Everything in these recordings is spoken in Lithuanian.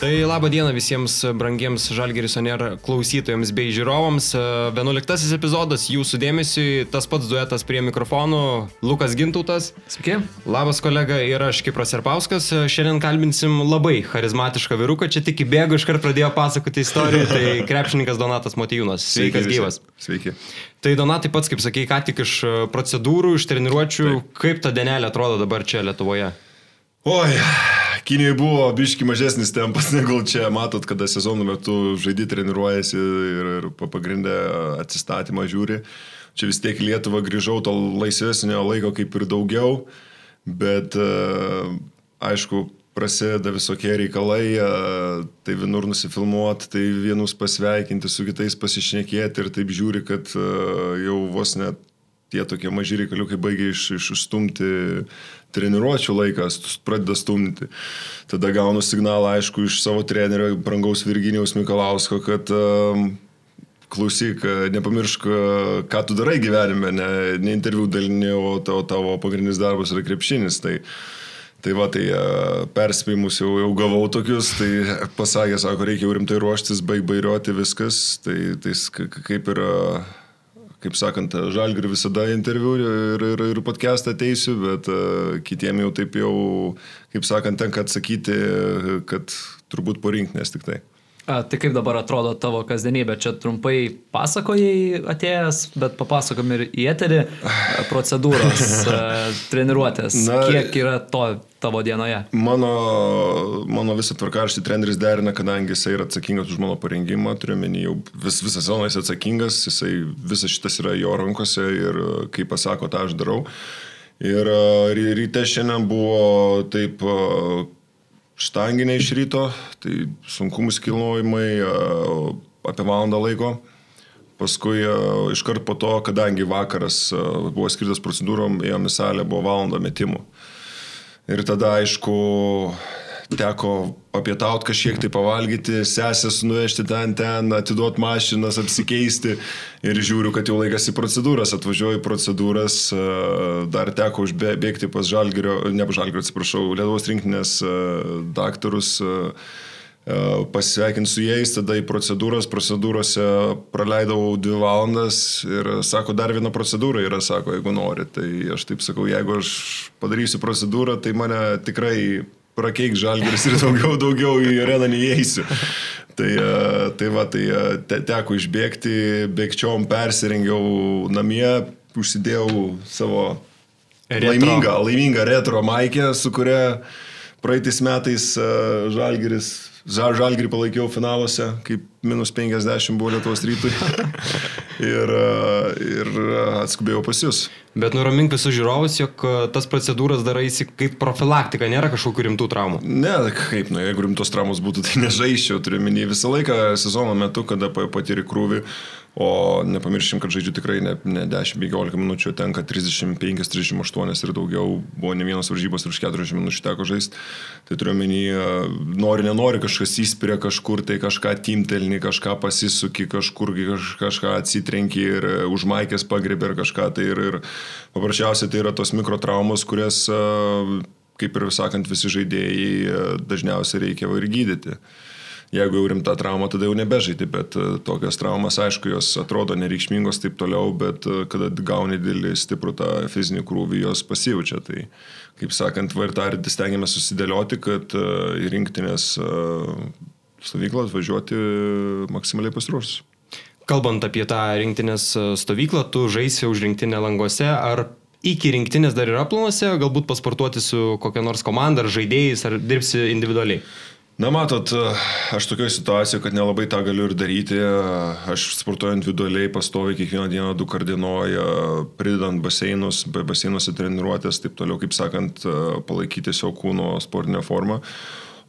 Tai laba diena visiems brangiems Žalgeris Oner klausytojams bei žiūrovams. 11 epizodas jūsų dėmesiui, tas pats duetas prie mikrofonų, Lukas Gintautas. Sveiki. Labas kolega ir aš Kipras Serpauskas. Šiandien kalbinsim labai charizmatišką vyruką, čia tik įbėgo iškart pradėjo pasakoti istoriją, tai krepšininkas Donatas Motijūnas. Sveikas Sveiki gyvas. Sveiki. Tai Donatai pats, kaip sakei, ką tik iš procedūrų, iš treniruočių, Taip. kaip ta dienelė atrodo dabar čia Lietuvoje? Oi, Kinijoje buvo biški mažesnis tempas negu čia. Matot, kada sezono metu žaidži treniruojasi ir, ir pa- pagrindę atsistatymą žiūri. Čia vis tiek į Lietuvą grįžau, to laisvesnio laiko kaip ir daugiau, bet e, aišku, prasideda visokie reikalai, e, tai vienur nusifilmuoti, tai vienus pasveikinti, su kitais pasišnekėti ir taip žiūri, kad e, jau vos net tie tokie maži reikaliukai baigia iš, išstumti treniruočio laiką, st- pradeda stumti. Tada gaunu signalą, aišku, iš savo trenerio, brangaus Virginijaus Mikalausko, kad um, klausyk, nepamiršk, ką tu darai gyvenime, ne, ne interviu dalinė, o tavo, tavo pagrindinis darbas yra krepšinis. Tai, Tai va, tai e, perspėjimus jau, jau gavau tokius, tai pasakė, sako, reikia jau rimtai ruoštis, baig bairioti viskas, tai, tai kaip ir, e, kaip sakant, žalgri visada interviu ir, ir, ir podcastą ateisiu, bet uh, kitiem jau taip jau, kaip sakant, tenka atsakyti, kad turbūt po rinktinės tik tai. A, tai kaip dabar atrodo tavo kasdienybė? Čia trumpai pasakojai atėjęs, bet papasakom ir į eterį procedūros, treniruotės. Na- Kiek yra to tavo dienoje? Mano, mano visą tvarkaraštį treneris derina, kadangi jisai yra atsakingas už mano parengimą, turiu menį jau vis, visą sezoną jis atsakingas, jisai visas šitas yra jo rankose ir kai pasako, tą aš darau. Ir ry- ryte šiandien buvo taip štanginė iš ryto, tai sunkumų skilnojimai e, apie valandą laiko. Paskui iškart po to, kadangi vakaras buvo skirtas procedūrom, ėjom į salę, buvo valanda metimų. Ir tada, aišku, teko apietauti kažkiek tai pavalgyti, sesės nuvežti ten, ten, atiduoti mašinas, apsikeisti. Ir žiūriu, kad jau laikas į procedūras, atvažiuoju į procedūras, e, dar teko užbėgti pas Žalgirio, ne pas Žalgirio, atsiprašau, Lietuvos rinktinės e, daktarus. e, pasisveikinti su jais, tada į procedūras, procedūrose praleidau dvi valandas ir sako, dar viena procedūra yra, sako, jeigu nori. Tai aš taip sakau, jeigu aš padarysiu procedūrą, tai mane tikrai prakeik žalgeris ir daugiau, daugiau į areną neįeisiu. Tai, e, tai va, tai e, te, teko išbėgti, bėgčiom persirengiau namie, užsidėjau savo Retro. laimingą, laimingą retro maikę, su kuria praeitais metais e, žalgeris, Žal- žalgerį palaikiau finaluose, kaip minus 50 buvo Lietuvos rytui. ir, e, ir atskubėjau pas jūs. Bet nuramink visus žiūrovus, jog e, tas procedūras daraisi kaip profilaktika, nėra kažkokių rimtų traumų. Ne, kaip, nu, jeigu rimtos traumos būtų, tai nežaiščiau, turiu minį visą laiką sezono metu, kada pa- patiri krūvį, o nepamirškim, kad žaidžiu tikrai ne, ne 10-15 minučių, tenka 35-38 ir daugiau, buvo ne vienos varžybos ir už 40 minučių teko žaisti. Tai turiu minį, nori, nenori, kažkas įspiria kažkur, tai kažką timtelni, kažką pasisuki, kažkur kaž, kažką atsitrenki ir e, už maikės pagribi ir kažką. Tai ir, ir paprasčiausiai tai yra tos mikrotraumos, kurias e, kaip ir sakant, visi žaidėjai e, dažniausiai reikia ir gydyti. Jeigu jau rimta trauma, tada jau nebežaidži, bet e, tokios traumas, aišku, jos atrodo nereikšmingos taip toliau, bet e, kada gauni didelį stiprų tą fizinį krūvį, jos pasijaučia. Tai, kaip sakant, va ir tą ir stengiamės susidėlioti, kad e, į rinktinės stovyklą atvažiuoti maksimaliai pasiruošus. Kalbant apie tą rinktinės stovyklą, tu žaisi už rinktinę langose, ar iki rinktinės dar yra planuose, galbūt pasportuoti su kokia nors komanda ar žaidėjais, ar dirbsi individualiai? Na, matot, aš tokioje situacijoje, kad nelabai tą galiu ir daryti. Aš sportuoju individualiai, pastoviai kiekvieną dieną du kardinoja, pridedant baseinus, baseinuose treniruotės, taip toliau, kaip sakant, palaikyti savo kūno sportinę formą.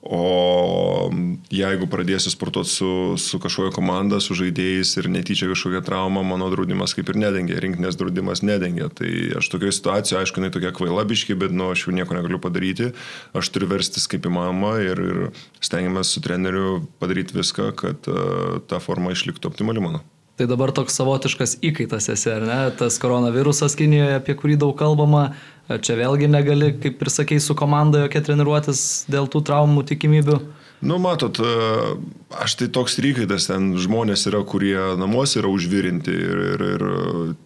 O jeigu pradėsiu sportuoti su, su kažkokia komanda, su žaidėjais ir netyčia kažkokia trauma, mano draudimas kaip ir nedengia, rinkinės draudimas nedengia. Tai aš tokioje situacijoje, aišku, jinai tokia kvailabiški, bet nu, aš jau nieko negaliu padaryti. Aš turiu verstis kaip įmanoma ir, ir stengiamės su treneriu padaryti viską, kad uh, ta forma išliktų optimali mano. Tai dabar toks savotiškas įkaitas esi, ar ne? Tas koronavirusas Kinijoje, apie kurį daug kalbama, čia vėlgi negali, kaip ir sakei, su komanda jokia treniruotis dėl tų traumų tikimybių. Nu, matot, e, aš tai toks rykaitas, ten žmonės yra, kurie namuose yra užvirinti ir, ir, ir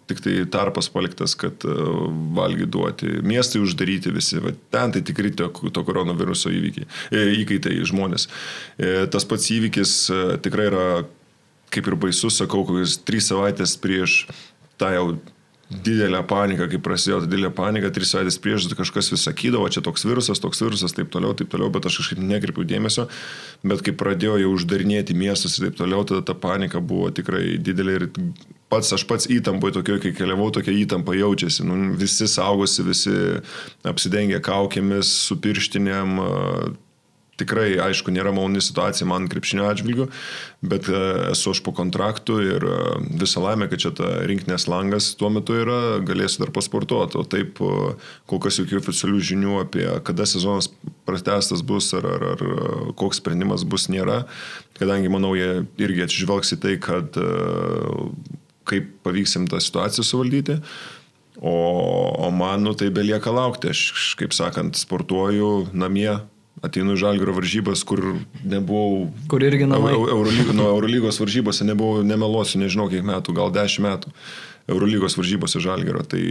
tik tai tarpas paliktas, kad e, valgy duoti. Miestai uždaryti visi, va, ten tai tikrai to, to koronaviruso įvykiai, e, įkaitai žmonės. Tas pats įvykis tikrai yra, kaip ir baisus, sakau, kokias trys savaitės prieš tą jau didelę paniką, kai prasidėjo didelė panika, tris savaitės prieš kažkas vis sakydavo, čia toks virusas, toks virusas, taip toliau, taip toliau, bet aš kažkaip nekreipiau dėmesio, bet kai pradėjo jau uždarinėti miestus ir taip toliau, tada ta panika buvo tikrai didelė ir pats aš pats įtampoje tokio, kai keliavau, tokia įtampa jaučiasi, nu, visi saugosi, visi apsidengę kaukėmis, su pirštinėm, tikrai, aišku, nėra maloni situacija man krepšinio atžvilgiu, bet e, esu aš po kontraktu ir e, visą laimę, kad čia ta rinkinės langas tuo metu yra, galėsiu dar pasportuoti, o taip e, kol kas jokių oficialių žinių apie kada sezonas pratestas bus ar, ar, ar koks sprendimas bus nėra, kadangi manau jie irgi atsižvelgs į tai, kad kaip pavyksim tą situaciją suvaldyti. O, o man, nu, tai belieka laukti. Aš, kaip sakant, sportuoju namie, ateinu į Žalgiro varžybas, kur nebuvau. Kur irgi namai. Eurolygo, nuo Eurolygos varžybose nebuvau, nemeluosiu, nežinau kiek metų, gal dešimt metų. Eurolygos varžybose Žalgiro. Tai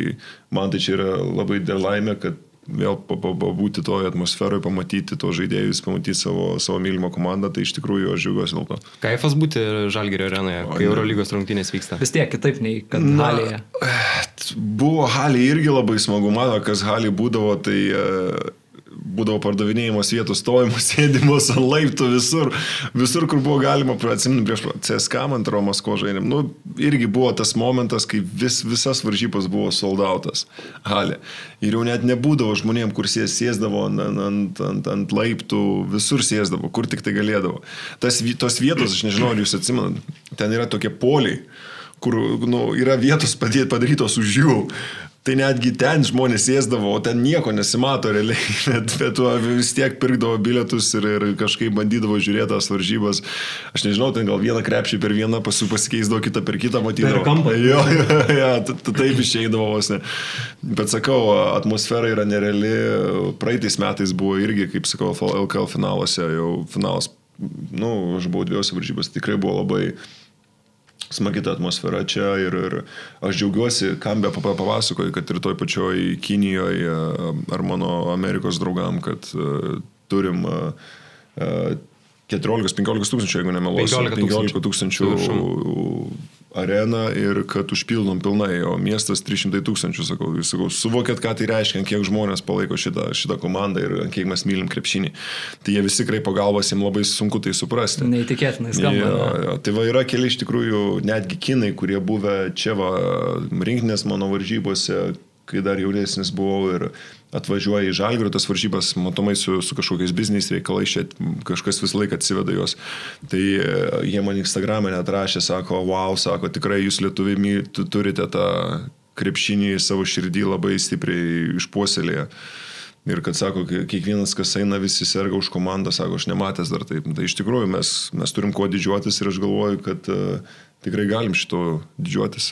man tai čia yra labai dėl laimė, kad vėl pabūti toje atmosferoje, pamatyti to žaidėjus, pamatyti savo, savo mylimą komandą, tai iš tikrųjų aš džiaugiuosi dėl to. Kaifas būti Žalgerio arenoje, kai Eurolygos rungtynės vyksta. Vis tiek kitaip nei kad Na, Halėje. Buvo Halė irgi labai smagu, mano, kas Halė būdavo, tai uh, būdavo pardavinėjimos vietos, stovimos, sėdimos ant laiptų visur, visur, kur buvo galima, atsiminu, prieš CSK, man atrodo, Masko žaidėm. Nu, irgi buvo tas momentas, kai vis, visas varžybos buvo soldautas halė. Ir jau net nebūdavo žmonėm, kur sės, sėsdavo ant, ant, ant, ant laiptų, visur sėsdavo, kur tik tai galėdavo. Tas, tos vietos, aš nežinau, ar jūs atsimenat, ten yra tokie poliai kur nu, yra vietos padarytos už jų. Tai netgi ten žmonės sėsdavo, o ten nieko nesimato realiai, bet, bet vis tiek pirkdavo bilietus ir, ir kažkaip bandydavo žiūrėti tas varžybas. Aš nežinau, ten gal vieną krepšį per vieną pasikeisdavo, kitą per kitą matydavo. Per kampą. Jo, jo, jo, taip išeidavo vos ne. Bet sakau, atmosfera yra nereali. Praeitais metais buvo irgi, kaip sakau, LKL finaluose, jau finalas, nu, aš buvau dviejose varžybose, tikrai buvo labai smagi ta atmosfera čia ir, ir aš džiaugiuosi, kam be papasakoju, kad ir toj pačioj Kinijoje ar mano Amerikos draugam, kad uh, turim uh, 14-15 tūkstančių, jeigu nemeluosiu, 15 tūkstančių areną ir kad užpildom pilnai, o miestas 300 tūkstančių, sakau, jūs sakau, suvokėt, ką tai reiškia, kiek žmonės palaiko šitą, šitą komandą ir kiek mes mylim krepšinį. Tai jie visi kreipo galvas, jiems labai sunku tai suprasti. Neįtikėtinai skamba. Ja, ja, tai va yra keli iš tikrųjų netgi kinai, kurie buvę čia va rinkinės mano varžybose, kai dar jaunesnis buvau ir atvažiuoja į žalgirių tas varžybas, matomai su, su kažkokiais bizniais reikalais, čia kažkas visą laiką atsiveda juos. Tai e, jie man Instagram'e net rašė, sako, wow, sako, tikrai jūs lietuviai turite tą krepšinį savo širdį labai stipriai išpuoselėję. Ir kad sako, kiekvienas, kas eina, visi serga už komandą, sako, aš nematęs dar taip. Tai iš tikrųjų mes, mes turim kuo didžiuotis ir aš galvoju, kad uh, tikrai galim šito didžiuotis.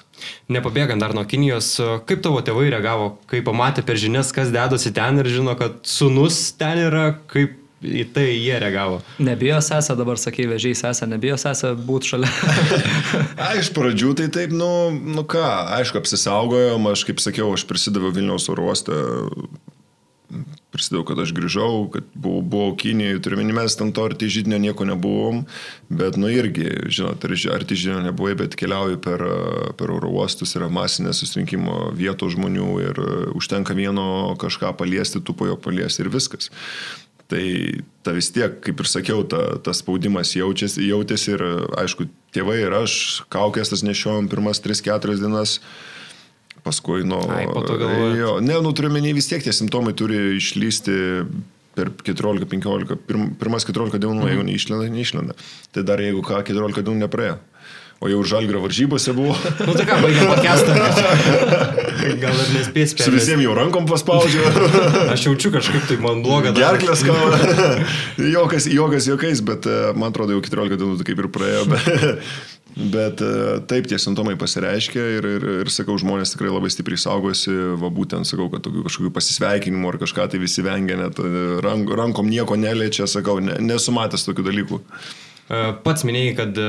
Nepabėgant dar nuo Kinijos, kaip tavo tėvai reagavo, kai pamatė per žinias, kas dedosi ten ir žino, kad sunus ten yra, kaip į tai jie reagavo. Nebijo sesę, dabar sakai, vežiai sesę, nebijo sesę būti šalia. A, iš pradžių tai taip, nu, nu ką, aišku, apsisaugojom, aš kaip sakiau, aš prisidaviau Vilniaus oro uostą prisidėjau, kad aš grįžau, kad buvau, buvau Kinijoje, turime, mes ten to arti žydinio nieko nebuvom, bet nu irgi, žinot, arti žydinio nebuvai, bet keliauju per, per oro uostus, yra masinė susirinkimo vietos žmonių ir užtenka vieno kažką paliesti, tu po jo paliesti ir viskas. Tai ta vis tiek, kaip ir sakiau, ta, tas spaudimas jaučiasi, jautėsi ir aišku, tėvai ir aš kaukės tas nešiojom pirmas 3-4 dienas paskui nuo... Ai, po to galvoju. Jo, ne, nu turiu menį vis tiek tie simptomai turi išlysti per 14-15, pirm, pirmas 14 dienų, mm. jeigu neišlenda, neišlenda. Tai dar jeigu ką, 14 dienų nepraėjo. O jau žalgrio varžybose buvo. nu tai ką, baigiam pakestą. Gal ir nespės per. Su visiems jau rankom paspaudžiu. Aš jaučiu kažkaip tai man bloga. Gerklės kalba. jokas, jokas, jokais, bet e, man atrodo jau 14 dienų tai kaip ir praėjo. Bet, Bet e, taip tie simptomai pasireiškia ir, ir, ir sakau, žmonės tikrai labai stipriai saugosi, va būtent sakau, kad tokių kažkokių pasisveikinimų ar kažką tai visi vengia, net e, rank, rankom nieko neliečia, sakau, ne, nesumatęs tokių dalykų. E, pats minėjai, kad e,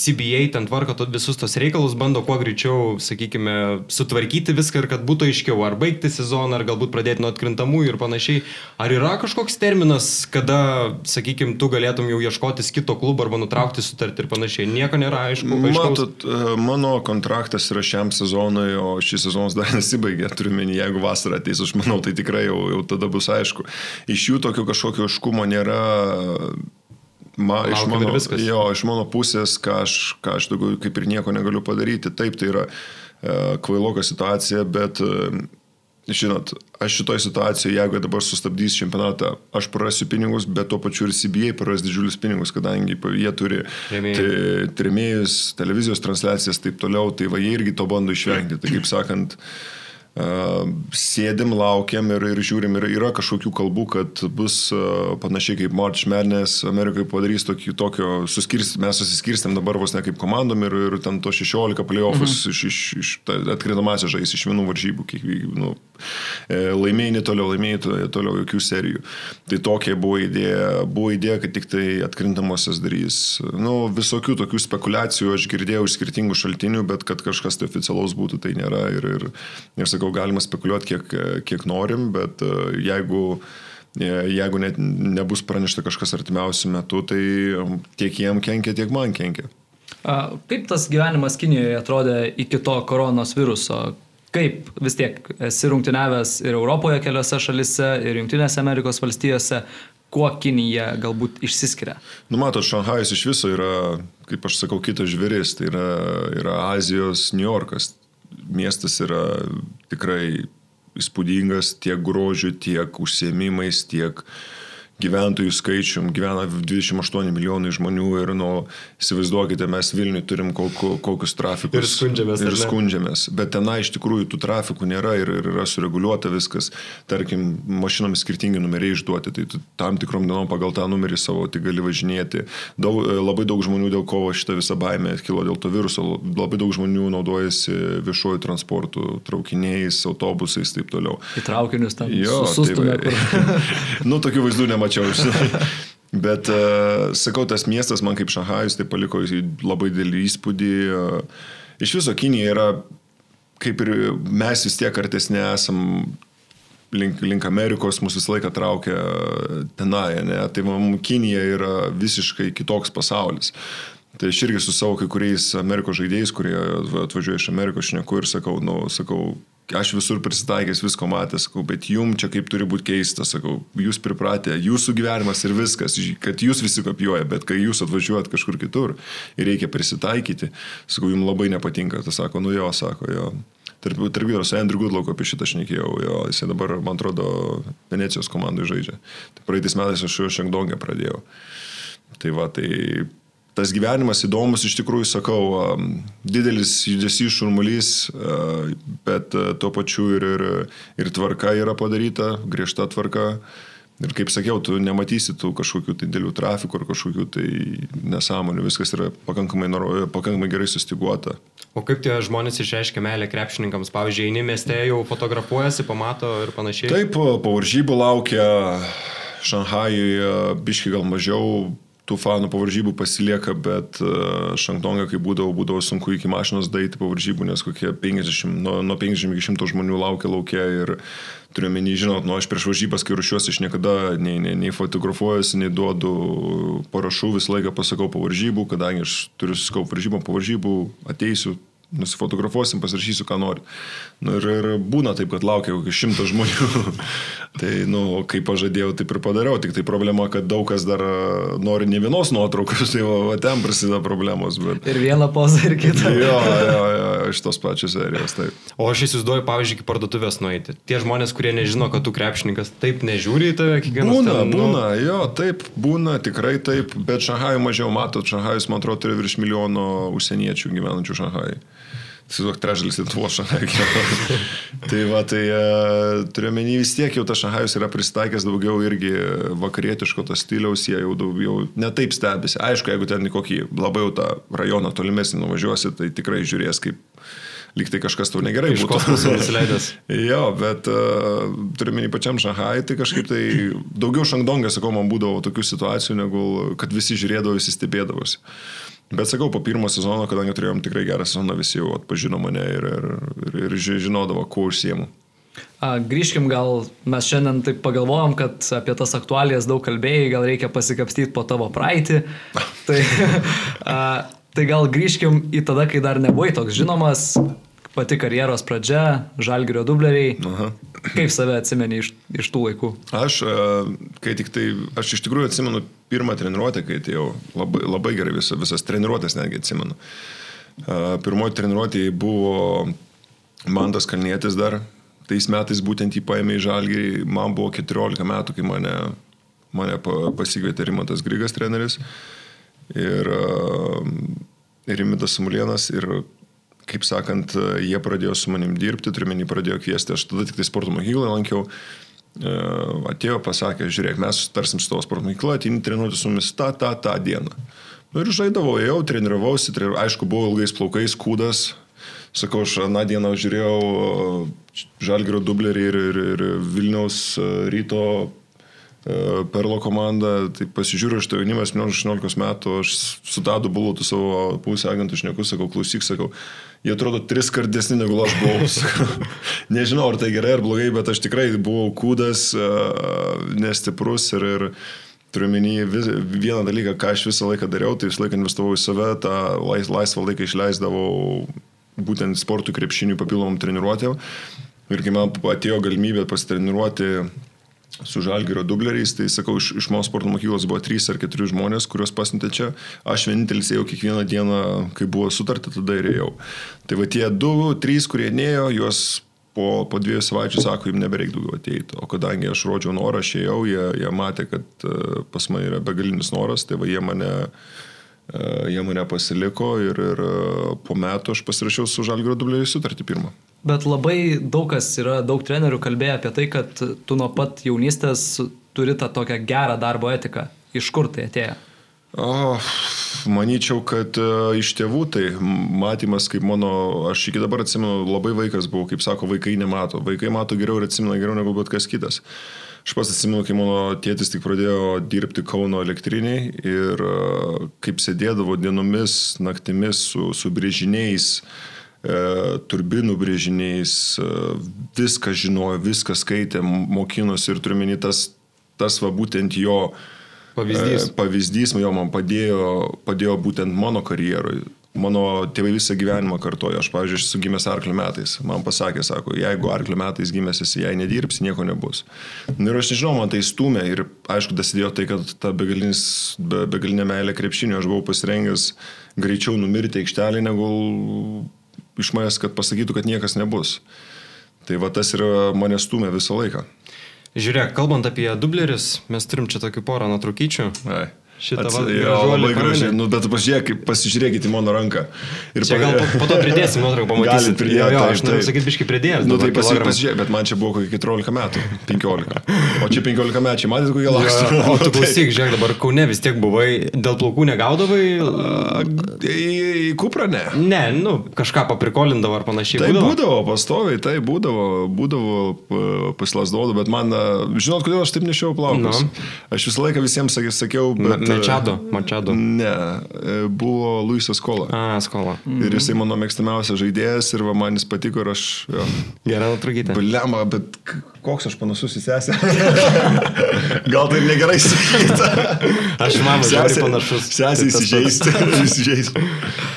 CBA ten tvarko visus tos reikalus, bando kuo greičiau, sakykime, sutvarkyti viską ir kad būtų aiškiau, ar baigti sezoną, ar galbūt pradėti nuo atkrintamųjų ir panašiai. Ar yra kažkoks terminas, kada, sakykime, tu galėtum jau ieškotis kito klubo arba nutraukti sutartį ir panašiai? Nieko nėra aišku. Matot, e, mano kontraktas yra šiam sezonui, o šis sezonas dar nesibaigė, turiu menį, jeigu vasara ateis, aš manau, tai tikrai jau, jau tada bus aišku. Iš jų tokio kažkokio aiškumo nėra Ma, iš, mano, jo, iš mano pusės, ką aš, ką aš daugiau kaip ir nieko negaliu padaryti. Taip, tai yra e, kvailoka situacija, bet, e, žinot, aš šitoje situacijoje, jeigu dabar sustabdys čempionatą, aš prarasiu pinigus, bet tuo pačiu ir CBA praras didžiulius pinigus, kadangi jie turi tremėjus, televizijos transliacijas ir taip toliau, tai va jie irgi to bando išvengti. Tai kaip sakant, uh, sėdim, laukiam ir, ir žiūrim, ir yra kažkokių kalbų, kad bus panašiai kaip March Madness, Amerikai padarys tokį, tokio, suskirst, mes susiskirstėm dabar vos ne kaip komandom ir, ir ten to 16 playoffus mhm. iš, iš, iš atkrintamasias žais iš vienų varžybų, kiekvienų, nu, e, laimėjai toliau, laimėjai toliau jokių serijų. Tai tokia buvo idėja, buvo idėja, kad tik tai atkrintamosios darys. Nu, visokių tokių spekulacijų aš girdėjau iš skirtingų šaltinių, bet kad kažkas tai oficialaus būtų, tai nėra. Ir, ir, ir sakau, galima spekuliuoti kiek, kiek norim, bet e, jeigu e, jeigu net nebus pranešta kažkas artimiausių metų, tai tiek jiem kenkia, tiek man kenkia. Kaip tas gyvenimas Kinijoje atrodė iki to koronos viruso? Kaip vis tiek esi rungtyniavęs ir Europoje keliose šalise, ir Junktinėse Amerikos valstijose, kuo Kinija galbūt išsiskiria? Nu, matot, Šanhajus iš viso yra, kaip aš sakau, kitas žvėris, tai yra, yra Azijos New Yorkas miestas yra tikrai įspūdingas tiek grožiu, tiek užsiemimais, tiek gyventojų skaičium, gyvena 28 milijonai žmonių ir, nu, įsivaizduokite, mes Vilniui turim kokiu, kokius trafikus. Ir skundžiamės. Ir skundžiamės. Bet tenai iš tikrųjų tų trafikų nėra ir, ir yra sureguliuota viskas. Tarkim, mašinomis skirtingi numeriai išduoti, tai tam tikrom dienom pagal tą numerį savo tik gali važinėti. Daug, labai daug žmonių dėl ko šitą visą baimę kilo dėl to viruso, labai daug žmonių naudojasi viešuoju transportu, traukiniais, autobusais ir taip toliau. Į traukinius tam. Jo, sustumė. Tai, nu, tokių vaizdų nemačiau mačiau. Bet, uh, sakau, tas miestas man kaip Šanhajus tai paliko labai didelį įspūdį. Uh, iš viso Kinija yra, kaip ir mes vis tiek artesnė esam link, link Amerikos, mūsų visą laiką traukia tenai, ne? tai man Kinija yra visiškai kitoks pasaulis. Tai aš irgi su savo kai kuriais Amerikos žaidėjais, kurie atvažiuoja iš Amerikos, šneku ir sakau, nu, sakau, aš visur prisitaikęs, visko matęs, sakau, bet jum čia kaip turi būti keista, sakau, jūs pripratę, jūsų gyvenimas ir viskas, kad jūs visi kopijuoja, bet kai jūs atvažiuojat kažkur kitur ir reikia prisitaikyti, sakau, jums labai nepatinka, tas sako, nu jo, sako, jo. Tarp, tarp vyro su Andrew Goodlock apie šitą šnekėjau, jo, jisai dabar, man atrodo, Venecijos komandai žaidžia. Tai praeitais metais aš jau Šengdongę pradėjau. Tai va, tai tas gyvenimas įdomus, iš tikrųjų sakau, didelis judesys šurmulys, bet tuo pačiu ir, ir, ir tvarka yra padaryta, griežta tvarka. Ir kaip sakiau, tu nematysi tų kažkokių tai dėlių trafikų ar kažkokių tai nesąmonių, viskas yra pakankamai, pakankamai gerai sustiguota. O kaip tie žmonės išreiškia meilę krepšininkams? Pavyzdžiui, eini mieste jau fotografuojasi, pamato ir panašiai. Taip, po varžybų laukia Šanhajuje, biški gal mažiau, tų fanų po varžybų pasilieka, bet e, Šanktongą, kai būdavo, būdavo sunku iki mašinos daryti po varžybų, nes kokie 50, nuo, nuo 50 iki 100 žmonių laukia laukia ir turiu menį, žinot, nu aš prieš varžybas, kai ruošiuosi, aš niekada nei, nei, nei fotografuojuosi, nei duodu parašų, visą laiką pasakau po varžybų, kadangi aš turiu susikau varžybą po varžybų, ateisiu, nusifotografuosim, pasirašysiu, ką nori. Nu, ir, ir būna taip, kad laukia kokį šimtą žmonių. tai, nu, kaip pažadėjau, taip ir padariau. Tik tai problema, kad daug kas dar nori ne vienos nuotraukos, tai va, va ten prasideda problemos. Bet... Ir vieną pozą, ir kitą. jo, jo, jo, iš tos pačios serijos. Taip. O aš įsivaizduoju, pavyzdžiui, iki parduotuvės nueiti. Tie žmonės, kurie nežino, kad tu krepšininkas, taip nežiūri į tave kiekvieną dieną. Būna, ten, nu... būna, jo, taip, būna, tikrai taip, bet Šanhajų mažiau matot, Šanhajus, man atrodo, turi virš milijono užsieniečių gyvenančių Šanhajui. Įsivaizduok, trečdalis Lietuvos Šanhajų. tai va, tai uh, turiu menį vis tiek jau tas Šanhajus yra pristaikęs daugiau irgi vakarietiško to stiliaus, jie jau, daug, jau netaip stebisi. Aišku, jeigu ten kokį labai jau tą rajoną tolimesnį nuvažiuosi, tai tikrai žiūrės kaip lyg tai kažkas tau negerai Iš kosmoso nusileidęs. jo, bet uh, turiu menį pačiam Šanhai, tai kažkaip tai daugiau Šangdongė, sakau, man būdavo tokių situacijų, negu kad visi žiūrėdavo, visi stebėdavosi. Bet sakau, po pirmo sezono, kadangi turėjom tikrai gerą sezoną, visi jau atpažino mane ir, ir, ir, ir ži- žinodavo, kuo užsiemu. A, grįžkim gal, mes šiandien taip pagalvojom, kad apie tas aktualijas daug kalbėjai, gal reikia pasikapstyti po tavo praeitį. Tai, a, tai gal grįžkim į tada, kai dar nebuvai toks žinomas, pati karjeros pradžia, žalgerio dubleriai. Aha. Kaip save atsimeni iš, iš tų laikų? Aš, e, kai tik tai, aš iš tikrųjų atsimenu pirmą treniruotę, kai atėjau, labai, labai gerai visas, visas treniruotės netgi atsimenu. Pirmoji treniruotė buvo Mantas Kalnėtis dar, tais metais būtent jį paėmė į Žalgį, man buvo 14 metų, kai mane, mane pa- pasikvietė Rimantas Grigas treneris. Ir e, Rimitas Samulienas ir kaip sakant, jie pradėjo su manim dirbti, turiuomenį pradėjo kviesti, aš tada tik tai sporto mokyklą lankiau, E, atėjo, pasakė, žiūrėk, mes tarsim su tavo sporto mokykla, ateini treniruoti su mumis tą, tą, tą dieną. Nu ir žaidavau, ėjau, treniravausi, treniravau, aišku, buvau ilgais plaukais, kūdas. Sakau, aš aną dieną žiūrėjau e, Žalgiro dublerį ir, ir, ir Vilniaus e, ryto e, Perlo komanda, tai pasižiūriu, aš to jaunimas, 18 metų, aš su Tadu Bulutu savo pusę agentų šneku, sakau, klausyk, sakau, jie atrodo tris kart desni negu aš buvau. Nežinau, ar tai gerai ar blogai, bet aš tikrai buvau kūdas, e, nestiprus ir, ir turiu menį vieną dalyką, ką aš visą laiką dariau, tai visą laiką investavau į save, tą lais, laisvą laiką išleisdavau būtent sportų krepšinių papildomom treniruotėm. Ir kai man atėjo galimybė pasitreniruoti su Žalgėrio dubleriais, tai sakau, iš, iš mano sporto mokyklos buvo trys ar keturi žmonės, kuriuos pasiuntė čia. Aš vienintelis ėjau kiekvieną dieną, kai buvo sutarta, tada ir ėjau. Tai va tie du, trys, kurie nėjo, juos po, po dviejų savaičių sako, jums nebereik daugiau ateiti. O kadangi aš rodžiau norą, aš ėjau, jie, jie matė, kad e, pas mane yra begalinis noras, tai va jie mane, e, jie mane pasiliko ir, ir e, po metų aš pasirašiau su Žalgėrio dubleriais sutartį pirmą. Bet labai daug kas yra, daug trenerių kalbėjo apie tai, kad tu nuo pat jaunystės turi tą tokią gerą darbo etiką. Iš kur tai atėjo? O, manyčiau, kad uh, iš tėvų tai matymas, kaip mano, aš iki dabar atsimenu, labai vaikas buvau, kaip sako, vaikai nemato. Vaikai mato geriau ir atsimena geriau negu bet kas kitas. Aš pats atsimenu, kai mano tėtis tik pradėjo dirbti Kauno elektriniai ir uh, kaip sėdėdavo dienomis, naktimis su, su brėžiniais, uh, turbinų brėžiniais, uh, viską žinojo, viską skaitė, mokinosi ir turiu menį tas, tas va būtent jo Pavyzdys. E, Pavyzdys jo man padėjo, padėjo būtent mano karjerui. Mano tėvai visą gyvenimą kartojo. Aš, pavyzdžiui, esu gimęs arklio metais. Man pasakė, sako, jeigu arklio metais gimęs esi, jei nedirbsi, nieko nebus. Nu, ir aš nežinau, man tai stumė. Ir aišku, dasidėjo tai, kad ta begalinė meilė krepšinio, aš buvau pasirengęs greičiau numirti aikštelį, negu iš manęs, kad pasakytų, kad niekas nebus. Tai va tas ir mane stumė visą laiką. Žiūrėk, kalbant apie dublerius, mes turim čia tokių porą nuotraukyčių. Ai. Šitą Ats- va jo, labai gražiai. Nu, bet pasižiūrėkit, pasižiūrėkit į mano ranką. Ir Čia gal po, po to pridėsim nuotrauką, pamatysim. Pridėti, Jo, jo, taip, aš noriu taip. sakyti, biškai pridėjęs. Nu, tai pasi, pasižiūrėk, bet man čia buvo kokie 14 metų, 15. O čia 15 mečiai, matėte, kokie laksto. O tu klausyk, žiūrėk, dabar Kaune vis tiek buvai, dėl plaukų negaudavai? Į, į kuprą ne. Ne, nu, kažką paprikolindavo ar panašiai. Tai būdavo, pastoviai, tai būdavo, būdavo pa- pasilasduodavo, bet man, a, žinot, kodėl aš taip nešiau plaukus? Nu. Aš visą laiką visiems sakiau, bet... a, Mečado, Mačado. Ne, e, buvo Luisas Kola. A, skola. Ir jisai mano mėgstamiausias žaidėjas ir va, man jis patiko ir aš... Jo. Gerai, nutrukite. Blema, bet koks aš panašus į sesę. Gal tai negerai sakyti. Aš mamai žiauriai panašus. Sesė Tai tas įsižeisti. įsižeisti.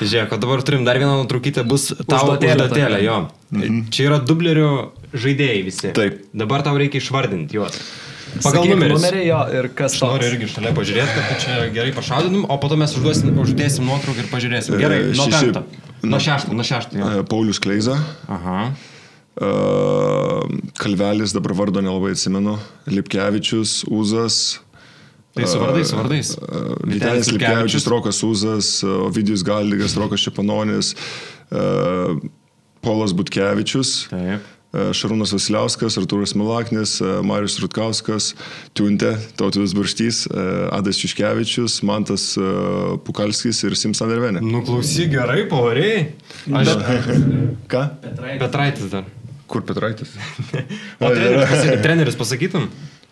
Žiūrėk, o dabar turim dar vieną nuotraukytę, bus tavo tokia. jo. Čia yra dublerių žaidėjai visi. Taip. Dabar tau reikia išvardinti juos. Pagal numerį. numerį jo ir kas Aš noriu irgi šalia pažiūrėti, kad tu čia gerai pašaudytum, o po to mes užduosim, uždėsim nuotrauką ir pažiūrėsim. Gerai, E, nuo penkto. Nuo šešto, nuo šešto. E, Paulius Kleiza. Aha. e, Kalvelis, dabar vardo nelabai atsimenu. Lipkevičius, Uzas. Tai su vardais, su vardais. e, Vitelis Lipkevičius, Rokas Uzas, e, Ovidijus Galdigas, Rokas Šepanonis. e, Polas Butkevičius, Taip. E, Šarūnas Vasiliauskas, Artūras Milaknis, e, Marius Rutkauskas, Tiuntė, Tautvės Burštys, e, Adas Čiškevičius, Mantas Pukalskis ir Simsan Dervenė. Nu, klausyk gerai, pavariai. Aš... Ką? Petraitis dar. Kur Petraitis? O treneris, treneris pasakytum?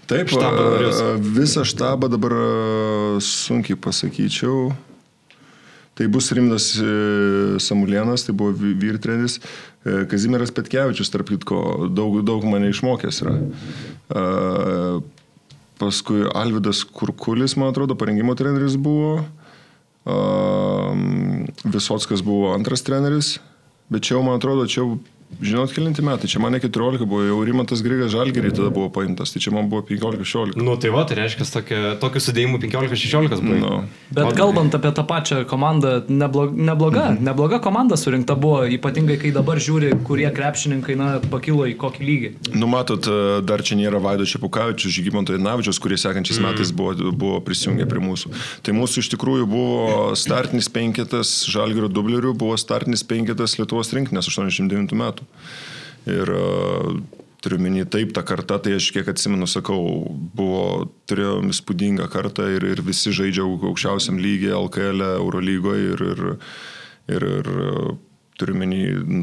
Taip, Štabą visą štabą dabar sunkiai pasakyčiau. Tai bus Rimdas e, Samulienas, tai buvo treneris, e, Kazimieras Petkevičius, tarp kitko, daug, daug mane išmokęs yra. A, Paskui Alvidas Kurkulis, man atrodo, parengimo treneris buvo. Visotskas buvo antras treneris, bet čia jau, man atrodo, čia jau, žinot, kilinti metai, čia mane 14 buvo, jau Rimantas Grigas Žalgerį tada buvo paimtas, tai čia man buvo 15-16. Nu, tai va, tai reiškia, tokia, tokiu sudėjimu 15-16 buvo. Nu. Bet kalbant apie tą pačią komandą, neblog, nebloga, Mhm. nebloga komanda surinkta buvo, ypatingai kai dabar žiūri, kurie krepšininkai na, pakilo į kokį lygį. Nu, matot, e, dar čia nėra Vaido Čiapukavičius, Žygimanto Janavičius, kurie sekančiais metais buvo, buvo prisijungę prie mūsų. Tai mūsų iš tikrųjų buvo startinis penketas Žalgirio dublerių, buvo startinis penketas Lietuvos rinkinės 89 metų. Ir e, turiu minį taip, ta karta, tai aš kiek atsimenu, sakau, buvo, turėjom įspūdingą kartą ir, ir visi žaidžia au- aukščiausiam lygiai, LKL, Eurolygoje ir, ir, ir, ir e, turiu minį,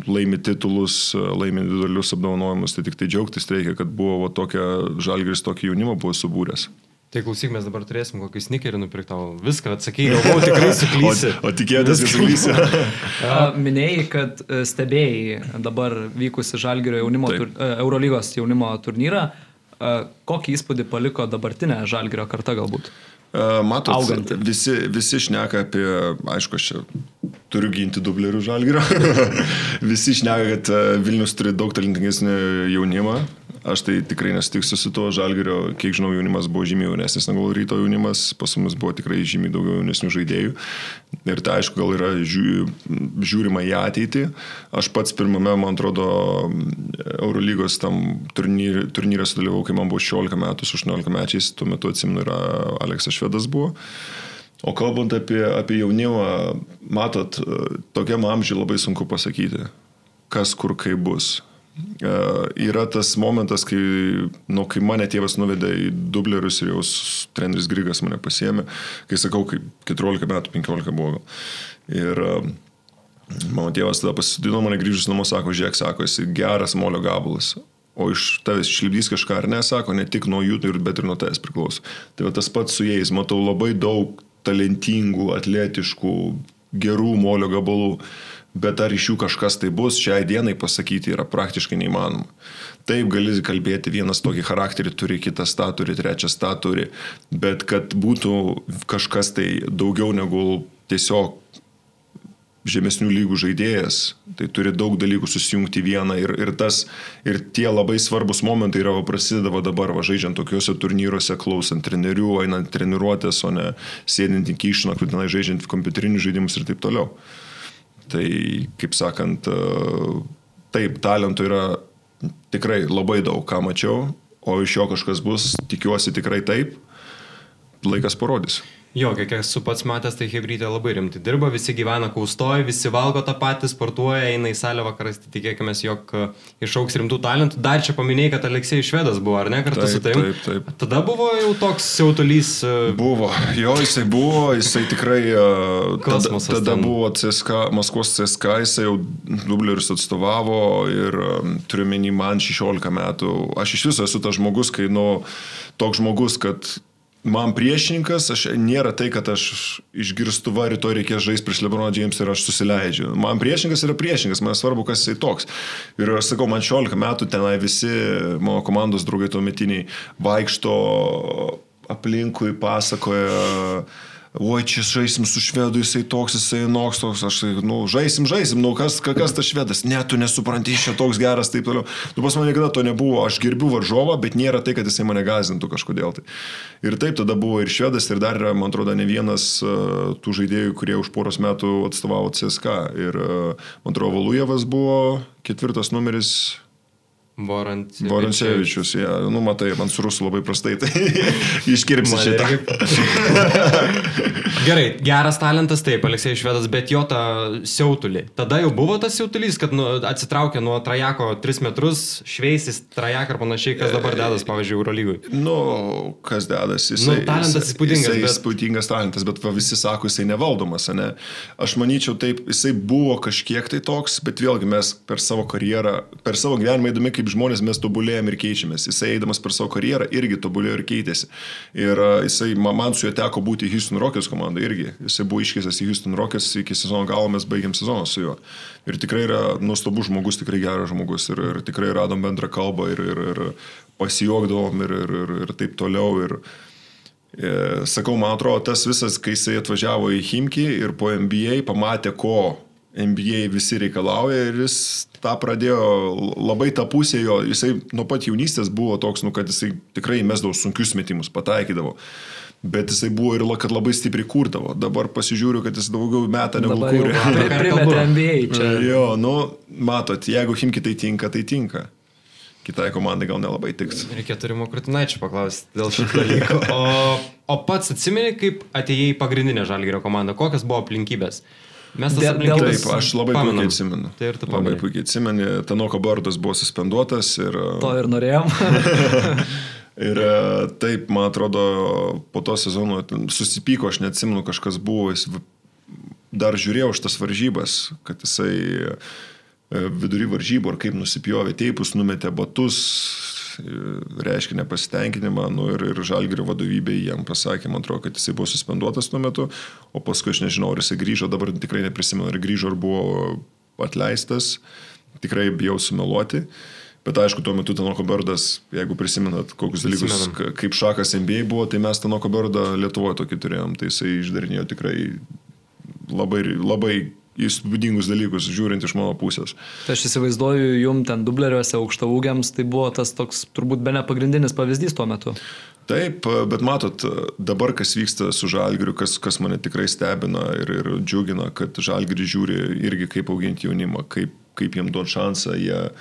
laimi titulus, laimi individualius apdovanojimus, tai tik tai džiaugtis reikia, kad buvo va, tokia žalgris, tokį jaunimą buvo subūręs. Tai klausyk, mes dabar turėsim kokį snikerį nupirktą. Viską atsakai, galvoju, tikrai suklysi. O, o tikėjotės, kad suklysi? A, Minėjai, kad e, stebėjai dabar vykusi Žalgirio jaunimo, tur, e, Eurolygos jaunimo turnyrą. Kokį įspūdį paliko dabartinė Žalgirio karta galbūt? Matot, Auganti. visi, visi šneka apie, aišku, aš čia turiu ginti dublerių žalgyro. visi šneka, kad e, Vilnius turi daug talentingesnį jaunimą. Aš tai tikrai nesutiksiu su tuo žalgerio, kiek žinau, jaunimas buvo žymiai jaunesnis negu ryto jaunimas, pas mus buvo tikrai žymiai daugiau jaunesnių žaidėjų. Ir tai aišku, gal yra žiū, žiūrima į ateitį. Aš pats pirmame, man atrodo, Eurolygos tam turnyre, turnyre sudalyvau, kai man buvo 16 metų, su 18 metais, tuo metu atsimenu, yra Aleksas Švedas buvo. O kalbant apie, apie jaunimą, matot, tokiam amžiui labai sunku pasakyti, kas kur kaip bus. Uh, yra tas momentas, kai, nu, kai mane tėvas nuvedė į dublerius ir jau treneris Grigas mane pasiemė, kai sakau, kai 14 metų, 15 buvo. Ir uh, mano tėvas tada pasidino mane grįžus namo, sako, žiūrėk, sako, esi geras molio gabalas. O iš tavęs išlipdys kažką ar ne, sako, ne tik nuo jų, ir- bet ir nuo tavęs priklauso. Tai va tas pats su jais, matau labai daug talentingų, atletiškų, gerų molio gabalų. Bet ar iš jų kažkas tai bus, šiai dienai pasakyti yra praktiškai neįmanoma. Taip gali kalbėti, vienas tokį charakterį turi, kitas tą turi, trečias tą turi, bet kad būtų kažkas tai daugiau negu tiesiog žemesnių lygų žaidėjas, tai turi daug dalykų susijungti vieną ir, ir, tas, ir tie labai svarbus momentai yra, va, prasideda va dabar, va, žaidžiant tokiuose turnyruose, klausant trenerių, einant treniruotės, o ne sėdint į kišną, krūtinai žaidžiant kompiuterinius žaidimus ir taip toliau. Tai, kaip sakant, e, taip, talentų yra tikrai labai daug, ką mačiau, o iš jo kažkas bus, tikiuosi tikrai taip, laikas parodys. Jo, kiek esu pats matęs, tai Hebrytė labai rimtai dirba, visi gyvena kaustoj, visi valgo tą patį, sportuoja, eina į salę vakaras, tai tikėkime, jog e, išauks rimtų talentų. Dar čia paminėjai, kad Aleksėjus Švedas buvo, ar ne, kartu Taip, su tavimi? taip, taip. Tada buvo jau toks siautulys. e, Buvo, jo, jisai buvo, jisai tikrai uh, tada, tada buvo CSK, Maskvos CSK, jisai jau dublerius atstovavo ir turiu menį man 16 metų. Aš iš viso esu tas žmogus, kai, nu, toks žmogus, kad man priešininkas, aš, nėra tai, kad aš išgirstu, va, rytoj reikės žaisti prieš Lebroną James ir aš susileidžiu. Man priešininkas yra priešininkas, man svarbu, kas jisai toks. Ir aš sakau, man 16 metų tenai visi mano komandos draugai tuometiniai vaikšto aplinkui, pasakoja, oi, čia žaisim su švedu, jisai toks, jisai noks toks, aš, tai, nu, žaisim, žaisim, nu, kas, ka- kas tas švedas, ne, tu nesupranti, čia toks geras, taip toliau. Nu, pas mane niekada to nebuvo, aš gerbiu varžovą, bet nėra tai, kad jisai mane gazintų kažkodėl. Tai. Ir taip tada buvo ir švedas, ir dar yra, man atrodo, ne vienas uh, tų žaidėjų, kurie už poros metų atstovavo CSK. Ir, uh, man atrodo, Valujevas buvo ketvirtas numeris Vorancevičius. Vorancevičius, ja, nu matai, man su rusu labai prastai, tai iškirpsi šitą. Gerai, geras talentas, taip, Aleksėjus Švedas, bet jo tą siautulį. Tada jau buvo tas siautulys, kad nu, atsitraukė nuo trajako 3 metrus, šveisis trajaką ir panašiai, kas dabar dedas, pavyzdžiui, Eurolygui. Nu, kas dedasi, jisai. Nu, talentas įspūdingas, Jisai bet- įspūdingas talentas, bet va, visi sako, jisai nevaldomas, ne? Aš manyčiau, taip, jisai buvo kažkiek tai toks, bet vėlgi mes per savo karjerą, per savo gyvenimą įdomi, kaip žmonės mes tobulėjom ir keičiamės. Jisai eidamas per savo karjerą irgi tobulėjo ir keitėsi. Ir jisai, ma- man su juo teko būti Houston Rockets komandoje irgi. Jisai buvo iškeistas į Houston Rockets, iki sezono galo mes baigėm sezoną su juo. Ir tikrai yra nuostabus žmogus, tikrai geras žmogus. Ir, ir tikrai radom bendrą kalbą ir, ir, ir pasijogdavom ir, ir, ir, ir taip toliau. Ir, e, sakau, man atrodo, tas visas, kai jisai atvažiavo į Himki ir po NBA pamatė, ko NBA visi reikalauja ir jis tą pradėjo labai tą pusę jo, jisai nuo pat jaunystės buvo toks, nu, kad jisai tikrai mesdavo sunkius metimus, pataikydavo. Bet jisai buvo ir kad labai stipriai kurdavo. Dabar pasižiūriu, kad jis daugiau metą negu kūrė. pri- primetė NBA čia. Jo, nu, matot, jeigu Himki tai tinka, tai tinka. Kitai komandai gal nelabai tiks. Reikėtų Rimo Krutinaičio paklausti dėl šito dalyko. O, o pats atsimeni, kaip atėjai į pagrindinę žalgerio komandą, kokios buvo aplinkybės? Mes tas aplinkybės. Taip, aš labai pamenam. puikiai atsimenu. Tai ir tu labai pamanai. puikiai atsimeni. Tanoko Bardas buvo suspenduotas ir, To ir norėjom. ir e, taip, man atrodo, po to sezono susipyko, aš neatsimenu, kažkas buvo, jis dar žiūrėjau už tas varžybas, kad jisai e, vidury varžybų ar kaip nusipjovė teipus, numetė batus, e, reiškia nepasitenkinimą, nu, ir, ir žalgerio vadovybė jam pasakė, man atrodo, kad jisai buvo suspenduotas tuo metu, o paskui aš nežinau, ar jisai grįžo, dabar tikrai neprisimenu, ar grįžo, ar buvo atleistas, tikrai bijau sumeluoti. Bet aišku, tuo metu Tanoko Berdas, jeigu prisimenat, kokius dalykus, Prisimenam. ka- kaip šakas NBA buvo, tai mes Tanoko Berdą Lietuvoje tokį turėjom, tai jisai išdarinėjo tikrai labai, labai įspūdingus dalykus, žiūrint iš mano pusės. Tai aš įsivaizduoju, jum ten dubleriuose aukštaūgiams tai buvo tas toks turbūt be ne pagrindinis pavyzdys tuo metu. Taip, bet matot, dabar kas vyksta su Žalgiriu, kas, kas mane tikrai stebina ir, ir džiugina, kad Žalgirį žiūri irgi kaip auginti jaunimą, kaip, kaip jiem duoti šansą, jie e,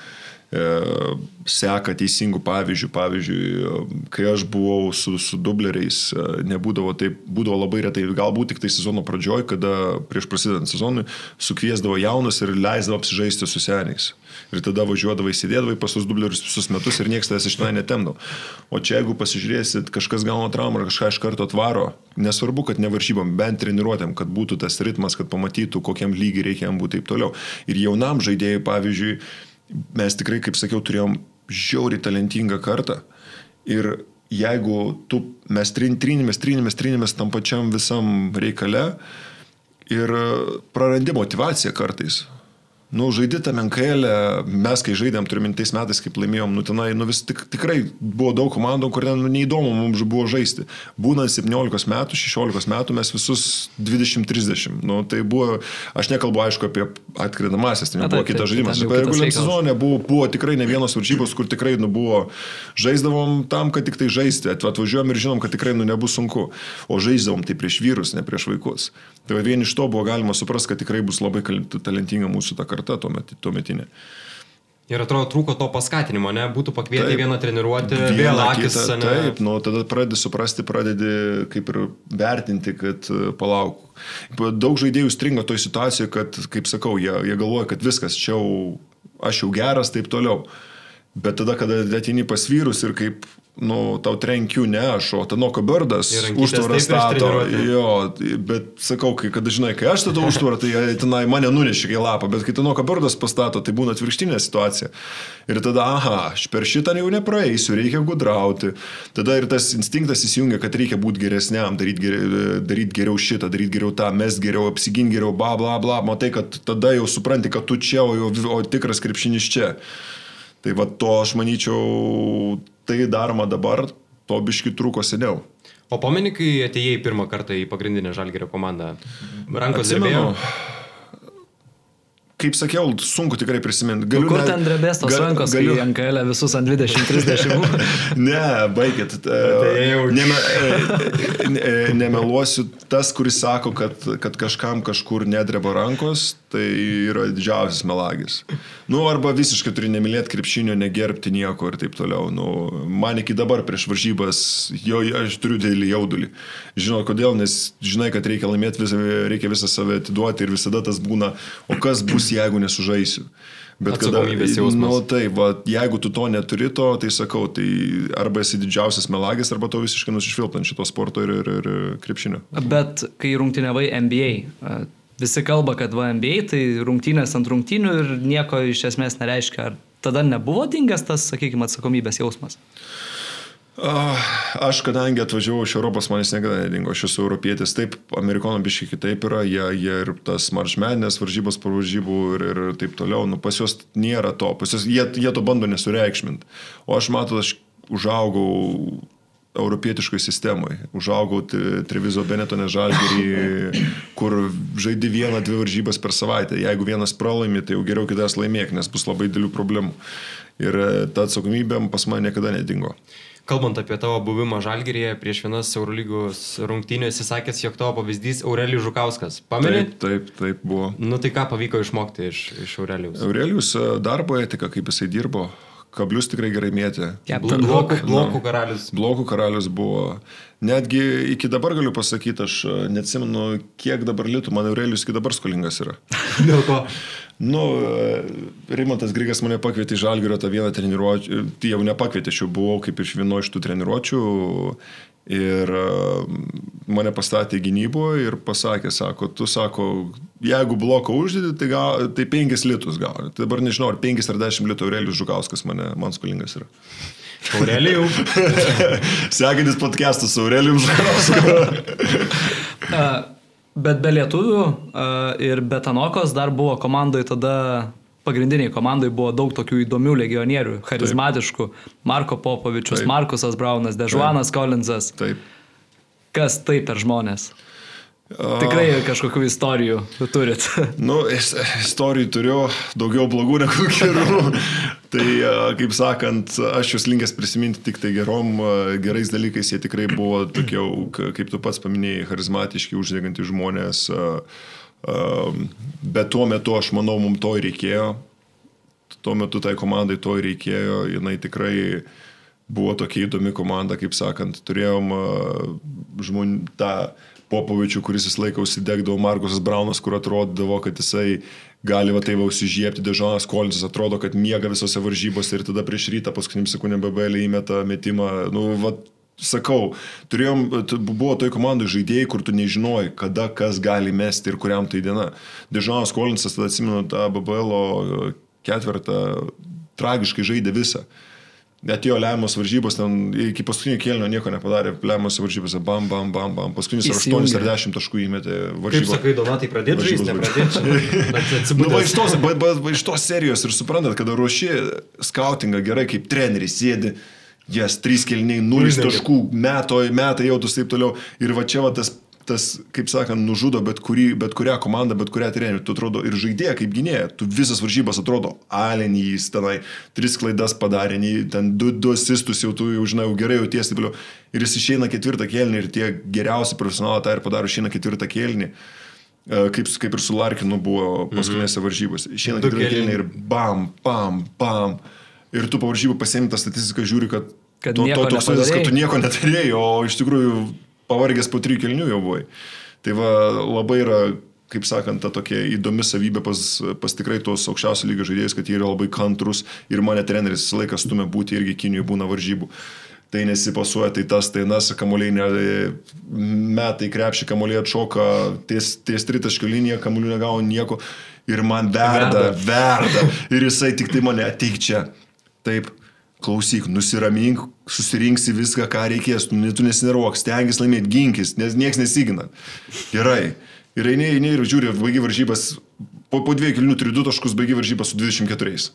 seka teisingų pavyzdžių. Pavyzdžiui, e, kai aš buvau su, su dubleriais, e, nebūdavo taip, būdavo labai retai, galbūt tik tai sezono pradžioj, kada prieš prasidedant sezonui sukviesdavo jaunus ir leisdavo apsižaisti su seniais. Ir tada važiuodavai, sėdėdavai pas tos dublerius visus metus ir niekas tavęs iš tenai netemdavo. O čia jeigu pasižiūrėsit, kažkas gauna traumą ar kažką iš karto atvaro, nesvarbu, kad nevaržybom, bent treniruotėm, kad būtų tas ritmas, kad pamatytų, kokiam lygiai reikia jam būti taip toliau. Ir jaunam žaidėjui, pavyzdžiui, mes tikrai, kaip sakiau, turėjom žiauriai talentingą kartą. Ir jeigu tu, mes trin- trinimės, trinimės, trinimės tam pačiam visam reikale ir prarandi motivaciją kartais. Nu, žaidži tą menkailę, mes kai žaidėm, turime tais metais, kaip laimėjom, nu tenai, nu vis tik, tikrai buvo daug komandų, kur ten nu, neįdomu mums buvo žaisti. Būnant 17 metų, 16 metų, mes visus 20-30. Nu, tai buvo, aš nekalbu aišku apie atkrintamasias, tai Na, nebuvo taip, kitas taip, žaidimas. ten Bet kitas reguliariam sezone buvo, buvo tikrai ne vienos varžybos, kur tikrai nu, buvo, žaisdavom tam, kad tik tai žaisti, At- atvažiuojam ir žinom, kad tikrai nu, nebus sunku, o žaisdavom tai prieš vyrus, ne prieš vaikus. Tai vien iš to buvo galima suprasti, kad tikrai bus labai talentinga mūsų ta karta tuomet- tuometinė. Ir atrodo, trūko to paskatinimo, ne? Būtų pakvietę Taip. vieną treniruotę, vėl akis, kitą, ne? Taip, nu, tada pradedi suprasti, pradedi kaip ir vertinti, kad e, palauk. Daug žaidėjų stringa toj situacijoje, kad, kaip sakau, jie, jie galvoja, kad viskas, čia jau, aš jau geras, taip toliau. Bet tada, kada ateini pas vyrus ir kaip, nu, tau trenkiu ne aš, o Tanoko Birdas užtvarą stato. Jo, bet sakau, kai kada žinai, kai aš statau užtvarą, tai tenai mane nunešė į lapą, bet kai Tanoko Birdas pastato, tai būna atvirkštinė situacija. Ir tada, aha, aš per šitą jau nepraeisiu, reikia gudrauti. Tada ir tas instinktas įsijungia, kad reikia būti geresniam, daryti geriau, daryt geriau šitą, daryti geriau tą, mes geriau, apsiginti geriau, bla bla bla. Matai, kad tada jau supranti, kad tu čia, o, jau, o tikras krepšinis čia. Tai va to aš manyčiau, tai daroma dabar, to biški trūko seniau. O pameni, kai atėjai pirmą kartą į pagrindinę žalgerio komandą? Rankos Atsimenu, dirbėjo? Kaip sakiau, sunku tikrai prisiminti. Galiu, Kur ten drebės tos ga, rankos, galiu... NKL e visus ant 20-30? ne, baigit. Tai Neme, e, nemeluosiu, tas, kuris sako, kad, kad kažkam kažkur nedreba rankos, tai yra didžiausias melagis. Nu, arba visiškai turi nemylėti krepšinio, negerbti nieko ir taip toliau. Nu, man iki dabar prieš varžybas, jo, aš turiu didelį jaudulį. Žinau kodėl, nes žinai, kad reikia laimėti, reikia visą save atiduoti ir visada tas būna, o kas bus, jeigu nesužaisiu. Bet kada, nu, tai, va, jeigu tu to neturi, to, tai sakau, tai arba esi didžiausias melagis, arba to visiškai nusišvilpant šito sporto ir, ir, ir krepšinio. Bet kai rungtynėvai NBA, visi kalba, kad va NBA tai rungtynės ant rungtynių ir nieko iš esmės nereiškia. Ar tada nebuvo dingęs tas, sakykime, atsakomybės jausmas? Aš, kadangi atvažiavau iš Europos, manęs niekada nedingo, aš esu europietis, taip, amerikonų biškai kitaip yra, jie, jie ir tas maršmenės, varžybos po varžybų ir, ir taip toliau, nu, pas juos nėra to, pas juos, jie, jie to bando nesureikšminti. O aš matau, aš užaugau europietiškai sistemoje. Užaugau Trevizo Benetone žalgerį, kur žaidži vieną, dvi varžybas per savaitę. Jeigu vienas pralaimi, tai jau geriau kitas laimėk, nes bus labai didelių problemų. Ir ta atsakomybė pas mane niekada nedingo. Kalbant apie tavo buvimą Žalgirėje prieš vienas Eurolygos rungtynės, jis sakęs, jog tavo pavyzdys Aurelijus Žukauskas. Pamenai? Taip, taip, taip buvo. Nu tai ką pavyko išmokti iš, iš Aurelijus? Aurelijus e, darbo etika, kaip jisai dirbo, kablius tikrai gerai mėtė. Blokų, blokų karalius. Blokų karalius buvo. Netgi iki dabar galiu pasakyti, aš e, neatsimenu, kiek dabar litų, man Aurelijus iki dabar skolingas yra. Dėl ko? Nu, e, Rimantas Grigas mane pakvietė į Žalgirio tą vieną treniruotę, tai jau nepakvietė, aš jau buvau kaip iš vieno iš tų treniruočių ir e, mane pastatė gynybo ir pasakė, sako, tu sako, jeigu bloką uždedi, tai, gal, tai 5 litus gauni. Tai dabar nežinau, ar 5 ar 10 litų Aurelijus Žukauskas mane, man skolingas yra. Aurelijų. Sekantis podcastas su Aurelijum Žukausku. Bet be lietuvių ir be Tanokos dar buvo komandai tada, pagrindiniai komandai buvo daug tokių įdomių legionierių, charizmatiškų. Taip. Marko Popovičius, Taip. Markusas Braunas, Dežuanas Kolinsas. Taip. Kas tai per žmonės? Tikrai kažkokių istorijų turit. nu, istorijų turiu daugiau blogų negu gerų. tai, kaip sakant, aš jūs linkęs prisiminti tik tai gerom, gerais dalykais. Jie tikrai buvo tokie, kaip tu pats paminėjai, charizmatiški, uždegantys žmonės. Bet tuo metu, aš manau, mums to reikėjo. Tuo metu tai komandai to reikėjo. Jinai tikrai buvo tokia įdomi komanda, kaip sakant. Turėjom žmonių tą Popovičių, kuris visą laiką užsidegdavo, Markusas Braunas, kur atrodydavo, kad jisai gali va tai va užsižiepti, Dežonas Kolinsas atrodo, kad miega visose varžybose ir tada prieš rytą paskutiniam sekundėm BBL įmeta metimą. Nu, va, sakau, turėjom, buvo toj komandai žaidėjai, kur tu nežinojai, kada kas gali mesti ir kuriam tai diena. Dežonas Kolinsas, tada atsimenu tą BBL ketvirtą, tragiškai žaidė visą. Atėjo lemiamos varžybos, ten iki paskutinio kėlinio nieko nepadarė, lemiamos varžybose, bam, bam, bam, bam, paskutinis 8 ar 10 taškų įmetė varžybos. Kaip sakai, Donatai, pradėti žaisti, nepradėti. nu, va, iš, tos, ba, ba, ba, iš tos serijos ir suprantat, kada ruoši skautingą gerai, kaip treneris sėdi, jas yes, 3 kelniai, 0 taškų, metai, metai jautus taip toliau. Ir va čia va tas tas, kaip sakant, nužudo bet, kurį, bet kurią komandą, bet kurią trenerių. Tu atrodo ir žaidėja kaip gynėja. Tu visas varžybas atrodo, alenį jis tenai, tris klaidas padarė, ten du, du asistus jau tu jau žinai, jau gerai jautiesi, taip ir jis išeina ketvirtą kėlinį ir tie geriausi profesionalai tą ir padaro, išeina ketvirtą kėlinį. E, kaip, kaip ir su Larkinu buvo paskutinėse mhm. varžybose. Išeina ketvirtą kėlinį ir bam, bam, bam. Ir tu po varžybų pasiemi tą statistiką, žiūri, kad, kad, to, to, toks, kad tu nieko neturėjai, o iš tikrųjų pavargęs po trijų kelnių jau buvai. Tai va labai yra, kaip sakant, ta tokia įdomi savybė pas, pas tikrai tos aukščiausio lygio žaidėjus, kad jie yra labai kantrus ir mane treneris visą laiką stumia būti irgi Kinijoje būna varžybų. Tai nesipasuoja, tai tas, tai nas, kamuoliai ne, metai krepšį, kamuoliai atšoka, ties, ties tritaškio linija, kamuolių negavo nieko ir man verda, verda, verda. Ir jisai tik tai mane ateik čia. Taip, klausyk, nusiramink, susirinksi viską, ką reikės, tu, tu nesineruok, stengiasi laimėti, ginkis, nes niekas nesigina. Gerai. Ir eini, eini ir žiūri, baigi varžybas, po, po dviejų kilinių turi du taškus, baigi varžybas su 24.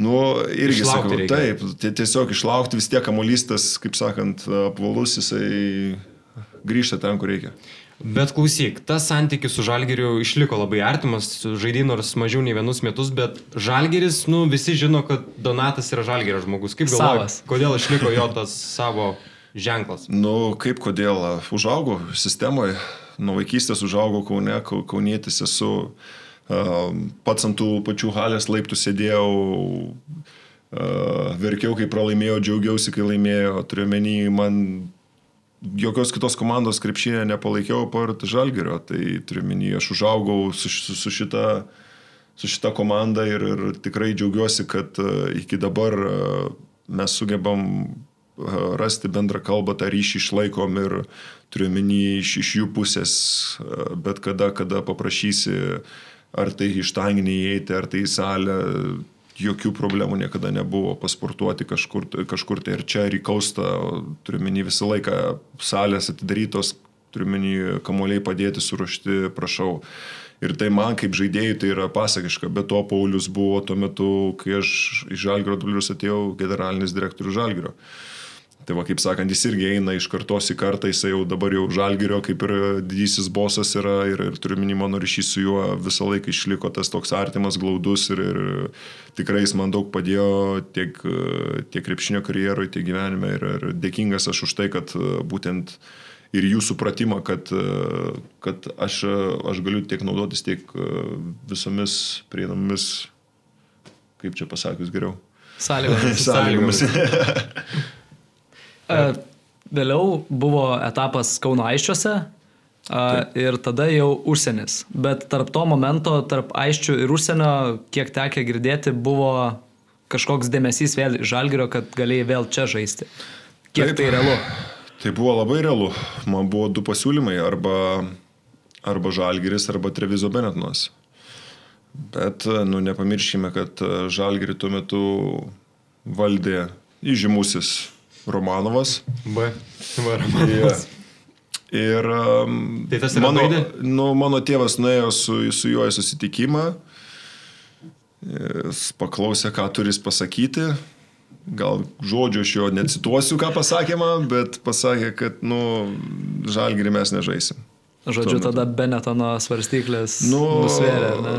Nu, irgi sakau, reikia. taip, tiesiog išlaukti vis tiek kamuolystas, kaip sakant, apvalus, jisai grįžta ten, kur reikia. Bet klausyk, tas santykis su Žalgiriu išliko labai artimas, žaidė nors mažiau nei vienus metus, bet Žalgiris, nu, visi žino, kad Donatas yra Žalgirio žmogus. Kaip galvoji, Savas. kodėl išliko jo tas savo ženklas? Nu, kaip kodėl? Užaugau sistemoje, nuo vaikystės užaugau Kaune, Kau- kaunietis esu, a, pats ant tų pačių halės laiptų sėdėjau, a, verkiau, kai pralaimėjau, džiaugiausi, kai laimėjau, turiu menį, man jokios kitos komandos krepšinė nepalaikiau part Žalgerio, tai turiu menį, aš užaugau su, su, su šita su šita komanda ir, ir tikrai džiaugiuosi, kad e, iki dabar e, mes sugebam e, rasti bendrą kalbą, tą ryšį išlaikom ir turiu menį iš, iš jų pusės, bet kada, kada paprašysi, ar tai iš tanginį įeiti, ar tai į salę, jokių problemų niekada nebuvo pasportuoti kažkur, kažkur tai ir čia, ir į kaustą, turiu menį visą laiką salės atidarytos, turiu menį kamuoliai padėti, suruošti, prašau. Ir tai man kaip žaidėjai tai yra pasakiška, bet to Paulius buvo tuo metu, kai aš iš Žalgiro dublius atėjau generalinis direktorius Žalgiro. Tai va, kaip sakant, jis irgi eina iš kartos į kartą, jis jau dabar jau Žalgirio, kaip ir didysis bosas yra ir, ir turiu minį mano ryšys su juo visą laiką išliko tas toks artimas, glaudus ir, ir tikrai jis man daug padėjo tiek, tiek krepšinio karjeroje, tiek gyvenime ir, ir dėkingas aš už tai, kad būtent ir jų supratimą, kad, kad aš, aš galiu tiek naudotis, tiek visomis prieinamomis, kaip čia pasakius geriau. Sąlygomis. Sąlygomis. Vėliau buvo etapas Kauno aiščiuose a, ir tada jau užsienis. Bet tarp to momento, tarp aiščių ir užsienio, kiek tekia girdėti, buvo kažkoks dėmesys vėl žalgerio, kad galėjai vėl čia žaisti. Kiek Taip. tai realu? Tai buvo labai realu. Man buvo du pasiūlymai - arba, arba Žalgiris, arba Trevizo Benetnas. Bet, nu, nepamirškime, kad Žalgirį tuo metu valdė įžymusis Romanovas. B. V. Romanovas. Ir um, Tai tas yra mano, baidė? nu, mano tėvas nuėjo su, su juo į susitikimą, jis paklausė, ką turis pasakyti. Gal žodžio aš jo necituosiu, ką pasakė man, bet pasakė, kad, nu, žalgirį mes nežaisim. Žodžiu, tada Benetono svarstyklės Nu, nusvėrė. Ne?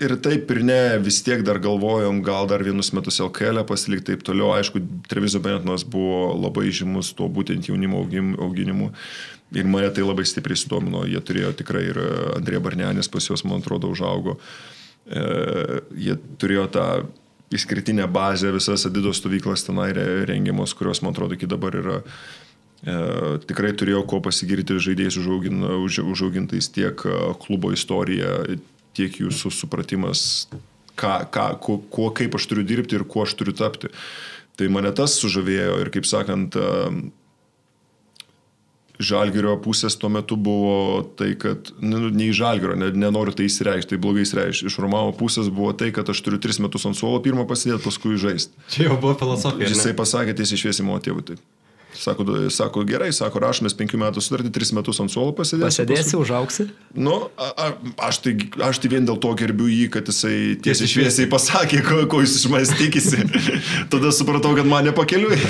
Ir taip ir ne, vis tiek dar galvojom, gal dar vienus metus LKL pasilikti taip toliau. Aišku, Trevizo Benetonas buvo labai žymus tuo būtent jaunimo auginimu. Ir mane tai labai stipriai sudomino. Jie turėjo tikrai ir Andrė Barnenis pas juos, man atrodo, užaugo. E, jie turėjo tą išskirtinę bazę, visas Adidos stovyklas tenai re- rengiamos, kurios, man atrodo, iki dabar yra E, tikrai turėjau ko pasigirti žaidėjais užaugin, už, užaugintais tiek e, klubo istorija, tiek jūsų supratimas, ką, ką, kuo, kuo, kaip aš turiu dirbti ir kuo aš turiu tapti. Tai mane tas sužavėjo ir, kaip sakant, e, Žalgirio pusės tuo metu buvo tai, kad, nu, ne iš Žalgirio, ne, nenoriu tai įsireikšti, tai blogai įsireikšti. Iš Romavo pusės buvo tai, kad aš turiu tris metus ant suolo pirmą pasidėti, paskui žaisti. Čia jau buvo filosofija. Jisai pasakė tiesiai šviesiai mano tėvui. Tai. Sako, sako, gerai, sako, rašomės penkių metų sutartį, tris metus ant suolo pasidėsiu. Pasėdėsi, užauksi? Nu, a, a, aš, tai, aš tai vien dėl to gerbiu jį, kad jisai tiesiai šviesiai pasakė, ko, ko jis iš manęs tikisi. Tada supratau, kad man nepakeliui,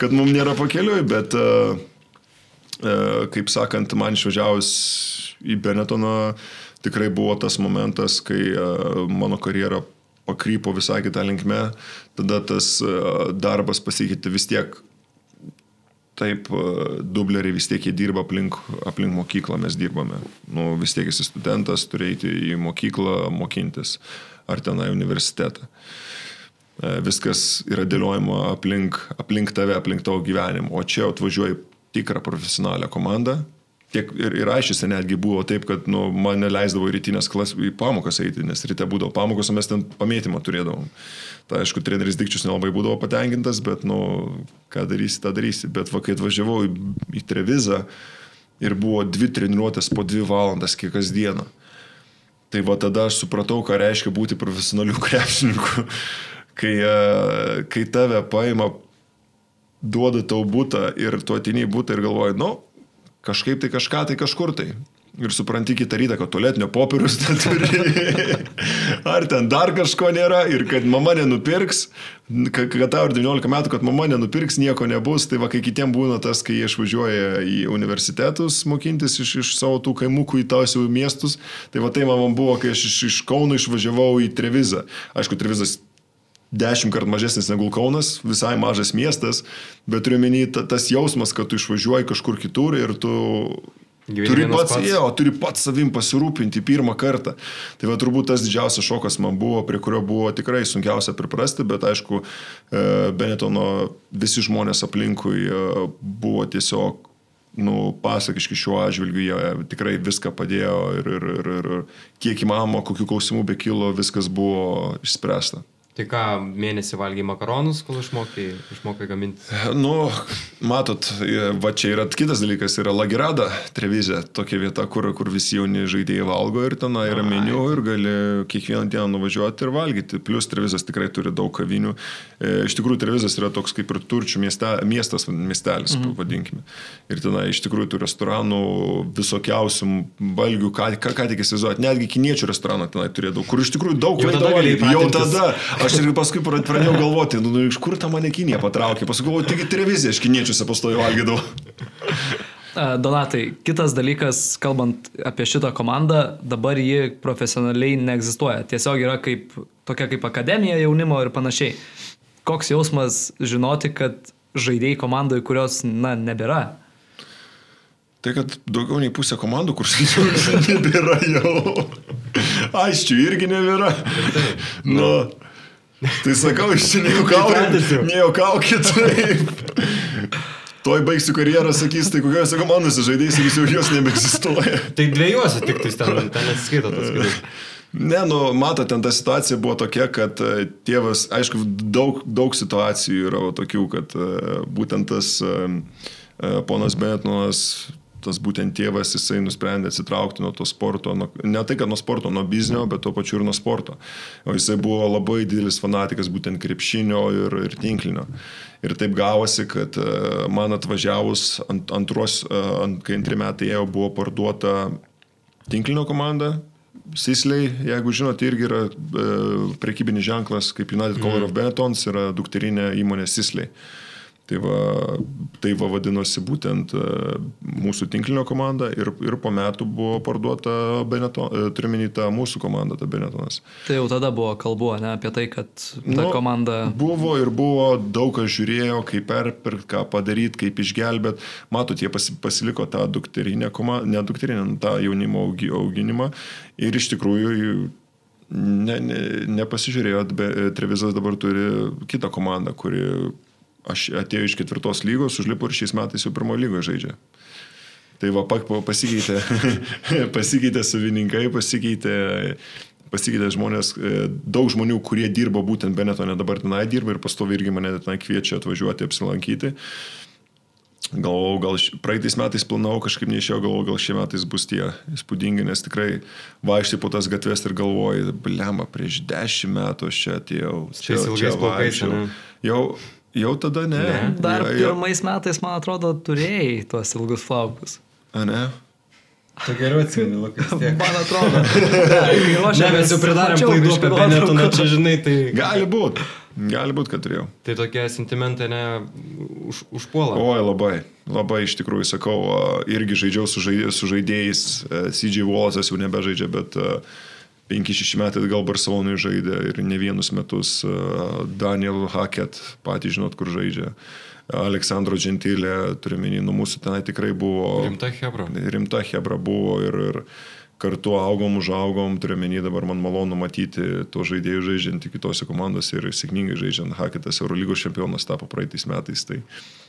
kad mums nėra pakeliui, bet, uh, uh, kaip sakant, man išvažiavus į Benetoną tikrai buvo tas momentas, kai uh, mano karjera pakrypo visai kitą linkmę, tada tas darbas pasikeitė vis tiek Taip, e, dubleriai vis tiek jie dirba aplink, aplink mokyklą, mes dirbame. Nu, vis tiek esi studentas, turi eiti į mokyklą mokintis ar tenai universitetą. E, Viskas yra dėliojama aplink, aplink tave, aplink tavo gyvenimą. O čia atvažiuoji tikrą profesionalią komandą. Tiek ir, ir aiškiai netgi buvo taip, kad nu, man neleisdavo į rytinės klas į pamokas eiti, nes ryte būdavo pamokos, o mes ten pamėtymą turėdavom. Tai aišku, treneris Dikčius nelabai būdavo patenkintas, bet, nu, ką darysi, tą darysi. Bet va, kai atvažiavau į, į Trevizą ir buvo dvi treniruotės po dvi valandas kiekvieną. Tai va tada aš supratau, ką reiškia būti profesionaliu krepšininku. Kai, e, kai tave paima, duoda tau būtą ir tu atini į būtą ir galvoji, nu, kažkaip tai kažką tai kažkur tai. Ir supranti kitą rytą, kad tualetinio popierius neturi, ar ten dar kažko nėra ir kad mama nenupirks, kad, tau ir 19 metų, kad mama nenupirks, nieko nebus, tai va kai kitiem būna tas, kai jie išvažiuoja į universitetus mokintis iš, iš savo tų kaimukų į tausių miestus, tai va tai man buvo, kai aš iš, iš Kauno išvažiavau į Trevizą. Aišku, Trevizas dešimt kartų mažesnis negu Kaunas, visai mažas miestas, bet turiu menį tas jausmas, kad tu išvažiuoji kažkur kitur ir tu turi pats, pats. Jo, turi pats savim pasirūpinti pirmą kartą. Tai va turbūt tas didžiausias šokas man buvo, prie kurio buvo tikrai sunkiausia priprasti, bet aišku, e, Benetono visi žmonės aplinkui e, buvo tiesiog nu, pasakiški šiuo atžvilgiu, jie tikrai viską padėjo ir, ir, ir, ir kiek įmanoma, kokių klausimų be kilo, viskas buvo išspręsta. Tai ką, mėnesį valgy makaronus, kol išmokai, išmokai gaminti? Nu, matot, va čia yra kitas dalykas, yra Lagirada televizija, tokia vieta, kur, kur visi jauni žaidėjai valgo ir ten yra meniu ir gali kiekvieną dieną nuvažiuoti ir valgyti. Plus televizijas tikrai turi daug kavinių. E, iš tikrųjų, televizijas yra toks kaip ir turčių mieste, miestas, miestelis, mhm. pavadinkime. Ir ten iš tikrųjų tų restoranų visokiausių valgių, ką, ką, ką tik įsivaizduoti. Netgi kiniečių restoraną tenai turėdavo, kur iš tikrųjų daug jau tada, jau tada. Aš ir paskui pradėjau galvoti, nu, nu iš kur tą mane Kinija patraukė. Paskui galvoju, taigi televizija iš kiniečiuose pastoju valgydavau. Donatai, kitas dalykas, kalbant apie šitą komandą, dabar ji profesionaliai neegzistuoja. Tiesiog yra kaip, tokia kaip akademija jaunimo ir panašiai. Koks jausmas žinoti, kad žaidėjai komandoje, kurios, na, nebėra? Tai kad daugiau nei pusė komandų, kur nebėra jau. Aiškiai, irgi nebėra. Nu, Tai sakau, iš čia nejuokaukit. Nejuokaukit. Toj baigsiu karjerą, sakys, tai kokiuose komandose žaidėjai, sakys, jau jos nebeegzistuoja. Tai dviejose tik tai ten, ten atsiskaito tas skaitas. Ne, nu, matot, ten ta situacija buvo tokia, kad e, tėvas, aišku, daug, daug situacijų yra tokių, kad e, būtent tas e, ponas Betnonas tas būtent tėvas, jisai nusprendė atsitraukti nuo to sporto, nuo, ne tai, kad nuo sporto, nuo biznio, bet tuo pačiu ir nuo sporto. O jisai buvo labai didelis fanatikas būtent krepšinio ir, ir tinklinio. Ir taip gavosi, kad e, man atvažiavus ant, antros, e, ant, kai antri metai ėjo, buvo parduota tinklinio komanda, Sisliai, jeigu žinote, irgi yra e, prekybinis ženklas, kaip United Color mm. of Benetons, yra dukterinė įmonė Sisliai. E, Tai va, tai va vadinosi būtent e, mūsų tinklinio komanda ir, ir po metų buvo parduota Beneton, e, turiuomenį tą mūsų komandą, tą Benetonas. Tai jau tada buvo kalbu, ne apie tai, kad ta nu, komanda. Buvo ir buvo, daug kas žiūrėjo, kaip perpirkti, ką padaryti, kaip išgelbėti. Matot, jie pasiliko tą dukterinę komandą, ne dukterinę, tą jaunimo auginimą ir iš tikrųjų ne, ne, nepasižiūrėjot, bet Trevizas dabar turi kitą komandą, kuri aš atėjau iš ketvirtos lygos, užlipo ir šiais metais jau pirmo lygoje žaidžia. Tai va, pasikeitė, pasikeitė savininkai, pasikeitė, pasikeitė žmonės, e, daug žmonių, kurie dirba būtent Benetone, dabar tenai dirba ir pastovi irgi mane tenai kviečia atvažiuoti, apsilankyti. Galvojau, gal praeitais metais planavau, kažkaip neišėjau, galvojau, gal šie metais bus tie įspūdingi, nes tikrai vaikštai po tas gatves ir galvoju, blema, prieš dešimt metų aš čia atėjau. Čia ilgais plaukais. Jau Jau tada ne. ne. Dar ja, pirmais metais, man atrodo, turėjai tuos ilgus plaukus. A ne? Tu geriau atsimeni, Lukas. Man atrodo. ne, mes jau pridarėm klaidų apie Benetoną, čia žinai, tai... Gali būti. Gali būti, kad turėjau. Tai tokie sentimentai ne už, užpuola. Oi, labai. Labai iš tikrųjų sakau, irgi žaidžiau su, žaidė, su žaidėjais, e, CJ Wallace'as jau nebežaidžia, bet uh, 5-6 metai gal Barcelonui žaidė ir ne vienus metus Daniel Hackett, patys žinot, kur žaidžia. Aleksandro Gentilė, turiu menį, nu mūsų tenai tikrai buvo. Rimta Hebra. Rimta Hebra buvo ir, ir kartu augom, užaugom, turiu menį, dabar man malonu matyti to žaidėjų žaidžiant kitose komandose ir sėkmingai žaidžiant. Hackettas Eurolygos čempionas tapo praeitais metais. Tai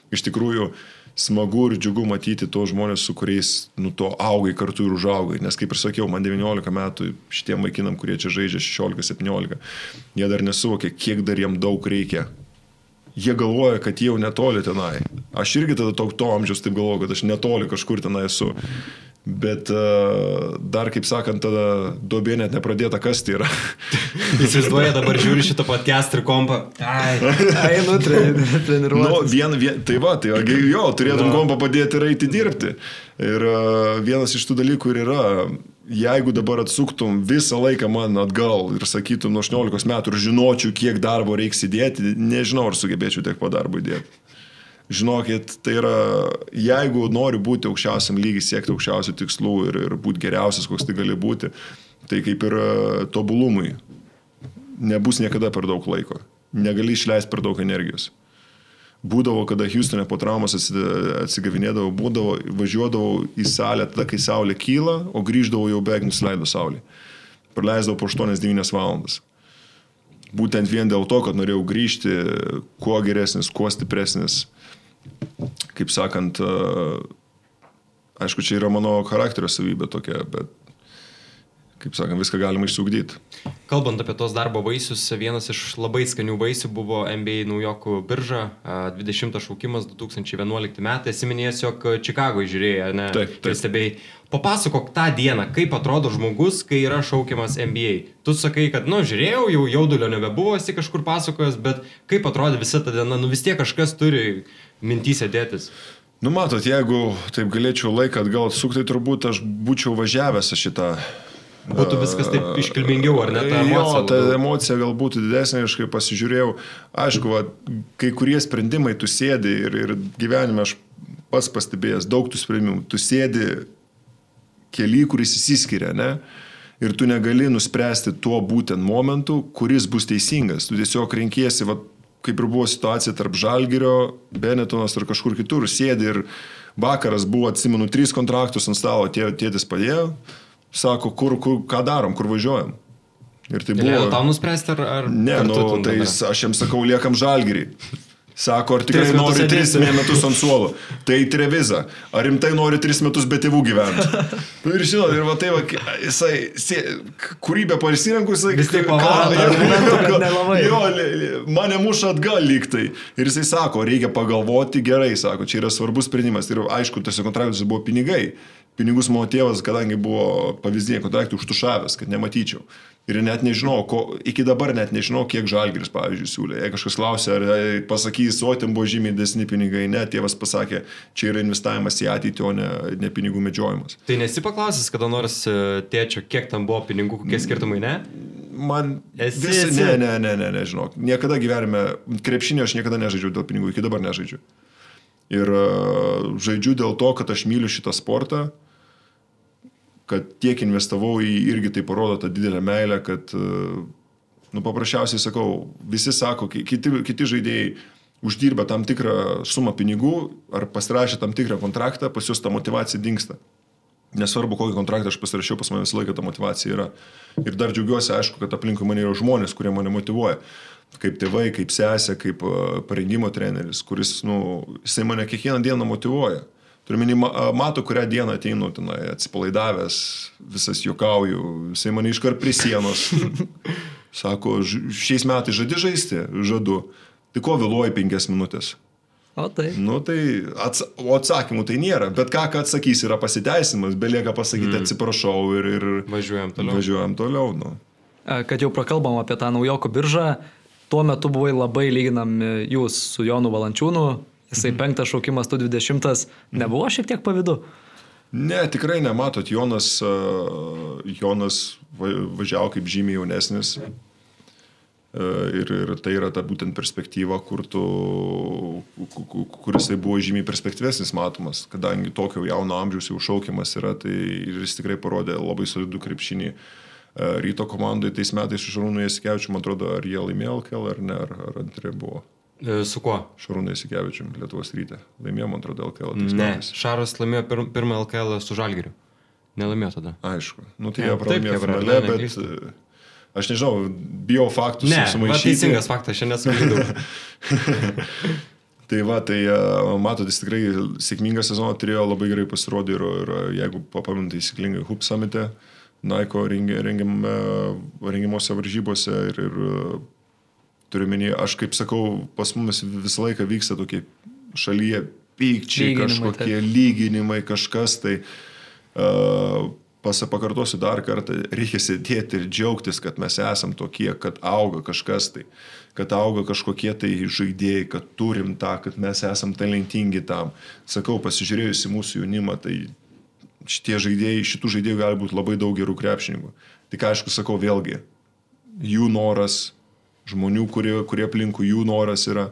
iš tikrųjų smagu ir džiugu matyti tos žmonės, su kuriais nu, to augai kartu ir užaugai. Nes kaip ir sakiau, man 19 metų šitiem vaikinam, kurie čia žaidžia 16-17, jie dar nesuvokia, kiek dar jiem daug reikia. Jie galvoja, kad jau netoli tenai. Aš irgi tada to, to amžiaus taip galvoju, kad aš netoli kažkur tenai esu. Bet uh, dar, kaip sakant, tada duobė net nepradėta kasti yra. Įsivaizduoja, dabar žiūri šitą podcast ir kompą. Ai, einu treniruoti. Nu, vien, vien, tai va, tai jo, turėtum no. kompą padėti ir eiti dirbti. Ir e, vienas iš tų dalykų ir yra, jeigu dabar atsuktum visą laiką man atgal ir sakytum nuo 18 metų ir žinočiau, kiek darbo reiks įdėti, nežinau, ar sugebėčiau tiek po darbo įdėti. Žinokit, tai yra, jeigu nori būti aukščiausiam lygiai, siekti aukščiausių tikslų ir, ir būti geriausias, koks tai gali būti, tai kaip ir e, tobulumui nebus niekada per daug laiko. Negali išleisti per daug energijos. Būdavo, kada Houstone po traumos atsigavinėdavau, būdavo, važiuodavau į salę tada, kai saulė kyla, o grįždavau jau beveik nusileido saulė. Praleisdavau po 8-9 valandas. Būtent vien dėl to, kad norėjau grįžti kuo geresnis, kuo stipresnis. Kaip sakant, aišku, čia yra mano charakterio savybė tokia, bet kaip sakant, viską galima išsiugdyti. Kalbant apie tos darbo vaisius, vienas iš labai skanių vaisių buvo NBA naujokų birža, 20 šaukimas 2011 metai, esi minėjęs, jog Čikagoje žiūrėjai, ne? Taip, taip. Stebėjai. Papasakok tą dieną, kaip atrodo žmogus, kai yra šaukiamas NBA. Tu sakai, kad, nu, žiūrėjau, jau jaudulio nebebuvo, esi kažkur pasakojęs, bet kaip atrodė visa ta diena, nu vis tiek kažkas turi mintys sėdėtis. Nu, matot, jeigu taip galėčiau laiką atgal atsukti, turbūt aš būčiau važiavęs šitą Būtų viskas taip iškilmingiau, ar ne? Ta emocija, jo, ta emocija gal būtų didesnė, aš kai pasižiūrėjau, aišku, va, kai kurie sprendimai tu sėdi ir, ir gyvenime aš pats pastebėjęs daug tų sprendimų, tu sėdi keli, kuris įsiskiria, ne? Ir tu negali nuspręsti tuo būtent momentu, kuris bus teisingas. Tu tiesiog renkiesi, va, kaip ir buvo situacija tarp Žalgirio, Benetonas ar kažkur kitur, sėdi ir vakaras buvo, atsimenu, trys kontraktus ant stalo, tė, tėtis padėjo sako, kur, kur, ką darom, kur važiuojam. Ir tai buvo... Leido tau nuspręsti, ar... ar ne, nu, tai aš jiems sakau, liekam žalgerį. Sako, ar tikrai nori tris metus ant suolo. Tai Treviza. Ar rimtai nori tris metus be tėvų gyventi? nu, ir žinot, ir va tai, va, jisai, kūrybę pasirenku, jisai... Vis tiek pavadino, jo, mane muša atgal lygtai. Ir jisai sako, reikia pagalvoti gerai, sako, čia yra svarbus sprendimas. Ir aišku, tose kontraktuose buvo pinigai pinigus mano tėvas, kadangi buvo pavyzdiniai kontraktai užtušavęs, kad nematyčiau. Ir net nežinau, ko, iki dabar net nežinau, kiek žalgris, pavyzdžiui, siūlė. Jei kažkas klausė, ar pasakys, o ten buvo žymiai desni pinigai, ne, tėvas pasakė, čia yra investavimas į ateitį, o ne, ne pinigų medžiojimas. Tai nesi paklausęs, kada nors e, tėčio, kiek tam buvo pinigų, kokie skirtumai, ne? Man esi, vis, esi. Ne, ne, ne, ne, nežinau. Niekada gyvenime, krepšinio aš niekada nežaidžiu dėl pinigų, iki dabar nežaidžiu. Ir uh, žaidžiu dėl to, kad aš myliu šitą sportą. Uh, kad tiek investavau į irgi tai parodo tą didelę meilę, kad, e, nu, paprasčiausiai sakau, visi sako, kiti, kiti žaidėjai uždirba tam tikrą sumą pinigų ar pasirašė tam tikrą kontraktą, pas juos ta motivacija dinksta. Nesvarbu, kokį kontraktą aš pasirašiau, pas mane visą laiką ta motivacija yra. Ir dar džiaugiuosi, aišku, kad aplinkui mane yra žmonės, kurie mane motivuoja. Kaip tėvai, kaip sesė, kaip e, parengimo treneris, kuris, nu, jisai mane kiekvieną dieną motivuoja. Turiuomenį, mato, kurią dieną ateinu, tenai, atsipalaidavęs, visas juokauju, jisai mane iškart prie sienos. Sako, šiais metais žadi žaisti? Žadu. Tai ko vėluoji penkias minutės? O tai. Nu, tai ats o atsakymų tai nėra, bet ką, ką atsakys, yra pasiteisimas, belieka pasakyti mm. atsiprašau ir, ir važiuojam toliau. Važiuojam toliau nu. Kad jau prakalbam apie tą naujoko biržą, tuo metu buvai labai lyginami jūs su Jonu Valančiūnu, Jisai mhm. penktas šaukimas, tu dvidešimtas. Nebuvo šiek tiek pavydu? Ne, tikrai nematot. Jonas, Jonas važiavo kaip žymiai jaunesnis. Ir, ir tai yra ta būtent perspektyva, kur tu, kuris buvo žymiai perspektyvesnis matomas, kadangi tokio jauno amžiaus jau šaukiamas yra, tai jis tikrai parodė labai solidų krepšinį ryto komandai tais metais iš Rūnų Jasikevičių, man atrodo, ar jie laimėjo LKL ar ne, ar, ar antri buvo. E, su kuo? Šarūnai Sikevičiam, Lietuvos ryte. Laimėjo, man atrodo, LKL. Ne, metais. Šaras laimėjo pir, pirmą LKL su Žalgiriu. Nelaimėjo tada. Aišku. Nu, tai jie pralaimėjo finale, bet... Neklystu. E, aš nežinau, bijau faktus ne, sumaišyti. Teisingas faktas, šiandien suklydau. tai va, tai e, matot, jis tikrai sėkmingą sezoną turėjo, labai gerai pasirodė ir, ir jeigu papamintai įsiklingai Hup Summite, Naiko rengiamuose varžybose ir, ir turiu menį, aš kaip sakau, pas mumis visą laiką vyksta tokie šalyje pykčiai, lyginimai, kažkokie taip. lyginimai, kažkas tai. Uh, Pasapakartosiu dar kartą, reikia sėdėti ir džiaugtis, kad mes esam tokie, kad auga kažkas tai, kad auga kažkokie tai žaidėjai, kad turim tą, kad mes esam talentingi tam. Sakau, pasižiūrėjus į mūsų jaunimą, tai šitie žaidėjai, šitų žaidėjų gali būti labai daug gerų krepšininkų. Tik aišku, sakau vėlgi, jų noras, žmonių, kurie, kurie aplinkų jų noras yra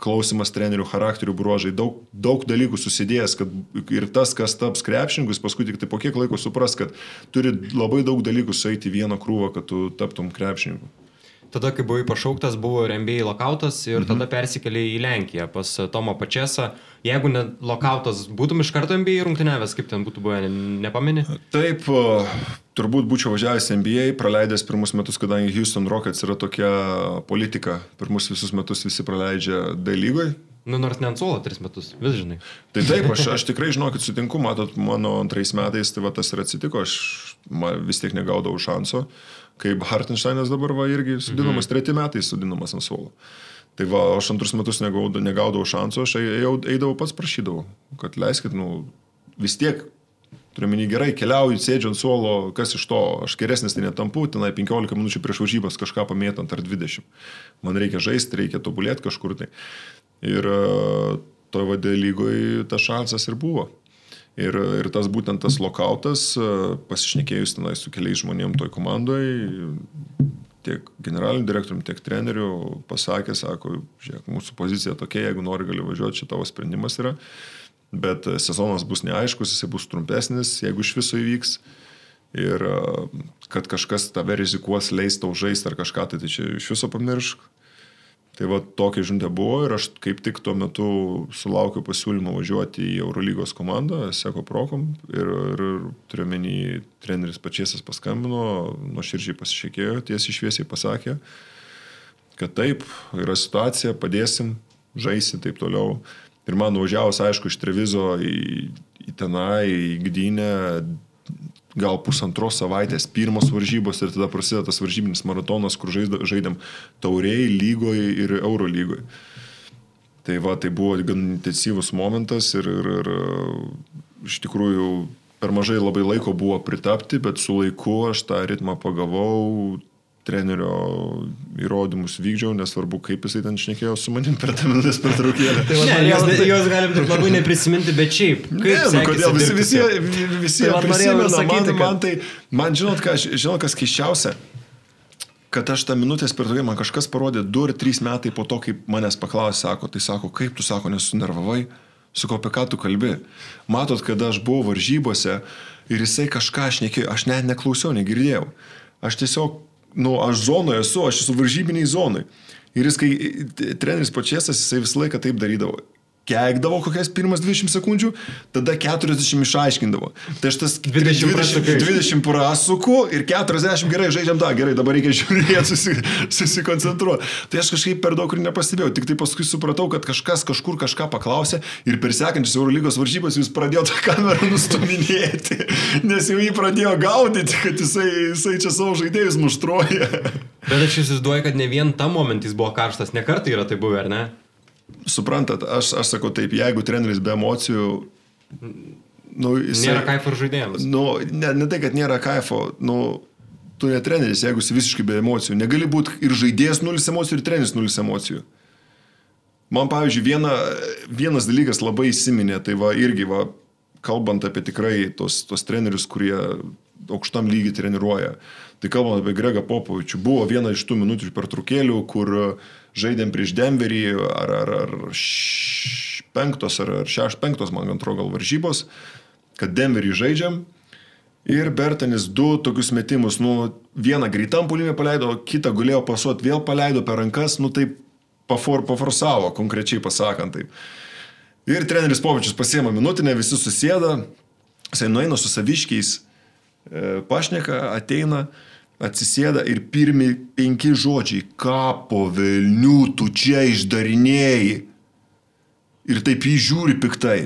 klausimas trenerių, charakterių bruožai, daug, daug dalykų susidėjęs, kad ir tas, kas taps krepšininkus, paskui tik tai po kiek laiko supras, kad turi labai daug dalykų sueiti vieną krūvą, kad tu taptum krepšininku. Tada, kai buvai pašauktas, buvo NBA lokautas ir mhm. tada persikėlė į Lenkiją pas Tomą Pačesą. Jeigu ne lokautas, būtum iš karto NBA rungtynėvęs, kaip ten būtų buvę, nepameni? Taip, turbūt būčiau važiavęs NBA, praleidęs pirmus metus, kadangi Houston Rockets yra tokia politika, pirmus visus metus visi praleidžia D lygoje. Nu, nors ne ant suolo tris metus, vis žinai. Tai taip, aš, aš tikrai žinau, kad sutinku, matot, mano antrais metais tai va tas ir atsitiko, aš vis tiek negaudavau šanso. Uh, kaip Hartensteinas dabar va irgi sudinamas, mhm. treti metai sudinamas ant suolo. Tai va, aš antrus metus negaudavau, negaudavau šansų, aš eidavau pats prašydavau, kad leiskit, nu, vis tiek, turiu menį gerai, keliauju, sėdžiu ant suolo, kas iš to, aš geresnis tai netampu, tenai 15 minučių prieš varžybas kažką pamėtant ar 20. Man reikia žaisti, reikia tobulėti kažkur tai. Ir e, to vadė lygoje tas šansas ir buvo. Ir, ir tas būtent tas lokautas, e, pasišnekėjus tenai su keliais žmonėm toj komandoj, tiek generaliniu direktoriumi, tiek treneriu pasakė, sako, žiūrėk, mūsų pozicija tokia, jeigu nori gali važiuoti, čia tavo sprendimas yra, bet sezonas bus neaiškus, jisai bus trumpesnis, jeigu iš viso įvyks. Ir e, kad kažkas tave rizikuos, leis tau žaisti ar kažką, tai, tai čia iš viso pamiršk. Tai va tokia žinutė buvo ir aš kaip tik tuo metu sulaukiu pasiūlymo važiuoti į Eurolygos komandą, Seko Prokom ir, ir turiu menį treneris pačiasas paskambino, nuo širdžiai pasišėkėjo, tiesiai šviesiai pasakė, kad taip, yra situacija, padėsim, žaisim taip toliau. Ir man nuvažiavus, aišku, iš Trevizo į, į tenai, į Gdynę, gal pusantros savaitės pirmos varžybos ir tada prasideda tas varžybinis maratonas, kur žaidėm tauriai, lygoje ir euro lygoje. Tai va, tai buvo gan intensyvus momentas ir, ir, ir iš tikrųjų per mažai labai laiko buvo pritapti, bet su laiku aš tą ritmą pagavau, trenerio įrodymus vykdžiau, nesvarbu, kaip jisai ten šnekėjo su manim per tą minutės pertraukėlę. tai ne, jos, ne, jos galim labai neprisiminti, bet šiaip. Ne, nu, kodėl visi, visi, visi, tai prisimena, sakyti, man, man tai, man žinot, ką, žinot, kas keiščiausia, kad aš tą minutės pertraukėlę, man kažkas parodė 2 ar 3 metai po to, kai manęs paklausė, sako, tai sako, kaip tu sako, nesunervavai, su ko apie ką tu kalbi. Matot, kad aš buvau varžybose ir jisai kažką aš nekėjau, aš net neklausiau, negirdėjau. Aš tiesiog nu, aš zonoje esu, aš esu varžybiniai zonai. Ir jis, kai treneris pačiasas, jisai visą laiką taip darydavo keikdavo kokias pirmas 20 sekundžių, tada 40 išaiškindavo. Tai aš tas 20, 20, 20 prasuku ir 40 gerai žaidžiam tą, gerai, dabar reikia žiūrėti, susi, susikoncentruoti. Tai aš kažkaip per daug ir nepastebėjau, tik tai paskui supratau, kad kažkas kažkur kažką paklausė ir per sekančias Eurolygos varžybas jūs pradėjote kamerą nustuminėti, nes jau jį pradėjo gaudyti, kad jisai, jisai čia savo žaidėjus muštruoja. Bet aš įsivaizduoju, kad ne vien tam momentais buvo karštas, ne kartą yra tai buvę, ar ne? Suprantat, aš, aš sakau taip, jeigu treneris be emocijų... Nu, jisai, nėra kaifo žaidėjams. Nu, ne, ne tai, kad nėra kaifo, nu, tu ne treneris, jeigu esi visiškai be emocijų. Negali būti ir žaidėjas nulis emocijų, ir treneris nulis emocijų. Man, pavyzdžiui, viena, vienas dalykas labai įsiminė, tai va irgi, va, kalbant apie tikrai tos, tos trenerius, kurie aukštam lygiai treniruoja. Tai kalbant apie Gregą Popovičių, buvo viena iš tų minučių pertraukėlių, kur uh, žaidėm prieš Denverį ar, ar, ar š, penktos ar, ar šeš penktos, man atrodo, gal varžybos, kad Denverį žaidžiam. Ir Bertanis du tokius metimus, nu, vieną greitam pulimį paleido, kitą gulėjo pasuot, vėl paleido per rankas, nu taip pafor, paforsavo, konkrečiai pasakant taip. Ir treneris Povičius pasiema minutinę, visi susėda, jisai nueina su saviškiais, e, pašneka, ateina, atsisėda ir pirmi penki žodžiai, ką po velnių tu čia išdarinėjai. Ir taip jį žiūri piktai.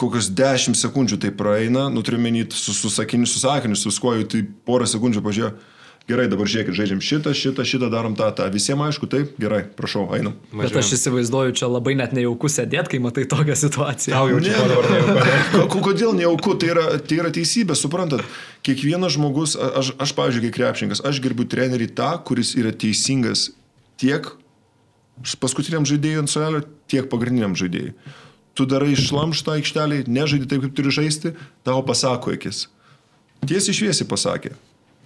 Kokios dešimt sekundžių tai praeina, nutrimenyti su, su sakiniu, su sakiniu, su skoju, tai porą sekundžių pažiūrėjau Gerai, dabar žiūrėkit, žaidžiam šitą, šitą, šitą, darom tą, tą. Visiems aišku, taip, gerai, prašau, einam. Bet aš įsivaizduoju, čia labai net nejauku sėdėti, kai matai tokią situaciją. Tau jau čia dabar nejauku. Kodėl nejauku? Tai yra, tai yra teisybė, suprantat. Kiekvienas žmogus, aš, aš pavyzdžiui, kaip krepšininkas, aš gerbiu trenerį tą, kuris yra teisingas tiek paskutiniam žaidėjui ant suolio, tiek pagrindiniam žaidėjui. tu darai šlamštą aikštelį, nežaidži taip, kaip turi žaisti, tau pasako akis. Tiesiai šviesiai pasakė.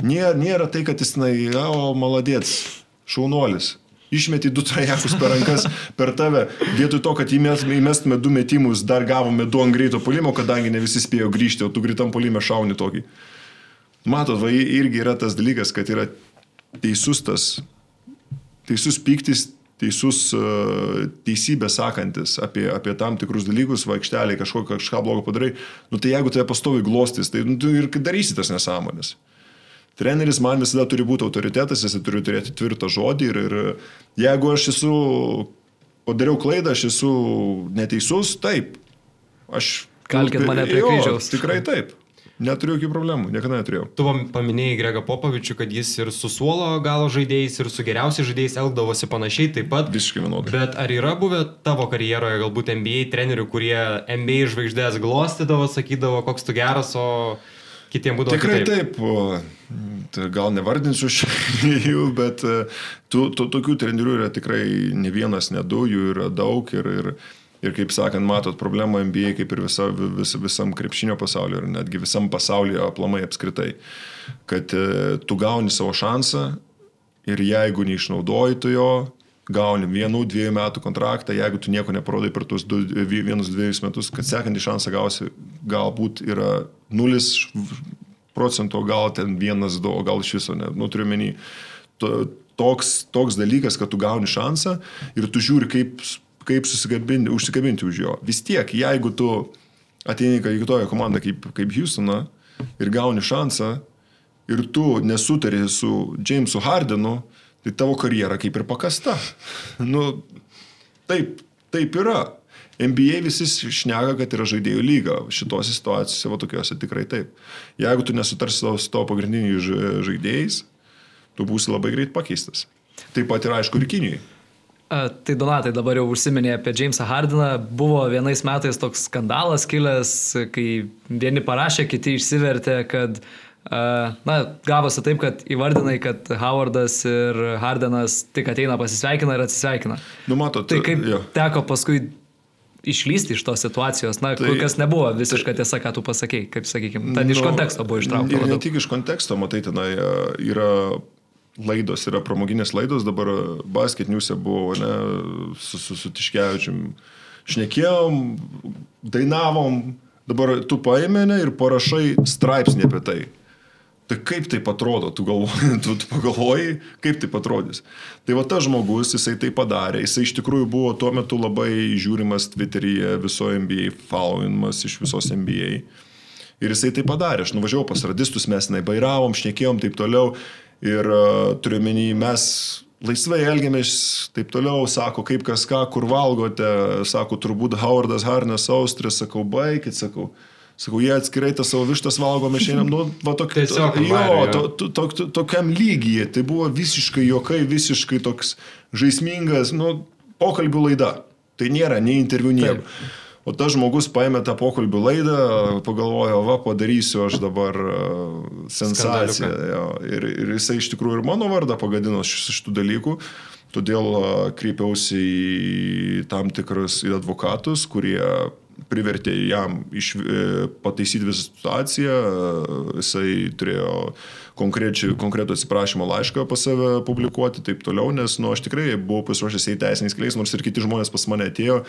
Nėra, nėra tai, kad jis, na, o, maladėts, šaunuolis. Išmeti du trajekus per rankas per tave. Vietoj to, kad įmestume du metimus, dar gavome du ant greito polimo, kadangi ne visi spėjo grįžti, o tu greitam polime šauni tokį. Matot, va, irgi yra tas dalykas, kad yra teisus tas, teisus pyktis, teisus uh, teisybė sakantis apie, apie tam tikrus dalykus, vaikšteliai kažko, kažką blogo padarai, nu tai jeigu tave pastovi glostis, tai nu, tu ir darysi tas nesąmonės. Treneris man visada turi būti autoritetas, jis turi turėti tvirtą žodį ir, ir jeigu aš esu, padariau klaidą, aš esu neteisus, taip. Aš... Kalkit mane prie kryžiaus. Tikrai taip. Neturiu jokių problemų, niekada neturėjau. Tu paminėjai Gregą Popovičių, kad jis ir su suolo galo žaidėjais, ir su geriausiais žaidėjais elgdavosi panašiai taip pat. Visiškai vienodai. Bet ar yra buvę tavo karjeroje galbūt NBA trenerių, kurie NBA žvaigždės glostydavo, sakydavo, koks tu geras, o kitiems būdavo Tikrai kitaip? taip. Tai gal nevardinsiu jų, bet e, tų, tų, tokių trenerių yra tikrai ne vienas, ne du, jų yra daug ir, ir, ir kaip sakant, matot, problema NBA kaip ir visa, vis, visam krepšinio pasauliu ir netgi visam pasaulyje aplamai apskritai, kad e, tu gauni savo šansą ir jeigu neišnaudoji tu jo, gauni vienų, dviejų metų kontraktą, jeigu tu nieko neparodai per tuos du, vienus, dviejus metus, kad sekantį šansą gausi, galbūt yra nulis procentų, gal ten vienas, du, o gal iš viso, ne, nu turiu menį, toks, toks dalykas, kad tu gauni šansą ir tu žiūri, kaip, kaip užsikabinti už jo. Vis tiek, jeigu tu ateini į tokią komandą kaip, kaip Houstoną ir gauni šansą ir tu nesutari su Jamesu Hardenu, tai tavo karjera kaip ir pakasta. nu, taip, taip yra. NBA visi šneka, kad yra žaidėjų lyga. Šitose situacijose, va tokiuose tikrai taip. Jeigu tu nesutarsi su tavo pagrindiniais žaidėjais, tu būsi labai greit pakeistas. Taip pat ir aišku ir Kinijai. Tai Donatai dabar jau užsiminė apie Jamesą Hardiną. Buvo vienais metais toks skandalas kilęs, kai vieni parašė, kiti išsivertė, kad Na, gavosi taip, kad įvardinai, kad Howardas ir Hardenas tik ateina pasisveikina ir atsisveikina. Nu, matot, tai kaip jo. teko paskui išlysti iš tos situacijos, na, tai, kas nebuvo visiška tiesa, ką tu pasakėjai, kaip sakykime, ten nu, iš konteksto buvo ištraukta. Ne, ne tik iš konteksto, matai, tenai yra laidos, yra pramoginės laidos, dabar basketniuose buvo, ne, su, su, su Tiškevičium, šnekėjom, dainavom, dabar tu paėmė ne, ir parašai straipsnį apie tai. Tai kaip tai atrodo, tu, galvoji, tu, tu pagalvoji, kaip tai atrodys. Tai va tas žmogus, jisai tai padarė, jisai iš tikrųjų buvo tuo metu labai žiūrimas Twitteryje, viso NBA, followinamas iš visos NBA. Ir jisai tai padarė, aš nuvažiavau pas radistus, mes nebairavom, šnekėjom taip toliau. Ir uh, turiu menį, mes laisvai elgiamės, taip toliau, sako, kaip kas ką, kur valgote, sako, turbūt Howardas Harnes Austris, sakau, baikit, sakau. Sakau, jie atskirai tą savo vištas valgo, mes šiandien, nu, va, tok, Tiesiog, jo, Mario, to, to, to, to, tokiam lygyje, tai buvo visiškai jokai, visiškai toks žaismingas, nu, pokalbių laida. Tai nėra nei interviu, nieko. O tas žmogus paėmė tą pokalbių laidą, pagalvojo, va, padarysiu aš dabar uh, sensaciją. Jo, ir, ir jisai iš tikrųjų ir mano vardą pagadino šitų dalykų. Todėl uh, kreipiausi į tam tikrus į advokatus, kurie privertė jam iš, e, pataisyti visą situaciją, e, jisai turėjo konkretų atsiprašymo laišką pas save publikuoti taip toliau, nes nu, aš tikrai buvau pasiruošęs į teisiniais keliais, nors ir kiti žmonės pas mane atėjo,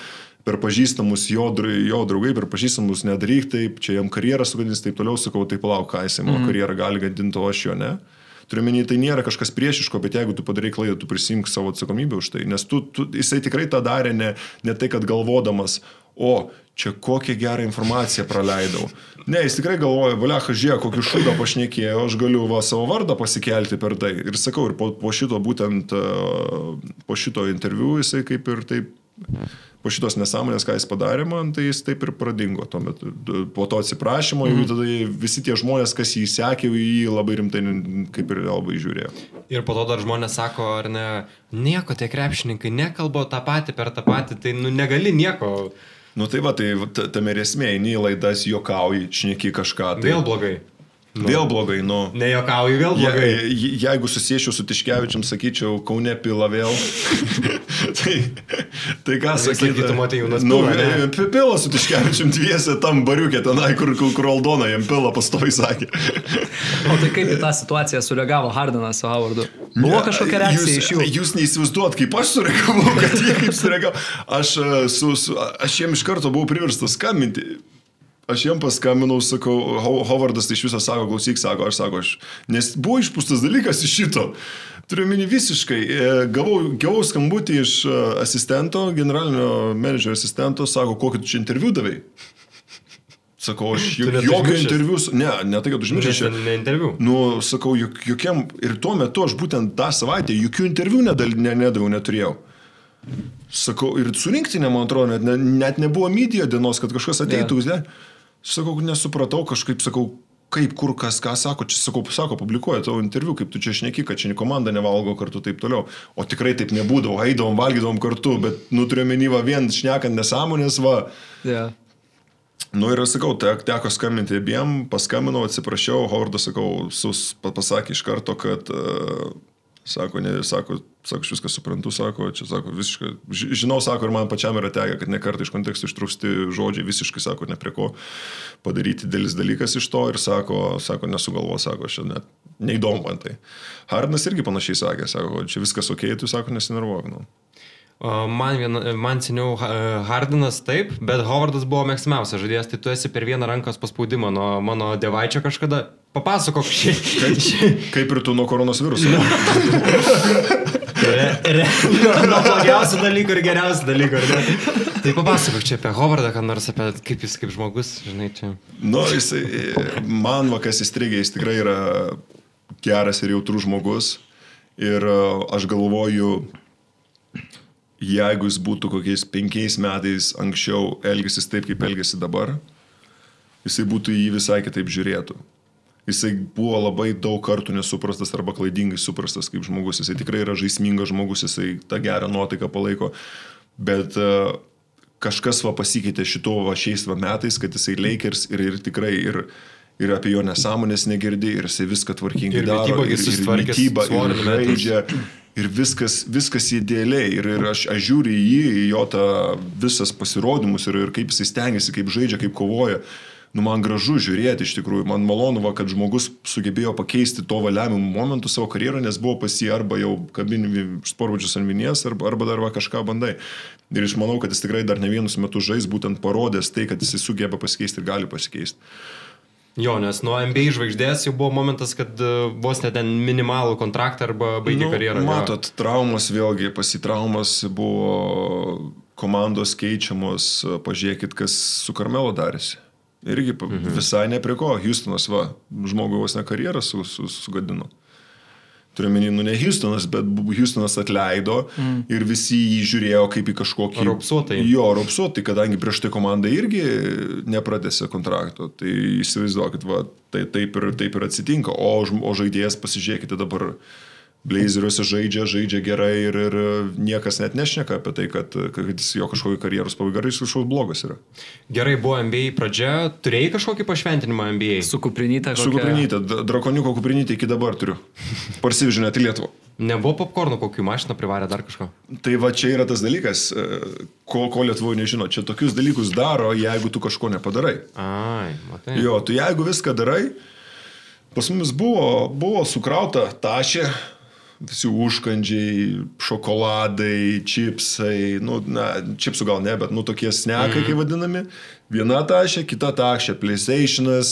per pažįstamus jo, jo draugai, per pažįstamus nedaryk taip, čia jam karjerą sugadins, taip toliau, sakau, tai palauk, ką jisai mano mm. karjerą gali gadinti, o aš jo ne. Turiu menį, tai nėra kažkas priešiško, bet jeigu tu padarai klaidą, tu prisimk savo atsakomybę už tai. Nes tu, tu, jisai tikrai tą darė ne, ne tai, kad galvodamas, o čia kokią gerą informaciją praleidau. Ne, jis tikrai galvoja, valiacha, žiūrėk, kokį šūdą pašnekėjau, aš galiu va savo vardą pasikelti per tai. Ir sakau, ir po, po šito būtent, e, po šito interviu jisai kaip ir taip, po šitos nesąmonės, ką jis padarė man, tai jis taip ir pradingo tuo metu. Po to atsiprašymo, mm. tada visi tie žmonės, kas jį sekė, jį labai rimtai kaip ir labai žiūrėjo. Ir po to dar žmonės sako, ar ne, nieko tie krepšininkai nekalba tą patį per tą patį, tai nu negali nieko Nu tai va, tai tame esmė, eini į laidas, juokauji, šneki kažką. Tai... Vėl blogai. Nu, vėl blogai, nu. Nejokauju, vėl blogai. Je, je, jeigu susiešiu su Tiškevičiam, sakyčiau, Kaune pila vėl. tai, Tai ką sakytum, matai, Jonas Nu, Pila, ne? pi- Pila su Tiškevičium dviese tam bariukė tenai, kur, kur, kur Aldona jam pila pastovi sakė. O tai kaip į tą situaciją sureagavo Hardinas su Howardu? Buvo kažkokia reakcija jūs, iš jų? Jūs neįsivaizduot, kaip aš sureagavau, kad jie kaip sureagavo. Aš, e, su, su, aš jiem iš karto buvau priverstas skambinti. Aš jiem paskambinau, sakau, Ho- Hovardas tai iš viso sako, klausyk, sako, aš sako, aš. Nes buvo išpūstas dalykas iš šito. Turiu minį visiškai. e, Gavau, gavau skambutį iš e, asistento, generalinio menedžerio asistento, sako, kokį tu čia interviu davai. Sakau, aš jok, jokio interviu, ne, ne tai, kad užmiršęs. Čia- ne interviu. Nu, sakau, juk, jokiam ir tuo metu aš būtent tą savaitę jokių interviu nedal, ne, nedaviau, neturėjau. Sakau, ir su rinktinė, man atrodo, net, ne, net nebuvo mydijo dienos, kad kažkas ateitų. Yeah. Sakau, nesupratau, kažkaip sakau, kaip, kur, kas, ką sako, čia sakau, sako, publikuoja tavo interviu, kaip tu čia šneki, kad čia komanda nevalgo kartu taip toliau. O tikrai taip nebūdavo, eidavom, valgydavom kartu, bet nuturėjome minivą vien šnekant nesąmonės, va. Yeah. Nu ir sakau, tek, teko skambinti abiem, paskambinau, atsiprašiau, Hovardas, sakau, sus, pa- pasakė iš karto, kad, uh, sako, ne, sako, sako, aš viską suprantu, sako, čia, sako, visiškai, ži- žinau, sako, ir man pačiam yra tekę, kad ne kartą iš kontekstų ištrūksti žodžiai, visiškai, sako, ne prie ko padaryti dėlis dalykas iš to ir sako, sako, nesugalvo, sako, aš net neįdomu man tai. Hardinas irgi panašiai sakė, sako, čia viskas ok, tu, sako, nesinervuok, nu. Man, viena, man seniau Ha- Hardinas taip, bet Hovardas buvo mėgstamiausias žaidėjas, tai tu esi per vieną rankos paspaudimą nuo mano dievaičio kažkada. Papasakok šį. Kaip ir tu nuo koronos viruso. Re, re, nuo blogiausių dalykų ir geriausių dalykų. Tai papasakok čia apie Hovardą, ką nors apie kaip jis kaip žmogus, žinai, čia. Nu, jisai, man vakas įstrigė, jis tikrai yra geras ir jautrus žmogus. Ir e, aš galvoju, jeigu jis būtų kokiais penkiais metais anksčiau elgėsis taip, kaip elgėsi dabar, jisai būtų į jį visai kitaip žiūrėtų. Jisai buvo labai daug kartų nesuprastas arba klaidingai suprastas kaip žmogus. Jisai tikrai yra žaismingas žmogus, jisai tą gerą nuotaiką palaiko. Bet uh, kažkas va pasikeitė šito va šiais va metais, kad jisai Lakers ir, ir tikrai ir, ir apie jo nesąmonės negirdi, ir jisai viską tvarkingai Ir daro. mitybą gi ir, ir mitybą, svorį ir žaidžia. Ir viskas, viskas idealiai. Ir, ir aš, aš žiūriu į jį, į jo tą visas pasirodymus ir, ir kaip jisai stengiasi, kaip žaidžia, kaip kovoja. Nu, man gražu žiūrėti iš tikrųjų, man malonu, va, kad žmogus sugebėjo pakeisti to valiamimų momentų savo karjerą, nes buvo pas jį arba jau kabinį sportvačius ant vinies, arba, arba dar va kažką bandai. Ir aš manau, kad jis tikrai dar ne vienus metus žais, būtent parodęs tai, kad jis sugeba pasikeisti ir gali pasikeisti. Jo, nes nuo NBA žvaigždės jau buvo momentas, kad e, vos net ten minimalų kontraktą arba baigė nu, karjerą. jo. Matot, traumas vėlgi, pasitraumas buvo komandos keičiamos, pažiūrėkit, kas su Karmelo darėsi. Irgi mhm. visai ne prie ko, Houstonas, va, žmogui vos ne karjerą su, su, sugadino. Turiu menį, nu ne Houstonas, bet Houstonas atleido mm. ir visi jį žiūrėjo kaip į kažkokį... Raupsuotai. Jo, raupsuotai, kadangi prieš tai komanda irgi nepratėsi kontrakto. Tai įsivaizduokit, va, tai taip ir, taip ir atsitinka. O, o žaidėjas, pasižiūrėkite dabar, Blazeriuose žaidžia, žaidžia gerai ir, ir niekas net nešneka apie tai, kad, kad jis jo kažkokį karjeros pabaiga, ar jis kažkoks blogas yra. Gerai, buvo NBA pradžia, turėjai kažkokį pašventinimą NBA? Su kuprinyte. Su kuprinytė, drakoniuko kuprinytė iki dabar turiu. Parsivežiu net į Lietuvą. Nebuvo popkornų, kokių mašiną privarė dar kažko. Tai va čia yra tas dalykas, e, ko, ko Lietuvoje nežino. Čia tokius dalykus daro, jeigu tu kažko nepadarai. Ai, matai. Jo, tu jeigu viską darai, pas mumis buvo, buvo sukrauta tašė, visi užkandžiai, šokoladai, čipsai, nu, na, čipsų gal ne, bet, nu, tokie snekai, mm. kaip vadinami. Viena tašė, kita tašė, PlayStation'as,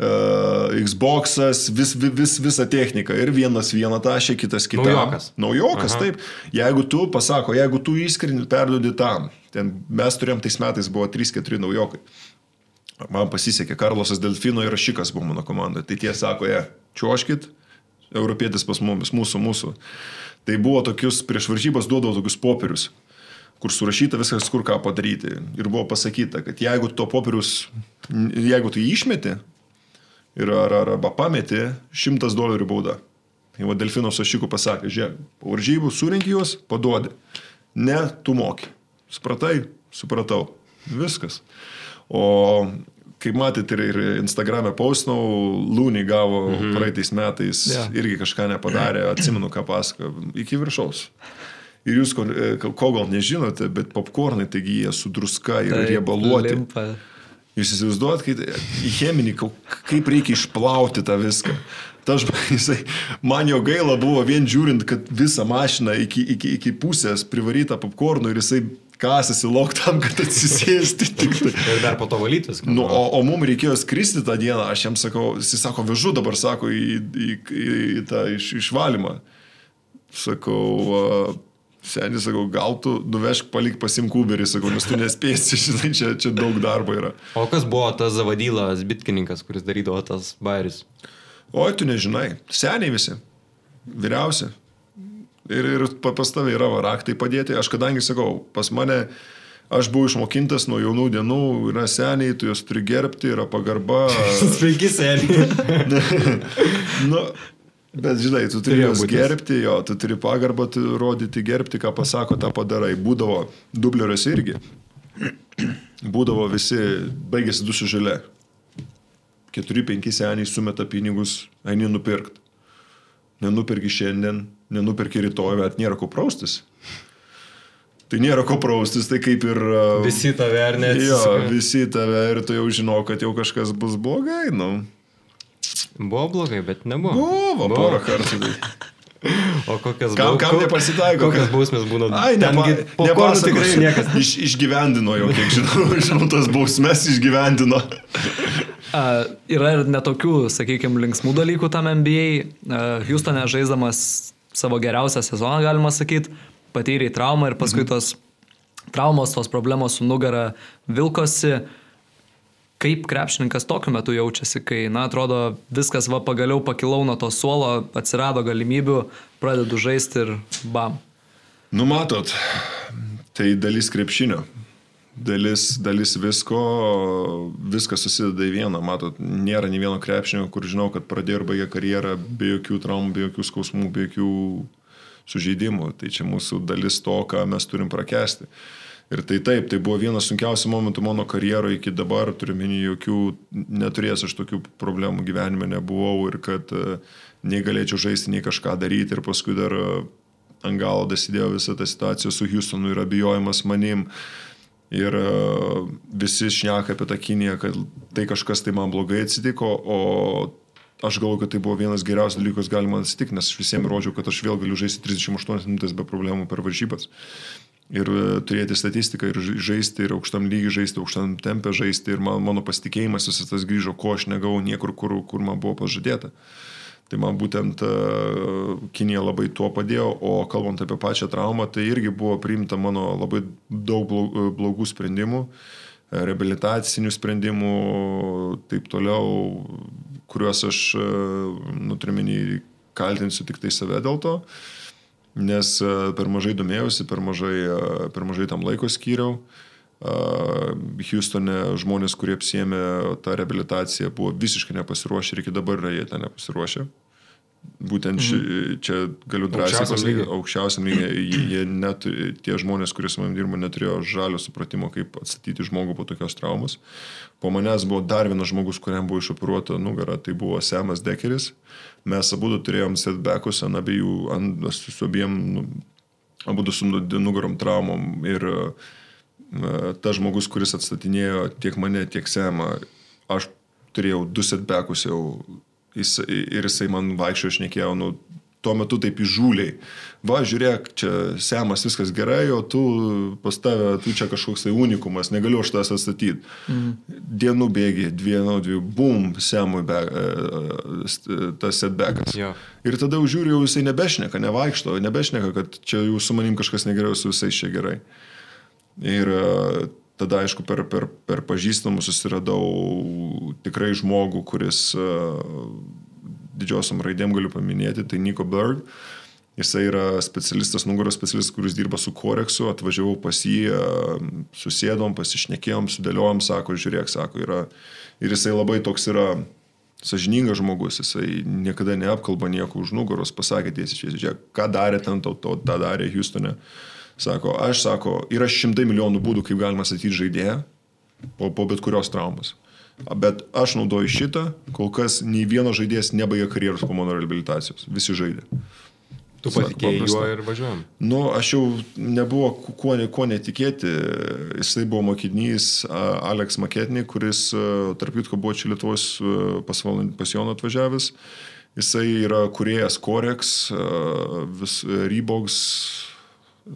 uh, Xbox'as, vis, vis, vis, visa technika. Ir vienas vieną tašė, kitas kitą. Naujokas. Naujokas, Aha. taip. Jeigu tu, pasako, jeigu tu įskrini, perdodi tam. Ten mes turėjom tais metais, buvo 3-4 naujokai. Man pasisekė, Karlosas Delfino ir Šikas buvo mano komandoje. Tai tie sako, jie, čiuoškit, europietis pas mumis, mūsų, mūsų. Tai buvo tokius, prieš varžybas duodavo tokius popierius, kur surašyta viskas, kur ką padaryti. Ir buvo pasakyta, kad jeigu to popierius, jeigu tu jį išmeti ir ar, ar, arba pameti, šimtas dolerių bauda. Tai va Delfino Sašikų pasakė, žiūrėk, varžybų surinki juos, paduodi. Ne, tu moki. Supratai? Supratau. Viskas. O kaip matėte ir, ir Instagram'e paustinau, Lūnį gavo mhm. praeitais metais, yeah. irgi kažką nepadarė, atsimenu, ką pasako, iki viršaus. Ir jūs ko, e, ko gal nežinote, bet popkornai, taigi jie su druska ir riebaluoti. Limpa. Jūs įsivaizduojat, kai į cheminį, kaip reikia išplauti tą viską. Ta, jisai, man jo gaila buvo vien žiūrint, kad visą mašiną iki, iki, iki pusės privaryta popkornų ir jisai kasasi lauk tam, kad atsisėsti tik tai. Ir dar po to valytis. Nu, o, o mums reikėjo skristi tą dieną, aš jam sakau, jis sako, vežu dabar, sako, į, į, į, į tą iš, išvalymą. Sakau, uh, Senis, sakau, gal tu nuvežk palik pasim kuberį, sakau, nes tu nespėsi, žinai, čia, čia daug darbo yra. O kas buvo tas zavadylas, bitkininkas, kuris darydavo tas bairius? Oi, tu nežinai, seniai visi, vyriausi. Ir, ir pas tavai yra raktai padėti. Aš kadangi sakau, pas mane, aš buvau išmokintas nuo jaunų dienų, yra seniai, tu juos turi gerbti, yra pagarba. Sveiki, seniai. nu, bet žinai, tu turi juos gerbti, jo, tu turi pagarbą tu rodyti, gerbti, ką pasako, tą padarai. Būdavo dubleriuose irgi. Būdavo visi, baigėsi dušų žalė. 4-5 seniai sumeta pinigus, eini nupirkti. Nenupirki šiandien, nenupirki rytoj, bet nėra ko praustis. Tai nėra ko praustis, tai kaip ir... Visi tave ar ne? Jo, visi tave ir tu jau žinau, kad jau kažkas bus blogai, nu. Buvo blogai, bet nebuvo. Buvo, buvo. porą kartų. O kokias kam, kam nepasitaiko? Kokias bausmės būna? Ai, nepa, nepasakosiu. tikrai niekas. Iš, išgyvendino jau, kiek žinau, žinau, tas bausmės išgyvendino. Uh, yra ir netokių, sakykime, linksmų dalykų tam NBA. Uh, Houstone žaisdamas savo geriausią sezoną, galima sakyti, patyrė traumą ir paskui mhm. tos traumos, tos problemos su nugara vilkosi. Kaip krepšininkas tokiu metu jaučiasi, kai, na, atrodo, viskas va pagaliau pakilau nuo to suolo, atsirado galimybių, pradedu žaisti ir bam. Numatot, tai dalis krepšinio dalis, dalis visko, viskas susideda į vieną. Matot, nėra nei vieno krepšinio, kur žinau, kad pradėjo ir baigė karjerą be jokių traumų, be jokių skausmų, be jokių sužeidimų. Tai čia mūsų dalis to, ką mes turim prakesti. Ir tai taip, tai buvo vienas sunkiausių momentų mano karjeroje iki dabar, turiu minį, jokių, neturėjęs aš tokių problemų gyvenime nebuvau ir kad e, nei galėčiau žaisti, nei kažką daryti ir paskui dar e, ant galo dasidėjo visa ta situacija su Houstonu ir abijojimas manim. Uh, Ir e, visi šneka apie tą Kiniją, kad tai kažkas tai man blogai atsitiko, o aš galvoju, kad tai buvo vienas geriausias dalykas galima atsitikti, nes aš visiems rodžiau, kad aš vėl galiu žaisti 38 minutės be problemų per varžybas. Ir e, turėti statistiką ir žaisti, ir aukštam lygiai žaisti, aukštam tempę žaisti, ir man, mano pasitikėjimas visas tas grįžo, ko aš negavau niekur, kur, kur man buvo pažadėta. Uh, Tai man būtent e, Kinija labai tuo padėjo, o kalbant apie pačią traumą, tai irgi buvo priimta mano labai daug blogų sprendimų, e, reabilitacinių sprendimų, taip toliau, kuriuos aš, e, nutriminį, kaltinsiu tik tai save dėl to, nes per mažai domėjausi, per mažai, per mažai tam laiko skyriau. Houstone žmonės, kurie apsėmė tą reabilitaciją, buvo visiškai nepasiruošę ir iki dabar yra jie ten nepasiruošę. Būtent ši, čia galiu drąsiai pasakyti, aukščiausiam lygiai, net, tie žmonės, kurie su manim dirbo, neturėjo žalio supratimo, kaip atstatyti žmogų po tokios traumos. Po manęs buvo dar vienas žmogus, kuriam buvo išoperuota nugara, tai buvo Semas Dekeris. Mes abu turėjom setbackus ant abiejų, ant, su abiem, nu, abu su nugarom traumom ir uh, tas žmogus, kuris atstatinėjo tiek mane, tiek Semą, aš turėjau du setbackus jau jis, ir jisai man vaikščiojo, šnekėjo, nu, tuo metu taip įžūliai. Va, žiūrėk, čia semas viskas gerai, o tu pas tave, tu čia kažkoks tai unikumas, negaliu aš tas atstatyti. Mm. Dienų bėgi, dviejų, dviejų, bum, semui be, tas setbackas. Jo. Ir tada žiūriu, jau jisai nebešneka, nevaikšto, nebešneka, kad čia jau su manim kažkas negerai, su visais čia gerai. Ir e, tada, aišku, per, per, per pažįstamus susiradau tikrai žmogų, kuris e, didžiosiam raidėm galiu paminėti, tai Nico Bird. Jisai yra specialistas, nugaros specialistas, kuris dirba su koreksu, atvažiavau pas jį, e, susėdom, pasišnekėjom, sudėliojom, sako, žiūrėk, sako, yra. Ir jisai labai toks yra sažiningas žmogus, jisai niekada neapkalba nieko už nugaros, pasakė tiesiai, žiūrėk, ką darė ten, to, to, tą darė Houstone. Sako, aš sako, yra šimtai milijonų būdų, kaip galima statyti žaidėją po, po bet kurios traumos. Bet aš naudoju šitą, kol kas nei vieno žaidėjas nebaigė karjeros po mano rehabilitacijos. Visi žaidė. Tu patikėjai juo ir važiuojam. Nu, aš jau nebuvo kuo, kuo netikėti. Jisai buvo mokinys Alex Maketnį, kuris, tarp kitko, buvo čia Lietuvos pas, pas Joną atvažiavęs. Jisai yra kuriejas Korex, vis, Reeboks,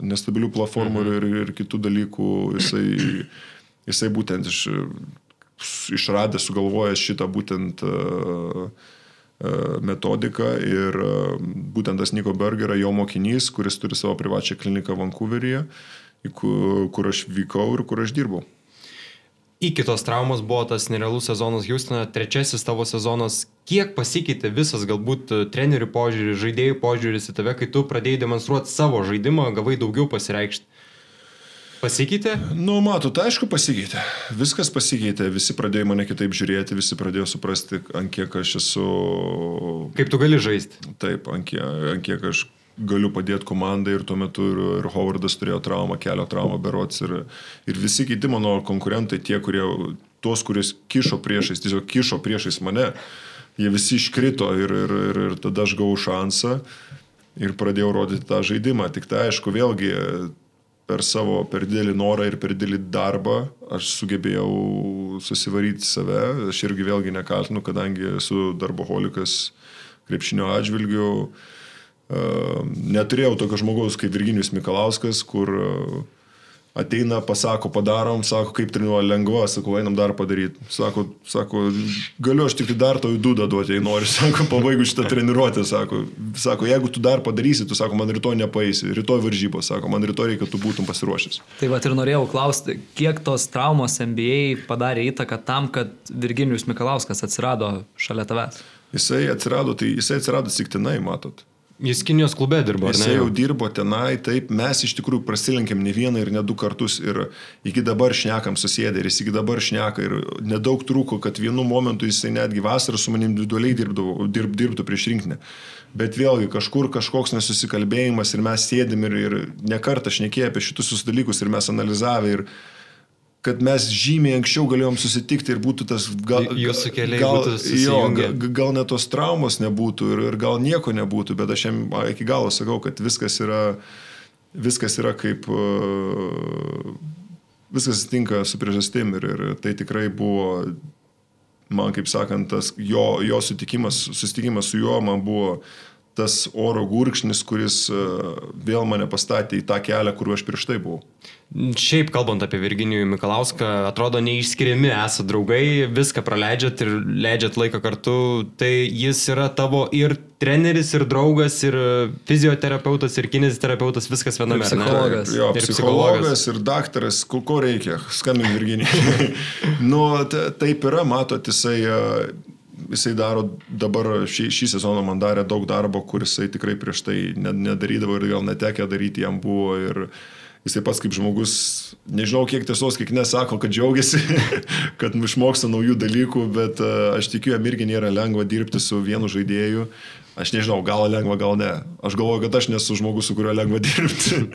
nestabilių platformų mhm. ir, ir kitų dalykų. Jisai, jisai būtent iš, išradęs, sugalvojęs šitą būtent uh, metodiką ir e, būtent tas Niko Berger yra jo mokinys, kuris turi savo privačią kliniką Vancouveryje, kur aš vykau ir kur aš dirbau. Iki tos traumos buvo tas nerealus sezonas Houstone, trečiasis tavo sezonas. Kiek pasikeitė visas galbūt trenerių požiūris, žaidėjų požiūris į tave, kai tu pradėjai demonstruoti savo žaidimą, gavai daugiau pasireikšti? Pasikeitė? Nu, matot, aišku, pasikeitė. Viskas pasikeitė, visi pradėjo mane kitaip žiūrėti, visi pradėjo suprasti, ant kiek aš esu... Kaip tu gali žaisti? Taip, ant kiek, ant kiek aš galiu padėti komandai ir tuo metu ir, ir Howardas turėjo traumą, kelio traumą berots ir, ir visi kiti mano konkurentai, tie, kurie, tuos, kuris kišo priešais, tiesiog kišo priešais mane, jie visi iškrito ir, ir, ir, ir tada aš gavau šansą ir pradėjau rodyti tą žaidimą. Tik tai aišku, vėlgi per savo, per didelį norą ir per didelį darbą aš sugebėjau susivaryti save. Aš irgi vėlgi nekaltinu, kadangi esu darboholikas krepšinio atžvilgių. Neturėjau tokio žmogaus kaip Virginijus Mikalauskas, kur uh, ateina, pasako, padarom, sako, kaip treniruoja lengva, sako, einam dar padaryti. Sako, sako, galiu aš tik tai dar tau įdūdą duoti, jei nori, sako, pabaigu šitą treniruotę, sako, sako, jeigu tu dar padarysi, tu sako, man rytoj nepaeisi, rytoj varžybos, sako, man rytoj reikia, kad tu būtum pasiruošęs. Tai va ir norėjau klausti, kiek tos traumos NBA padarė įtaką tam, kad Virginijus Mikalauskas atsirado šalia tavęs? Jisai atsirado, tai jisai atsirado siktinai, matot. Jis Kinijos klube dirbo? Jis jau dirbo tenai, taip, mes iš tikrųjų prasilenkėm ne vieną ir ne du kartus ir iki dabar šnekam susėdę ir jis iki dabar šneka ir nedaug trūko, kad vienu momentu jisai netgi vasarą su manim individualiai dirbdavo, dirb, dirbtų prieš rinkinį. Bet vėlgi kažkur kažkoks nesusikalbėjimas ir mes sėdim ir, ir nekartą šnekėjome apie šitus dalykus ir mes analizavę ir kad mes žymiai anksčiau galėjom susitikti ir būtų tas gal... Jūsų keliai gal, būtų jo, gal, net tos traumos nebūtų ir, ir gal nieko nebūtų, bet aš jam iki galo sakau, kad viskas yra, viskas yra kaip... Viskas tinka su priežastim ir, ir tai tikrai buvo, man kaip sakant, tas jo, jo sutikimas, susitikimas su juo man buvo tas oro gurkšnis, kuris vėl mane pastatė į tą kelią, kuriuo aš prieš tai buvau. Šiaip kalbant apie Virginijų Mikalauską, atrodo neišskiriami esate draugai, viską praleidžiat ir leidžiat laiką kartu. Tai jis yra tavo ir treneris, ir draugas, ir fizioterapeutas, ir kineziterapeutas, viskas viename. Ir psichologas. Jo, ir psichologas, ir daktaras, ko, ko reikia, skambink Virginijai. nu, taip yra, matot, jisai jisai daro dabar šį, šį sezoną man darė daug darbo, kur jisai tikrai prieš tai nedarydavo ir gal netekė daryti jam buvo. Ir, jisai pats kaip žmogus, nežinau kiek tiesos, kiek nesako, kad džiaugiasi, kad išmoksta naujų dalykų, bet uh, aš tikiu, jam irgi nėra lengva dirbti su vienu žaidėju. Aš nežinau, gal lengva, gal ne. Aš galvoju, kad aš nesu žmogus, su kuriuo lengva dirbti.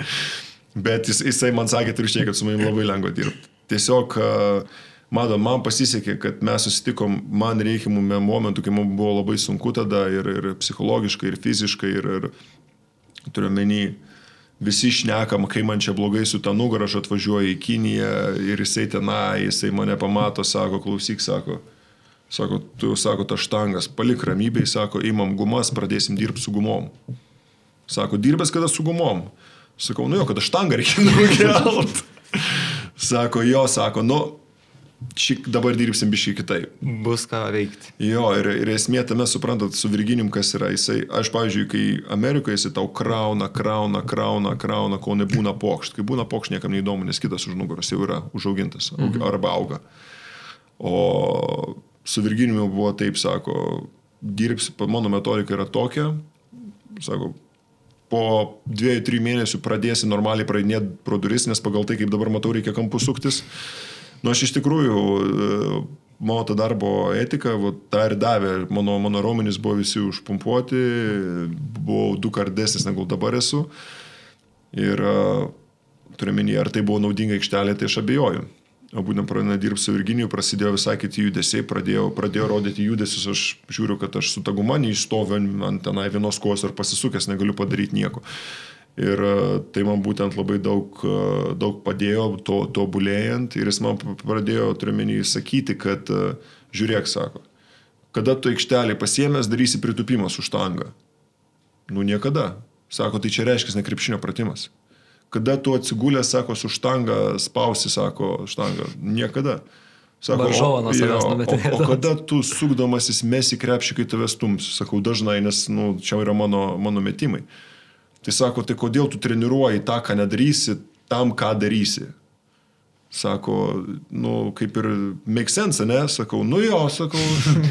bet jis, jisai man sakė atvirkščiai, kad su manim labai lengva dirbti. Tiesiog uh, Mato, man pasisekė, kad mes susitikom man reikimų momentų, kai man buvo labai sunku tada ir, ir psichologiškai, ir fiziškai, ir, ir turiu menį, visi šnekam, kai man čia blogai su ta nugara, aš atvažiuoju į Kiniją ir jisai tenai, jisai mane pamato, sako, klausyk, sako, sako, tu, sako, ta štangas, palik ramybėj, sako, imam gumas, pradėsim dirbti su gumom. Sako, dirbęs kada su gumom. Sakau, nu jo, kada štangą reikia nukelt. sako, jo, sako, nu, šį dabar dirbsim biškai kitaip. Bus ką veikti. Jo, ir, ir esmė tame suprantat su Virginim, kas yra jisai. Aš, pavyzdžiui, kai Amerikoje jisai tau krauna, krauna, krauna, krauna, kol nebūna pokšt. Kai būna pokšt, niekam neįdomu, nes kitas už nugaros jau yra užaugintas mhm. arba auga. O su Virginiu buvo taip, sako, dirbs, mano metodika yra tokia, sako, po dviejų, trijų mėnesių pradėsi normaliai praeidinėti pro duris, nes pagal tai, kaip dabar matau, reikia kampus suktis. Nu, aš iš tikrųjų, e, mano ta darbo etika, va, tą ir davė. Mano, mano raumenys buvo visi užpumpuoti, buvau du kardesnis negu dabar esu. Ir e, turiu menį, ar tai buvo naudinga aikštelė, tai aš abejoju. o būtent pradėjome dirbti su Virginiju, prasidėjo visai kiti judesiai, pradėjau, pradėjau rodyti judesius, aš žiūriu, kad aš su taguma neįstoviu ant tenai vienos kojos ar pasisukęs, negaliu padaryti nieko. Ir e, tai man būtent labai daug, e, daug padėjo to, tobulėjant ir jis man pradėjo, turiuomenį, sakyti, kad e, žiūrėk, sako, kada tu aikštelį pasiemęs darysi pritupimą su štanga. Nu niekada. Sako, tai čia reiškia nekrepšinio pratimas. Kada tu atsigulęs, sako, su štanga spausi, sako, štanga. Niekada. Sako, Varžovą nuo savęs numetė. O, o kada tu sukdamasis mesi krepšį, kai tave stums? Sakau, dažnai, nes nu, čia yra mano, mano metimai. Tai sako, tai kodėl tu treniruoji tą, ką nedarysi, tam, ką darysi? Sako, nu, kaip ir make sense, ne? Sakau, nu jo, sakau.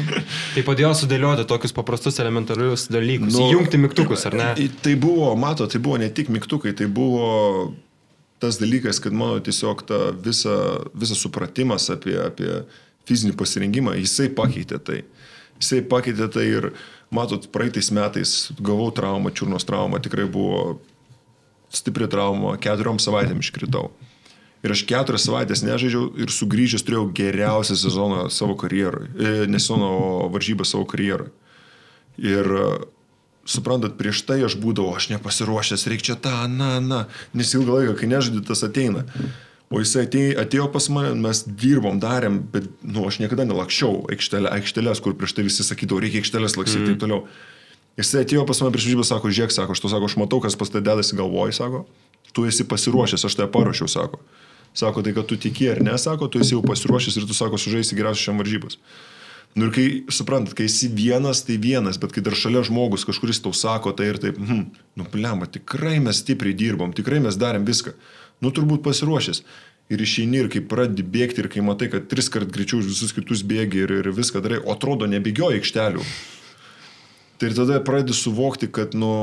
tai padėjo sudėlioti tokius paprastus elementarius dalykus, nu, įjungti mygtukus, ar ne? Tai buvo, mato, tai buvo ne tik mygtukai, tai buvo tas dalykas, kad mano tiesiog ta visa, visa supratimas apie, apie fizinį pasirinkimą, jisai pakeitė tai. Jisai pakeitė tai ir, matot, praeitais metais gavau traumą, čiurnos traumą, tikrai buvo stipri trauma, keturiom savaitėm iškritau. Ir aš keturias savaitės nežaidžiau ir sugrįžęs turėjau geriausią sezoną savo karjerui. E, ne sezoną, o varžybą savo karjerui. Ir e, suprantat, prieš tai aš būdavau, aš nepasiruošęs, reikia čia tą, na, na, nes ilgą laiką, kai nežaidži, tas ateina. O jisai atėjo, atėjo pas mane, mes dirbom, darėm, bet, na, nu, aš niekada nelakščiau aikštelė, aikštelės, kur prieš tai visi sakydavo, reikia aikštelės laksyti ir mm. taip toliau. Jisai atėjo pas mane prieš žybą, sako, žiūrėk, sako, aš to sako, aš matau, kas pas tai dedasi galvoj, sako, tu esi pasiruošęs, aš tave paruošiau, sako. Sako, tai kad tu tiki ar ne, sako, tu esi jau pasiruošęs ir tu sako, sužaisi geriausias šiam varžybas. Nu ir kai, suprantat, kai esi vienas, tai vienas, bet kai dar šalia žmogus kažkuris tau sako tai ir taip, hm, nu blemba, tikrai mes stipriai dirbom, tikrai mes darėm viską. Nu turbūt pasiruošęs. Ir išeini ir kai pradedi bėgti ir kai matai, kad tris kart greičiau už visus kitus bėgi ir, ir viską darai, o atrodo nebėgioji aikštelių. Tai ir tada pradedi suvokti, kad, nu,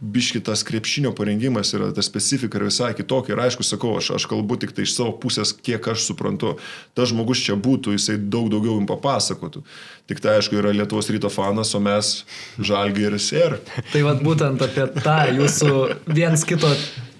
biški tas krepšinio parengimas yra, ta specifika yra visai kitokia. Ir aišku, sakau, aš, aš kalbu tik tai iš savo pusės, kiek aš suprantu. Tas žmogus čia būtų, jisai daug daugiau jums papasakotų. Tik tai aišku, yra Lietuvos ryto fanas, o mes žalgiris ir. tai vad būtent apie tą jūsų viens kito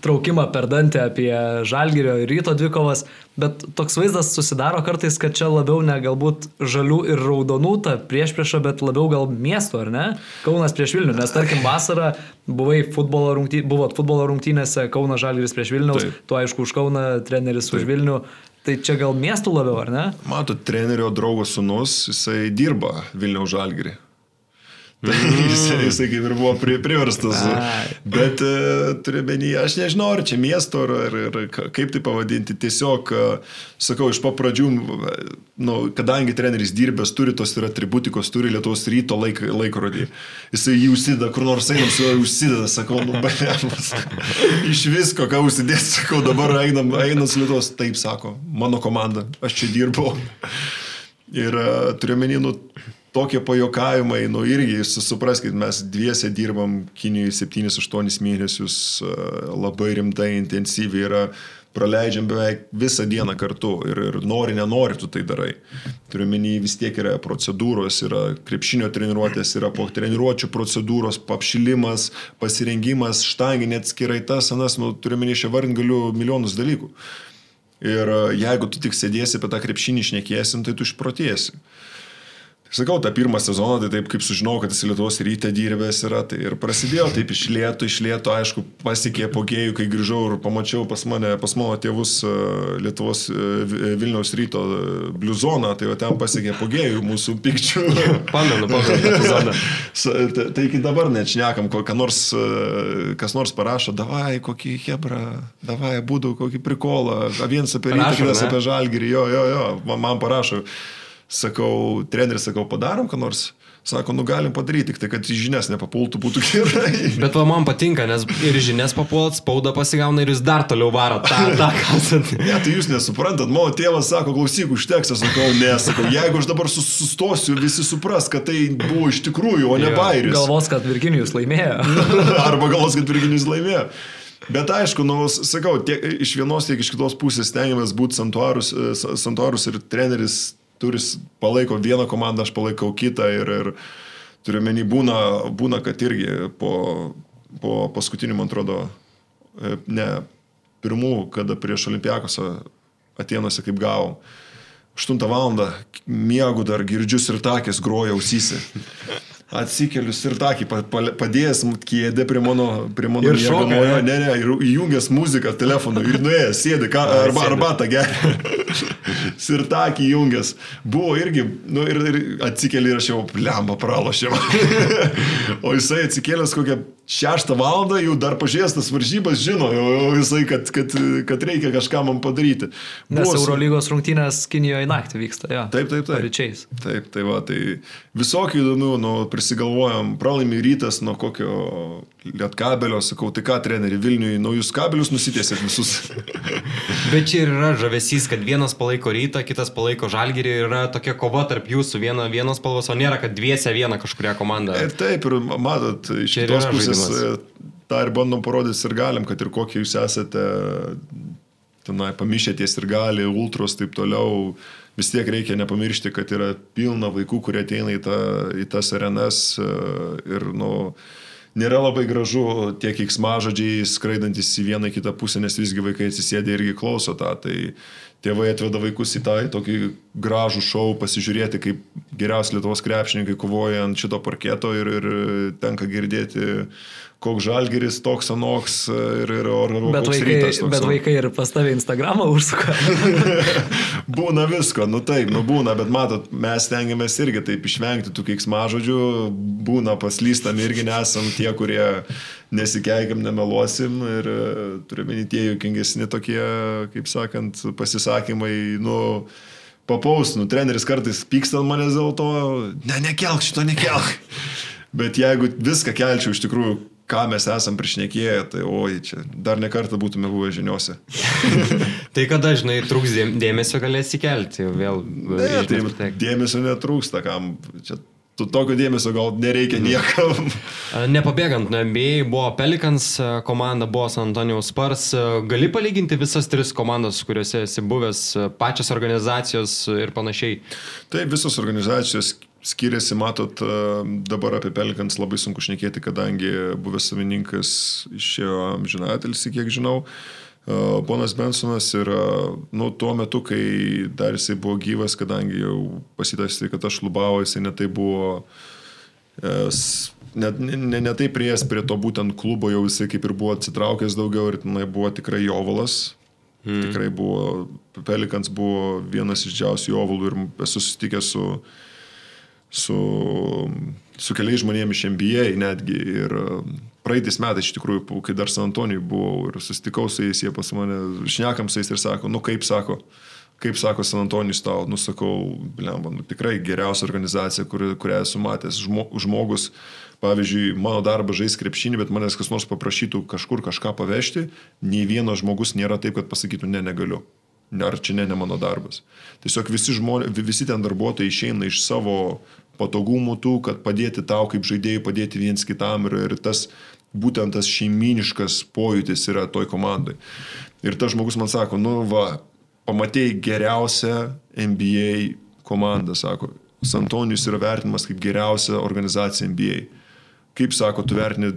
traukimą per dantį apie žalgerio ir ryto dvikovas, bet toks vaizdas susidaro kartais, kad čia labiau ne galbūt žalių ir raudonų ta prieš priešą, bet labiau gal miesto, ar ne? Kaunas prieš Vilnių, nes tarkim vasarą buvai futbolo rungtynėse, buvot futbolo rungtynėse Kauno žalgeris prieš Vilniaus, Taip. tu aišku už Kauną, treneris Taip. už Vilnių. Tai čia gal miestų labiau, ar ne? Matot, trenerio draugo sunus, jisai dirba Vilniaus žalgerį. Tai jisai, jisai kaip ir buvo pri, priverstas. Bet e, turiu menį, aš nežinau, ar čia miesto, ar, ar, ar kaip tai pavadinti. Tiesiog, e, sakau, iš pat pradžių, nu, kadangi treneris dirbęs, turi tos ir atributikos, turi Lietuvos ryto laik, laikrodį. Jisai jį užsideda, kur nors einam su juo užsideda, sakau, nu, balemas. Iš visko, ką užsidės, sakau, dabar einam, einam su Lietuvos. Taip sako, mano komanda, aš čia dirbau. Ir e, turiu menį, nu, tokie pajokavimai, nu irgi supraskite, mes dviese dirbam Kinijoje 7-8 mėnesius labai rimtai, intensyviai yra praleidžiam beveik visą dieną kartu ir, ir nori, nenori tu tai darai. Turiu menį vis tiek yra procedūros, yra krepšinio treniruotės, yra po treniruočio procedūros, apšilimas, pasirengimas, štanginė atskirai tas, anas, nu, turiu menį šią vardin galiu milijonus dalykų. Ir jeigu tu tik sėdėsi apie tą krepšinį išnekėsim, tai tu išprotėsi. Sakau, tą pirmą sezoną, tai taip kaip sužinojau, kad jis Lietuvos ryte dirbęs yra, tai ir prasidėjo taip iš lėto, iš lėto, aišku, pasiekė pogėjų, kai grįžau ir pamačiau pas mane, pas mano tėvus e, Lietuvos e, Vilniaus ryto e, bliuzoną, tai jau ten pasiekė pogėjų mūsų pikčių. pamenu, pamenu epizodą. tai, iki dabar nešnekam, ką nors, kas nors parašo, davai, kokį hebrą, davai, būdų, kokį prikolą, vienas apie rytą, kitas apie žalgirį, jo, jo, jo, man, man parašo. Sakau, treneris, sakau, padarom, ką nors. Sako, nu galim padaryti, tik tai, kad į žinias nepapultų būtų gerai. Bet va, man patinka, nes ir žinias papuolat, spauda pasigauna ir jūs dar toliau varot tą, tą kasat. ne, tai jūs nesuprantat, mano tėvas sako, klausyk, užteks, aš sakau, ne, sakau, jeigu aš dabar sustosiu, visi supras, kad tai buvo iš tikrųjų, o ne bairis. Galvos, kad Virginijus laimėjo. Arba galvos, kad Virginijus laimėjo. Bet aišku, nu, sakau, tiek iš vienos, tiek iš kitos pusės stengiamės būti santuarus, santuarus ir treneris turi palaiko vieną komandą, aš palaikau kitą ir, ir turiu menį būna, būna, kad irgi po, po paskutinių, man atrodo, e, ne, pirmų, kada prieš Olimpiakosą Atienuose kaip gavom. 8 val. miegu dar girdžiu ir takės groja ausysi. Atsikeliu ir takį padėjęs kėdė prie mano, prie mano ir šokojo. Ne, ne, ir įjungęs muziką telefonu ir nuėjęs, sėdi, ką, arba, arbatą geria. ir takį įjungęs. Buvo irgi, nu ir, ir atsikeli ir aš jau, lemba, pralošiam. o jisai atsikėlęs kokią šeštą valandą jau dar pažiūrėjęs tas varžybas žino, jau, jau visai, kad, kad, kad reikia kažką man padaryti. Nes Buvo, Eurolygos rungtynės Kinijoje naktį vyksta, jo. Taip, taip, taip. Paryčiais. Taip, tai va, tai visokių įdomių, nu, prisigalvojom, pralaimi rytas nuo kokio lietkabelio, sakau, tai ką, treneri, Vilniui naujus kabelius nusitiesėt visus. Bet čia ir yra žavesys, kad vienas palaiko rytą, kitas palaiko žalgyrį ir yra tokia kova tarp jūsų, viena, vienos spalvos, o nėra, kad dviese vieną kažkuria komanda. Ir taip, ir matot, iš kitos pusės mes e, tą ir bandom parodyti ir galim, kad ir kokie jūs esate, tenai pamišėties ir gali, ultros taip toliau, vis tiek reikia nepamiršti, kad yra pilna vaikų, kurie ateina į, ta, į tas arenas e, ir, nu, nėra labai gražu tie kiksmažodžiai skraidantis į vieną kitą pusę, nes visgi vaikai atsisėdė irgi klauso tą. Tai tėvai atveda vaikus į tą į tokį gražų šou, pasižiūrėti, kaip geriausi Lietuvos krepšininkai kovoja ant šito parketo ir, ir tenka girdėti koks žalgeris, toks anoks ir, ir or, bet vaikai, rytas. Bet vaikai ir pas tavį Instagramą užsuka. būna visko, nu taip, nu būna, bet matot, mes tengiamės irgi taip išvengti tų keiksmažodžių, būna paslystam irgi nesam tie, kurie nesikeikiam, nemeluosim ir turime tie juokingesni tokie, kaip sakant, pasisakymai, nu papaus, nu treneris kartais pyksta ant manęs dėl to, ne, nekelk šito, nekelk. Bet jeigu viską kelčiau iš tikrųjų ką mes esam priešnekėję, tai oi, čia dar ne kartą būtume buvę žiniuose. tai kada, žinai, trūks dėmesio galėsi kelti, vėl. Ne, tai dėmesio netrūksta, kam čia tu tokio dėmesio gal nereikia mhm. niekam. Nepabėgant NBA, buvo Pelicans komanda, buvo San Antonijos Spars. Gali palyginti visas tris komandas, kuriuose esi buvęs, pačias organizacijos ir panašiai? Taip, visos organizacijos skiriasi, matot, dabar apie Pelikans labai sunku šnekėti, kadangi buvęs savininkas išėjo amžinatelsi, kiek žinau. Ponas Bensonas yra, nu, tuo metu, kai dar jisai buvo gyvas, kadangi jau pasitas tai, kad aš lubavo, jisai netai buvo, net ne, ne, ne taip prieės prie to būtent klubo, jau jisai kaip ir buvo atsitraukęs daugiau ir tenai buvo tikrai jovalas. Hmm. Tikrai buvo, Pelikans buvo vienas iš didžiausių jovalų ir esu susitikęs su uh, su, su keliais žmonėmis iš MBA netgi. Ir um, praeitais metais iš tikrųjų, kai dar San Antonijui buvau ir susitikau su jais, jie pas mane šnekam su jais ir sako, nu kaip sako, kaip sako San Antonijus tau, nusakau, blemba, nu, tikrai geriausia organizacija, kur, kurią esu matęs. Žmo, žmogus, pavyzdžiui, mano darbas žais krepšinį, bet manęs kas nors paprašytų kažkur kažką pavežti, nei vienas žmogus nėra taip, kad pasakytų, ne, negaliu. Ar čia ne, ne mano darbas. Tiesiog visi, žmonė, visi ten darbuotojai išeina iš savo patogumų tų, kad padėti tau kaip žaidėjai, padėti viens kitam ir, ir tas būtent tas šeiminiškas pojūtis yra toj komandai. Ir tas žmogus man sako, nu va, pamatėjai geriausią NBA komandą, sako, Santonijus yra vertinamas kaip geriausia organizacija NBA. Kaip sako, tu vertini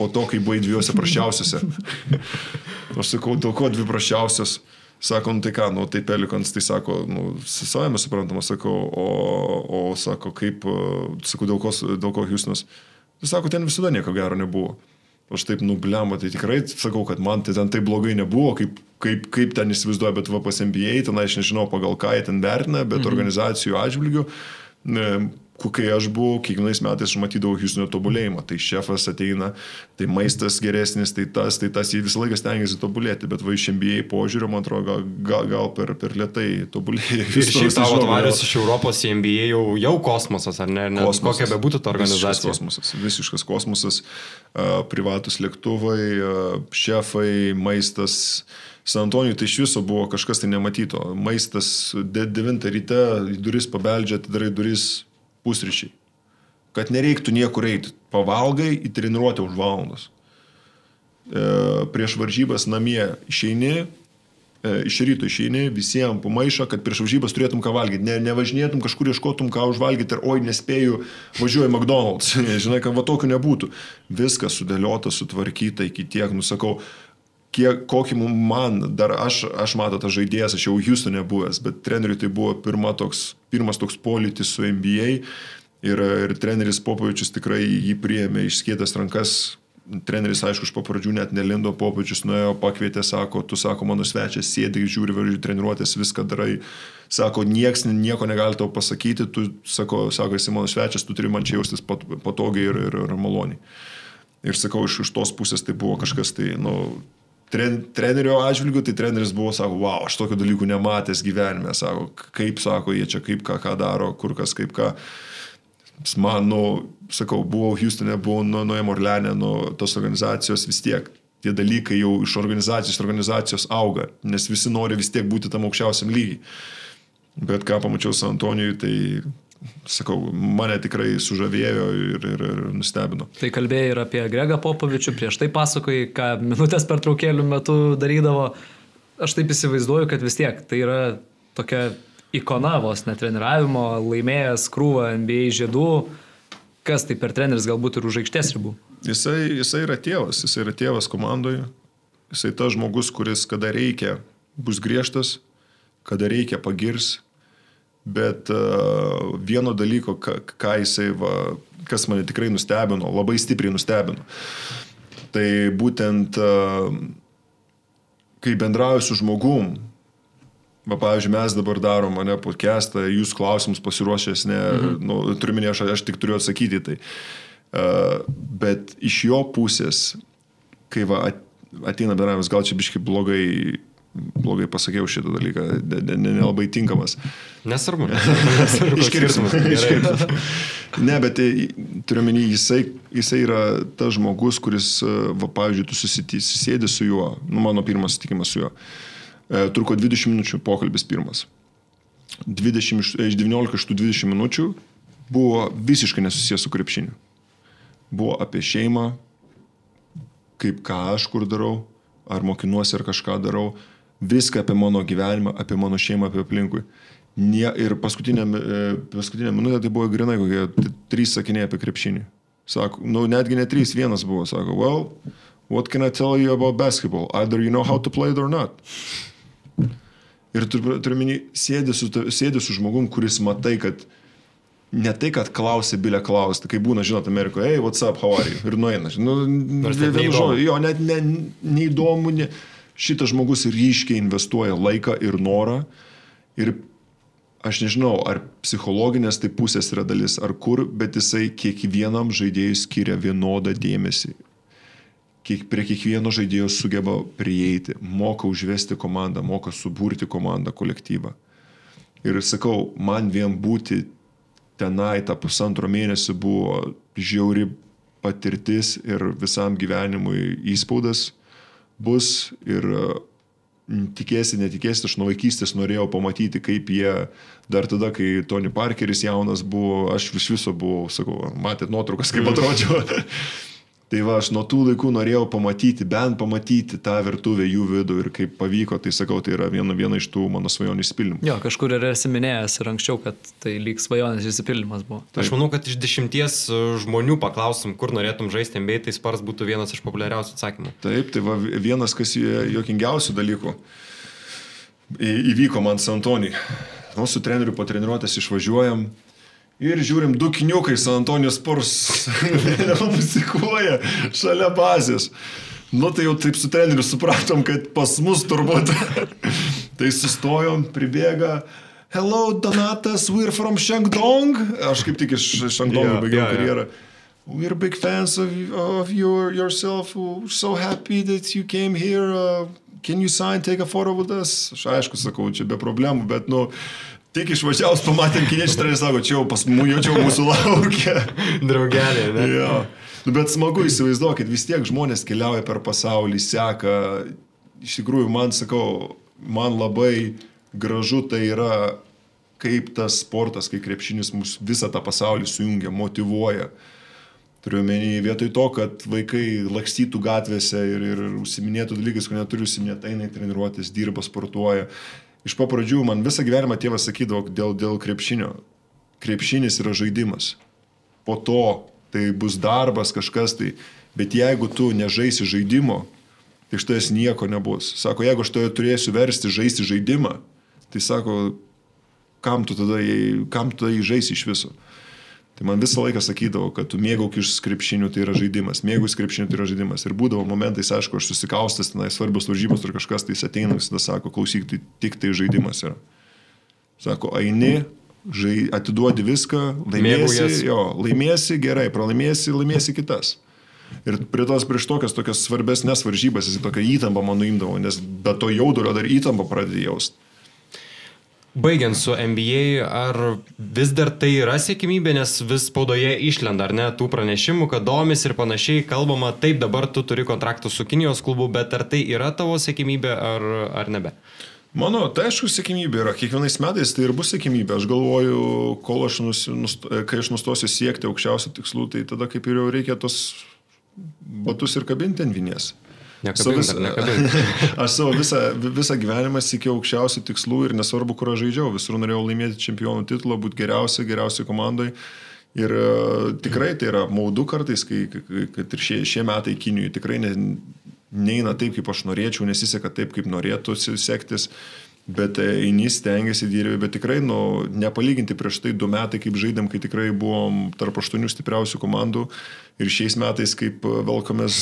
po to, kai buvai dviejose prašiausiose. Aš sakau, dėl ko dvi prašiausios? Sako, nu tai ką, nu tai pelikons, tai sako, nu, savame suprantama, sakau, o, o sako, kaip, sakau, dėl ko, dėl ko Houstonas. Tai sako, ten visada nieko gero nebuvo. Aš taip nubliamą, tai tikrai sakau, kad man tai ten taip blogai nebuvo, kaip, kaip, kaip ten įsivaizduoja, bet va pas MBA, ten aš nežinau pagal ką jie ten vertina, bet mhm. organizacijų atžvilgių kai aš buvau, kiekvienais metais aš matydavau Houstono tobulėjimą. Tai šefas ateina, tai maistas geresnis, tai tas, tai tas, jie visą laiką stengiasi tobulėti, bet va iš MBA požiūrio, man atrodo, gal, gal per, per lietai tobulėja. Ir šiaip tavo atvarius iš Europos į MBA jau, jau kosmosas, ar ne? ne kosmosas, kokia bebūtų ta organizacija. Visiškas kosmosas, visiškas kosmosas, privatus lėktuvai, šefai, maistas. San Antonijui tai iš viso buvo kažkas tai nematyto. Maistas 9 ryte, į duris pabeldžia, atidarai duris, pusryčiai. Kad nereiktų niekur eiti. Pavalgai į treniruotę už valandas. E, prieš varžybas namie išeini, e, iš ryto išeini, visiems pamaišo, kad prieš varžybas turėtum ką valgyti. Ne, nevažinėtum kažkur ieškotum ką užvalgyti ir oi nespėju, važiuoju McDonald's. Žinai, kad va tokių nebūtų. Viskas sudėliota, sutvarkyta iki tiek, nusakau, kiek, kokį man, dar aš, aš matau tą žaidėjas, aš jau Houstone buvęs, bet treneriui tai buvo pirma toks, pirmas toks politis su NBA ir, ir treneris Popovičius tikrai jį priėmė išskėtęs rankas. Treneris, aišku, iš papradžių net nelindo, Popovičius nuėjo, pakvietė, sako, tu sako, mano svečias, sėdi, žiūri, važiuoji treniruotės, viską darai. Sako, nieks nieko negali tau pasakyti, tu, sako, sako, esi mano svečias, tu turi man čia jaustis patogiai ir, ir, ir maloniai. Ir sakau, iš, iš tos pusės tai buvo kažkas tai, nu, tren, trenerio atžvilgiu, tai treneris buvo, sako, wow, aš tokių dalykų nematęs gyvenime, sako, kaip sako, jie čia kaip ką, ką daro, kur kas kaip ką. Man, nu, sakau, buvau Houstone, buvau nuo nu, Morlenė, nuo tos organizacijos vis tiek. Tie dalykai jau iš organizacijos organizacijos auga, nes visi nori vis tiek būti tam aukščiausiam lygiai. Bet ką pamačiau San Antonijui, tai sakau, mane tikrai sužavėjo ir, ir, ir nustebino. Tai kalbėjai ir apie Gregą Popovičių, prieš tai pasakojai, ką minutės per traukėlių metu darydavo. Aš taip įsivaizduoju, kad vis tiek tai yra tokia ikona vos netreniravimo, laimėjęs krūvą NBA žiedų. Kas tai per treneris galbūt ir už aikštės ribų? Jisai, jisai yra tėvas, jisai yra tėvas komandoje. Jisai tas žmogus, kuris kada reikia bus griežtas, kada reikia pagirs, Bet uh, vieno dalyko, ką, ką jisai, va, kas mane tikrai nustebino, labai stipriai nustebino, tai būtent uh, kai bendrauju su žmogum, va, pavyzdžiui, mes dabar darom mane podcastą, jūs klausimus pasiruošęs, ne, mhm. nu, turiu minėti, aš, aš tik turiu atsakyti tai. Uh, bet iš jo pusės, kai va, ateina bendravimas, gal čia biškai blogai blogai pasakiau šitą dalyką, nelabai tinkamas. Nesvarbu. Iškirpsim. ne, bet tai, turiu menį, jisai, jisai yra tas žmogus, kuris, va, pavyzdžiui, tu susisėdi su juo, nu, mano pirmas sutikimas su juo, e, truko 20 minučių pokalbis pirmas. 20, iš 19 iš tų 20 minučių buvo visiškai nesusijęs su krepšiniu. Buvo apie šeimą, kaip ką aš kur darau, ar mokinuosi, ar kažką darau viską apie mano gyvenimą, apie mano šeimą, apie aplinkui. Nie, ir paskutinė, e, paskutinė minutė tai buvo grinai kokie trys sakiniai apie krepšinį. Sako, nu netgi ne trys, vienas buvo, sako, well, what can I tell you about basketball? Either you know how to play it or not. Ir turiu minį, sėdi su, sėdi su žmogum, kuris matai, kad ne tai, kad klausė bilę klausti, kai būna, žinot, Amerikoje, hey, what's up, how are you? Ir nueina. Nu, vienu žodžiu, jo, net ne, neįdomu. Ne, šitas žmogus ryškiai investuoja laiką ir norą. Ir aš nežinau, ar psichologinės tai pusės yra dalis, ar kur, bet jisai kiekvienam žaidėjui skiria vienodą dėmesį. Kiek, prie kiekvieno žaidėjo sugeba prieiti, moka užvesti komandą, moka suburti komandą, kolektyvą. Ir sakau, man vien būti tenai tą pusantro mėnesį buvo žiauri patirtis ir visam gyvenimui įspaudas bus ir tikėsi, netikėsi, aš nuo vaikystės norėjau pamatyti, kaip jie dar tada, kai Tony Parkeris jaunas buvo, aš iš viso buvau, sakau, matėt nuotraukas, kaip atrodžiau. Tai va, aš nuo tų laikų norėjau pamatyti, bent pamatyti tą virtuvę jų vidų ir kaip pavyko, tai sakau, tai yra viena, viena iš tų mano svajonių išsipildymų. Jo, kažkur ir esi minėjęs ir anksčiau, kad tai lyg svajonės išsipildymas buvo. Taip. Aš manau, kad iš dešimties e, žmonių paklausim, kur norėtum žaisti MBA, tai spars būtų vienas iš populiariausių atsakymų. Taip, tai va, vienas, kas juokingiausių dalykų įvyko man Santonį. Nu, su treneriu po treniruotės išvažiuojam, Ir žiūrim, du kiniukai San Antonijos Spurs muzikuoja šalia bazės. Nu tai jau taip su treneriu supratom, kad pas mus turbūt. tai sustojom, pribėga. Hello, Donatas, we're from Shandong. Aš kaip tik iš Shandong yeah, baigiau yeah, karjerą. Yeah. We're big fans of, of your, yourself. We're so happy that you came here. Uh, can you sign, take a photo with us? Aš aišku sakau, čia be problemų, bet, nu, Tik išvažiavus pamatėm kiniečių trenerį, sako, čia jau pas mūsų, jau čia mūsų laukia. Draugelė, ne? Jo. Nu, bet smagu įsivaizduokit, vis tiek žmonės keliauja per pasaulį, seka. Iš tikrųjų, man sakau, man labai gražu tai yra, kaip tas sportas, kai krepšinis mus visą tą pasaulį sujungia, motivuoja. Turiu menį, vietoj to, kad vaikai lakstytų gatvėse ir, ir užsiminėtų dalykais, ko neturi užsiminėti, eina treniruotis, dirba, sportuoja iš po pradžių man visą gyvenimą tėvas sakydavo dėl, dėl krepšinio. Krepšinis yra žaidimas. Po to tai bus darbas kažkas tai. Bet jeigu tu nežaisi žaidimo, iš tavęs nieko nebus. Sako, jeigu aš tave turėsiu versti žaisti žaidimą, tai sako, kam tu tada, kam tu tada jį žaisi iš viso. Tai man visą laiką sakydavo, kad tu mėgauk iš krepšinių, tai yra žaidimas, mėgauk iš krepšinių, tai yra žaidimas. Ir būdavo momentais, aišku, aš susikaustas, tenai svarbios varžybos ir kažkas tai ateina, visada sako, klausyk, tai tik tai žaidimas yra. Sako, eini, žai, atiduodi viską, laimėsi, jo, laimėsi gerai, pralaimėsi, laimėsi kitas. Ir prie tos prieš tokias tokias svarbesnės varžybas, jis tokia įtampa man nuimdavo, nes be to jaudulio dar įtampa pradėjo jausti. Baigiant su NBA, ar vis dar tai yra sėkmybė, nes vis spaudoje išlenda, ar ne, tų pranešimų, kad domis ir panašiai, kalbama, taip dabar tu turi kontraktų su Kinijos klubu, bet ar tai yra tavo sėkmybė ar, ar nebe? Mano, tai aišku, sėkmybė yra. Kiekvienais metais tai ir bus sėkmybė. Aš galvoju, kol aš nus, kai aš nustosiu siekti aukščiausių tikslų, tai tada kaip ir jau reikia tos batus ir kabinti ant vinies. Nekabink, dar nekabink. aš savo visą, visą gyvenimą siekiau aukščiausių tikslų ir nesvarbu, kur aš žaidžiau. Visur norėjau laimėti čempionų titulą, būti geriausia, geriausiai komandai. Ir uh, tikrai tai yra maudu kartais, kai, kad ir šie, šie metai Kinijui tikrai ne, neina taip, kaip aš norėčiau, nesiseka taip, kaip norėtųsi sektis. Bet e, eini, stengiasi dirbi, bet tikrai, nu, nepalyginti prieš tai du metai, kaip žaidėm, kai tikrai buvom tarp aštuonių stipriausių komandų ir šiais metais, kaip e, velkomės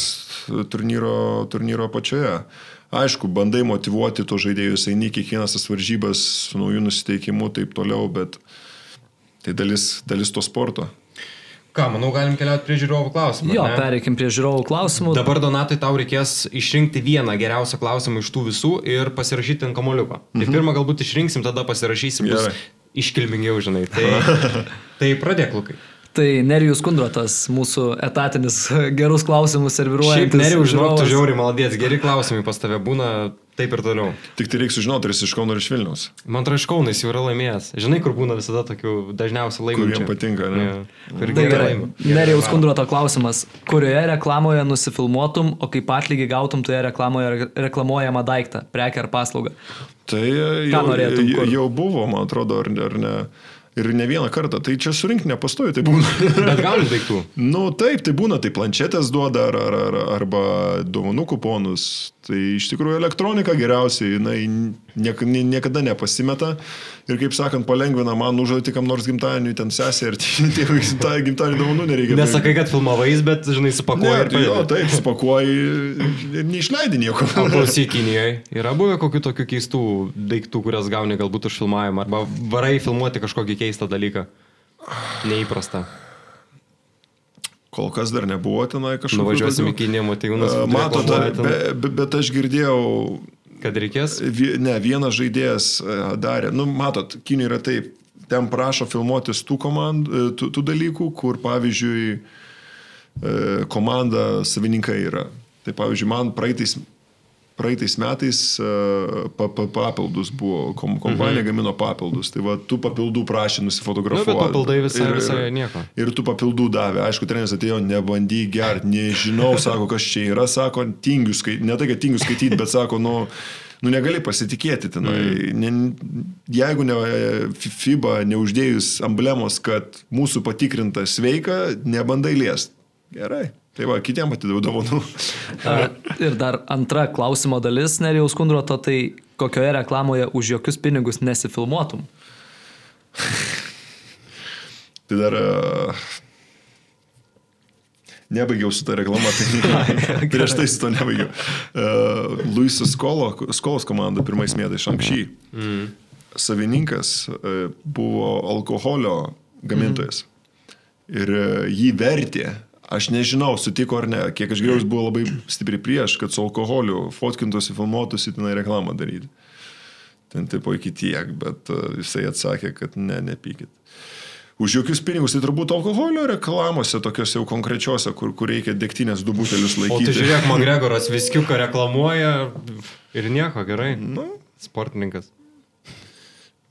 turnyro, turnyro pačioje. Aišku, bandai motivuoti to žaidėjus, eini kiekvienas tas varžybas su naujų nusiteikimu, taip toliau, bet tai dalis, dalis to sporto. Ką, manau, galim keliauti prie žiūrovų klausimų. Jo, ne? pereikim prie žiūrovų klausimų. Dabar Donatai tau reikės išrinkti vieną geriausią klausimą iš tų visų ir pasirašyti ant kamoliuko. Mhm. Tai pirmą galbūt išrinksim, tada pasirašysim, bus Gerai. iškilmingiau, žinai. Tai, tai pradėk, Lukai. Tai Nerijus Kundrotas, mūsų etatinis gerus klausimus serviruoja. Šiaip neriau žinok, tu žiauri maladės, geri klausimai pas tave būna taip ir toliau. Tik tai reikia sužinoti, ar jis iš Kauno ar iš Vilniaus. Man atrodo, iš Kaunas jau yra laimėjęs. Žinai, kur būna visada tokių dažniausiai laimėjimų. Kur jiem patinka, ne? Kur Tai gerai gerai. laimi. Kundroto klausimas. Kurioje reklamoje nusifilmuotum, o kaip atlygį gautum toje reklamoje re- reklamuojamą daiktą, prekę ar paslaugą? Tai jau, norėtum, jau, kur? jau buvo, man atrodo, ar, ar ne. Ir ne vieną kartą. Tai čia surinkti nepastoju, tai būna. Bet gauni daiktų. nu taip, tai būna, tai planšetės duoda ar, ar, ar, arba dovanų kuponus. Tai iš tikrųjų elektronika geriausiai, jinai niek, nie- niekada nepasimeta. Ir kaip sakant, palengvina man užduoti kam nors gimtadienį, ten sesė ir tėvai gimtadienį, dovanų nereikia. Nesakai, kad filmavais, bet, žinai, ne, supakuoji ir tai jo, taip, spakuoji ir neišleidi nieko. O klausyk, Kinijoje yra buvę kokių tokių keistų daiktų, kurias gauni galbūt už filmavimą, arba varai filmuoti kažkokį keistą dalyką. Neįprastą. Kol kas dar nebuvo tenai kažkokio. Nuvažiuosim į Kiniją, Matijūnas. Uh, Matot, be, be, bet aš girdėjau, Kad reikės. ne, vienas žaidėjas e, darė, nu, matot, Kinė yra taip, ten prašo filmuotis tų, komand, e, tų, tų dalykų, kur, pavyzdžiui, e, komanda savininkai yra. Tai, pavyzdžiui, man praeitais, praeitais metais e, pa, pa, papildus buvo, kom, kompanija mhm. gamino papildus, tai va, tų papildų prašė Nu, nusifotografuoti. bet papildai visai, Ir- visai nieko. Ir tų papildų davė. Aišku, treneris atėjo, nebandyk gerti, nežinau, sako, kas čia yra, sako, tingiu skaityti, ne tai, kad tingiu skaityti, bet sako, nu, nu negali pasitikėti tenai. Mm. Ne, jeigu ne, FIBA neuždėjus emblemos, kad mūsų patikrinta sveika, nebandai liest. Gerai. Tai va, kitiem atidaviau dovanų. Ir dar antra klausimo dalis Nerijaus Kundroto, tai kokioje reklamoje už jokius pinigus nesifilmuotum? Tai dar... Uh, Nebaigiau su tą reklamą, tai prieš tai su to nebaigiau. Uh, Luisas Skolo, Skolos komanda pirmais metais Šankšy. Mm. Savininkas uh, buvo alkoholio gamintojas. Mm. Ir uh, jį vertė. Aš nežinau, sutiko ar ne, kiek aš girdėjau, jis buvo labai stipriai prieš, kad su alkoholiu fotkintųsi, filmuotųsi tenai reklamą daryti. Ten tipo iki tiek, bet uh, jisai atsakė, kad ne, nepykit. Už jokius pinigus, tai turbūt alkoholio reklamose, tokiuose jau konkrečiose, kur, kur reikia degtinės du butelius O laikyti. tai žiūrėk, Magregoras viskiuką reklamuoja ir nieko, gerai. Nu, Sportininkas.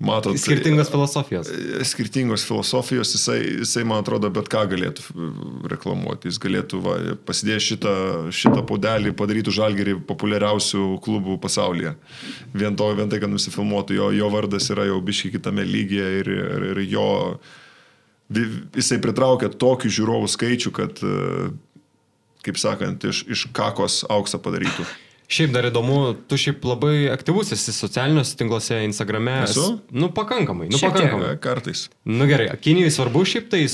Matot. Skirtingos filosofijos. e, Skirtingos filosofijos, jisai, jisai, man atrodo, bet ką galėtų e, reklamuoti. Jis galėtų va, pasidėjęs šitą, šitą podelį padarytų žalgerį populiariausių klubų pasaulyje. Vien, to, vien tai, kad nusifilmuotų, jo, jo vardas yra jau biški kitame lygyje ir, ir, ir jo, jisai pritraukia tokį žiūrovų skaičių, kad, e, kaip sakant, iš, iš kakos auksą padarytų. Šiaip dar įdomu, tu šiaip labai aktyvus esi socialiniuose tinkluose, Instagrame. Esu? Nu, pakankamai. Nu, tiek. pakankamai. Kartais. Nu gerai, Kinijai svarbu šiaip tai e,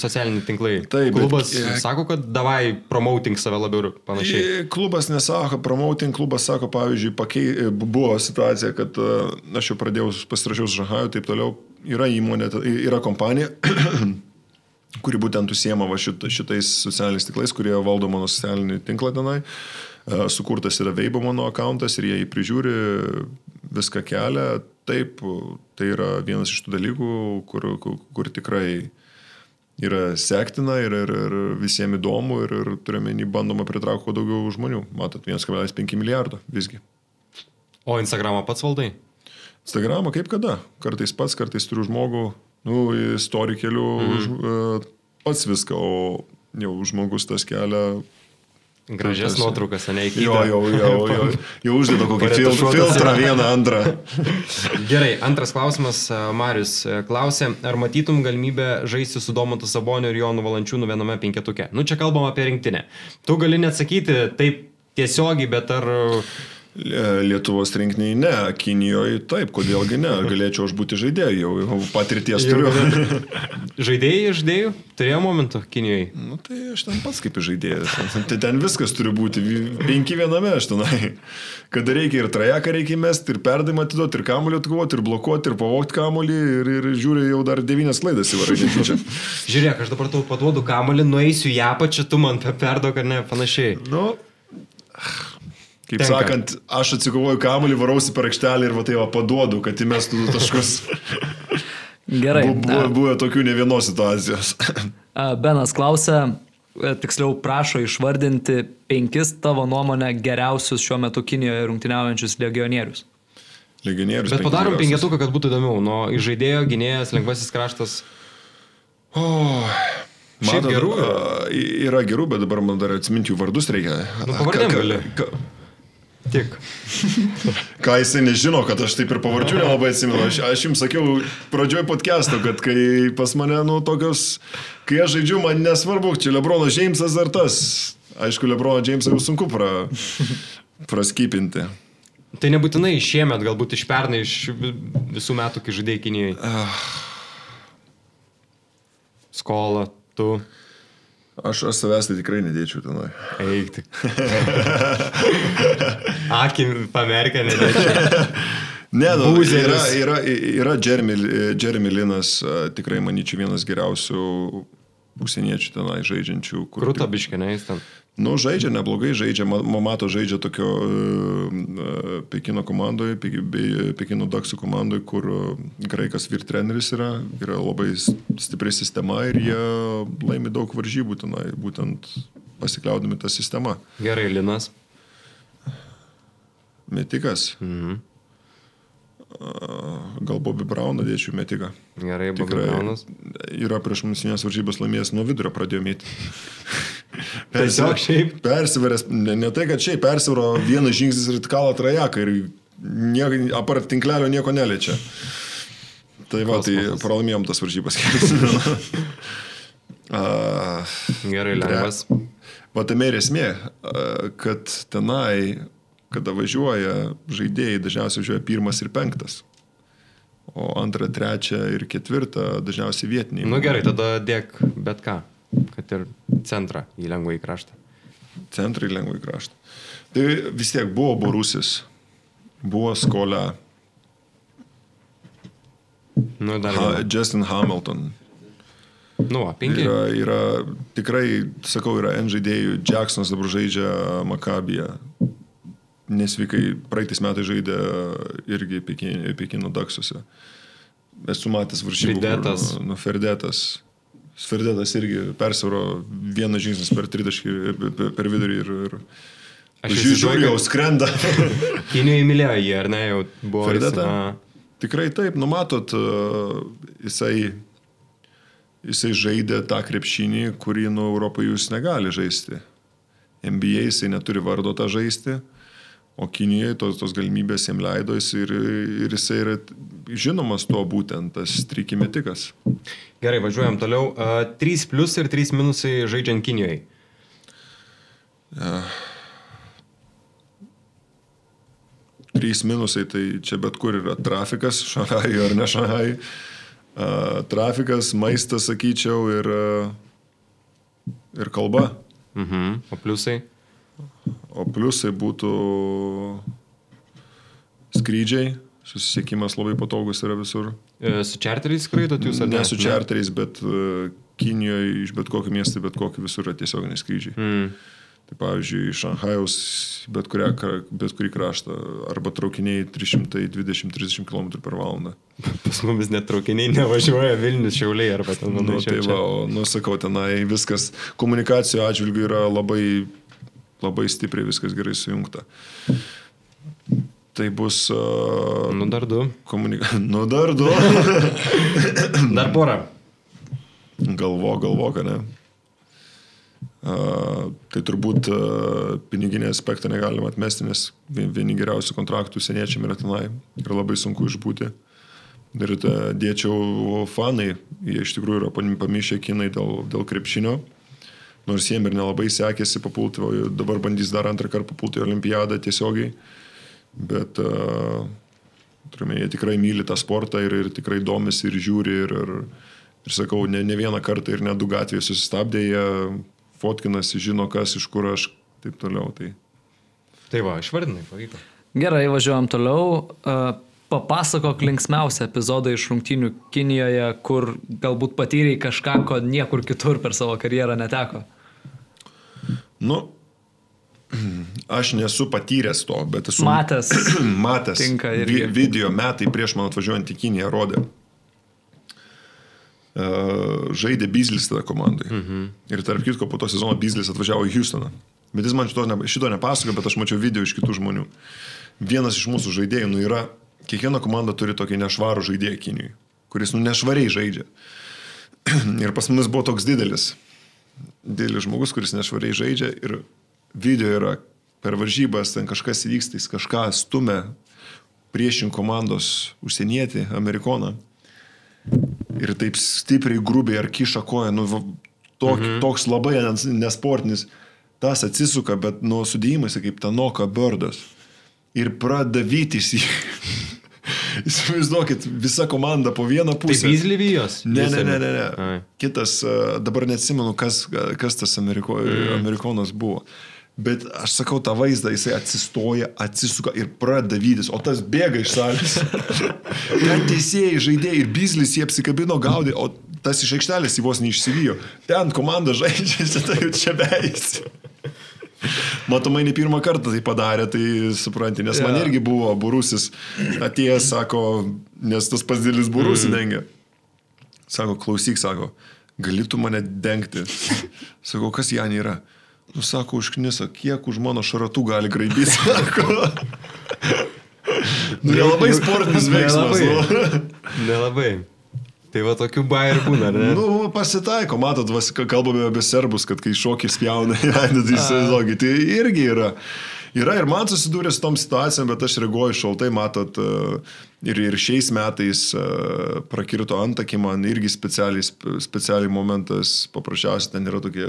socialiniai tinklai. Taip, bet- Klubas e, sako, kad davai promoting save labiau ir panašiai. I- Klubas nesako, promoting klubas sako, pavyzdžiui, pakei, buvo situacija, kad e, aš jau pradėjau pasirašiau su Žahaju, taip toliau, yra įmonė, yra kompanija, kuri būtent užsiema šitais socialiniais tinklais, kurie valdo mano socialinį tinklą tenai. E, Sukurtas yra Veibo mano akantas ir jie jį prižiūri, viską kelia. Taip, tai yra vienas iš tų dalykų, kur, kur, kur tikrai yra sektina ir, ir, ir visiems įdomu ir, ir turiuomenį bandoma pritraukti kuo daugiau žmonių. Matot, 1,5 milijardo visgi. O Instagramą pats valdai? Instagramą kaip kada? Kartais pats, kartais turiu žmogų, nu, istorį keliu mhm. pats viską, o jau žmogus tas kelia. Gražias nuotraukas, ne iki. Jo, jau, jau, jau, jau uždeda kokį filtrą yra. vieną, antrą. Gerai, antras klausimas. e, Marius e, klausė, ar matytum galimybę žaisti su Domantu Saboniu ir Jonu Valančiūnu viename penketuke? Nu, čia kalbam apie rinktinę. Tu gali neatsakyti taip tiesiogiai, bet ar... Lietuvos rinkiniai ne, Kinijoje taip, kodėlgi ne, galėčiau aš būti žaidėjai, jau, jau patirties turiu. Žaidėjai iš dėjų? Turėjo momentų Kinijoje. Nu, tai aš ten pats kaip žaidėjas. Tai ten viskas turi būti. Penki viename aš tenai. Kada reikia ir trajeką reikia mesti, ir perdavimą atiduoti, ir kamuolį atkovoti, ir blokuoti, ir pavokti kamuolį, ir, ir žiūri jau dar devynias klaidas įvarai čia. Žiūrėk, aš dabar tau paduodu kamalį, nueisiu į apačią, tu man perdok ar ne, panašiai. Nu, kaip Tenka. sakant, aš atsikovoju kamuolį, varausi per aikštelę ir va tai va paduodu, kad įmestų du taškus. Gerai. Bu- Buvo, buvo tokių ne vienos situacijos. A, Benas klausia, e, tiksliau prašo išvardinti penkis tavo nuomonę geriausius šiuo metu Kinijoje rungtyniaujančius legionierius. Legionierius. Bet padarom penketuką, kad būtų įdomiau. Nuo žaidėjo, gynėjas, lengvasis kraštas. O, Šiaip Matot, gerų yra. gerų, bet dabar man dar atsiminti jų vardus reikia. Nu, pavardėm gali. Tik. Ką jisai nežino, kad aš taip ir pavardžių nelabai atsimenu. Aš, aš jums sakiau pradžioj podcast'o, kad kai pas mane, nu, tokios, kai aš žaidžiu, man nesvarbu, čia Lebronas Džeimsas ar tas. Aišku, Lebrono Džeimsą jau sunku pra, praskypinti. Tai nebūtinai šiemet, galbūt iš pernai, iš vi- visų metų, kai žaidėjai Kinijoje. Skola, tu. Aš, aš savęs tai tikrai nedėčiau tenai. Eik tik. Akim pamerkę, nedėčiau. Ne, nu, yra, yra, yra Jeremy, Jeremy Linas, tikrai manyčiau vienas geriausių užsieniečių tenai žaidžiančių. kur- Krūta biškė, ne, jis ten. Nu, žaidžia, neblogai žaidžia, ma- ma- mato žaidžia tokio uh, Pekino komandoje, bei Pekino Daksų komandoje, kur graikas vyr treneris yra, yra labai stipri sistema ir jie laimi daug varžybų tenai, būtent pasikliaudami tą sistemą. Gerai, Linas. Metikas, Mhm. Gal Bobby Brown dėčiau metiką. Gerai, Tikrai Bogdanas. yra prieš musinės varžybas laimėjęs nuo vidurio pradėjo mėti. Tiesiog šiaip. Persiveręs, ne, ne tai, kad šiaip persivaro vienas žingsnis ir kala trajeką ir nieko, apart tinklelio nieko neliečia. Tai va, tai Kosmosas. pralaimėjom tas varžybas. Gerai, lengvas. Va tame ir esmė, kad tenai, kada važiuoja žaidėjai, dažniausiai važiuoja pirmas ir penktas. O antrą, trečią ir ketvirtą dažniausiai vietiniai. Nu gerai, tada dėk bet ką. Kad ir centrą į lengvą į kraštą. Centrai lengvai kraštą. Tai vis tiek buvo Borusis, buvo Skolia, Nu, dar. ha. Justin Hamilton. Nu, penki. Yra, yra tikrai, sakau, yra N žaidėjų. Jacksonas dabar žaidžia Makabiją. Nesveikai, praeitais metais žaidė irgi Pekin- Pekino Daksuose. Esu matęs varžybų. kur, Ferdetas. Nu, Ferdetas. Ferdetas irgi persivaro vienas žingsnis per 30 per, vidurį ir... ir Aš Žiūriu, jau skrenda. Kinijai mylėjo jį, ar ne, jau buvo. Ferdetą? Tikrai taip, numatot, jisai, jisai žaidė tą krepšinį, kurį nu Europoje jūs negali žaisti. NBA jisai neturi vardo tą žaisti, o Kinijoje tos, tos galimybės jam leido jis ir, ir jisai yra žinomas tuo būtent, tas trikimetikas. Gerai, važiuojam toliau. Uh, 3 plus ir 3 minusai žaidžiant Kinijoje. trys minusai, tai čia bet kur yra trafikas, Šanhajui ar ne Šanhajui. Uh, trafikas, maistas, sakyčiau, ir, uh, ir kalba. Mhm. O pliusai? O pliusai būtų skrydžiai, susisiekimas labai patogus yra visur. E, su čarteriais skraidot jūs ar ne? Ne su čarteriais, bet uh, Kinijoje iš bet kokio miesto, bet kokio visur yra tiesioginiai skrydžiai. Mm. Tai pavyzdžiui, iš Šanhajaus bet, kurią, bet kurį kraštą arba traukiniai 320-30 km per valandą. Pas mumis net traukiniai nevažiuoja Vilnius šiauliai arba ten Nu, panašiai. tai va, o, nu, sakau, tenai viskas komunikacijų atžvilgių yra labai, labai stipriai viskas gerai sujungta. Tai bus uh, Nu dar du. komunikacija. Nu, dar du. Dar porą. galvo, galvo, kad ne. Uh, tai turbūt uh, piniginį aspektą negalima atmesti, nes vien- vieni geriausių kontraktų seniečiam yra tenai ir labai sunku išbūti. Ir dėčiau fanai, jie iš tikrųjų yra pam- pamišę kinai dėl, dėl krepšinio, nors jiem ir nelabai sekėsi papulti, o dabar bandys dar antrą kartą papulti į olimpiadą tiesiogiai, bet uh, turime, jie tikrai myli tą sportą ir, ir tikrai domisi ir žiūri ir, ir, ir sakau, ne, ne vieną kartą ir ne du gatvėje susistabdė, jie fotkinasi, žino kas, iš kur aš, taip toliau. Tai. Tai va, išvardinai, pavyko. Gerai, važiuojam toliau. Uh, Papasakok linksmiausią epizodą iš rungtynių Kinijoje, kur galbūt patyrei kažką, ko niekur kitur per savo karjerą neteko. Nu, aš nesu patyręs to, bet esu Matęs. matęs. Tinka irgi. Vi, video metai prieš man atvažiuojant į Kiniją rodė. Uh, žaidė Bizlis tada komandai. Mhm. Ir tarp kitko, po to sezono Bizlis atvažiavo į Houstoną. Bet jis man šito, ne, šito nepasakojo, bet aš mačiau video iš kitų žmonių. Vienas iš mūsų žaidėjų, nu yra, kiekviena komanda turi tokį nešvarų žaidėją Kinijui, kuris, nu, nešvariai žaidžia. ir pas mus buvo toks didelis, didelis žmogus, kuris nešvariai žaidžia ir video yra per varžybas, ten kažkas vyksta, jis kažką stumia priešin komandos užsienietį, amerikoną. Ir taip stipriai, grubiai ar kiša koją, nu, tok, mhm. toks labai nes- nesportinis, tas atsisuka, bet nuo sudėjimais kaip Tanoka Birdas. Ir pradeda vytis jį. Įsivaizduokit, visa komanda po vieną Tai pusę. Bizlyvijos? Ne, ne, ne, ne. ne. Ai. Kitas, e, dabar neatsimenu, kas, kas tas Ameriko, mm. amerikonas buvo. Bet aš sakau tą vaizdą, jisai atsistoja, atsisuka ir pradeda vytis, o tas bėga iš salės. Ten teisėjai, žaidėjai ir bizlis jie apsikabino gaudė, o tas iš aikštelės jį vos neišsivijo. Ten komanda žaidžia, tai jau čia beisi. Matomai ne pirmą kartą tai padarė, tai supranti, nes man Jo. irgi buvo burusis atėjęs, sako, nes tas pats dėlis burusį mm. dengia. Sako, klausyk, sako, galėtų mane dengti. Sakau, kas Janė yra? Nu, sako, užkniso, kiek už mano šaratų gali graibyti, sako. Nu, nelabai sportinis veiksmas. Nelabai. Nu. Nelabai. Tai va tokių bairių būna, ne? Nu, pasitaiko, matot, vas, ka- kalbame apie serbus, kad kai šokį spjauna į veidą, tai įsivaizduokit, tai irgi yra. Yra ir man susidūrė su tom situacijom, bet aš reaguoju šaltai, matot, e, ir, ir šiais metais e, prakirto antakį man irgi specialiai, spe- specialiai momentas, paprasčiausiai ten yra tokie,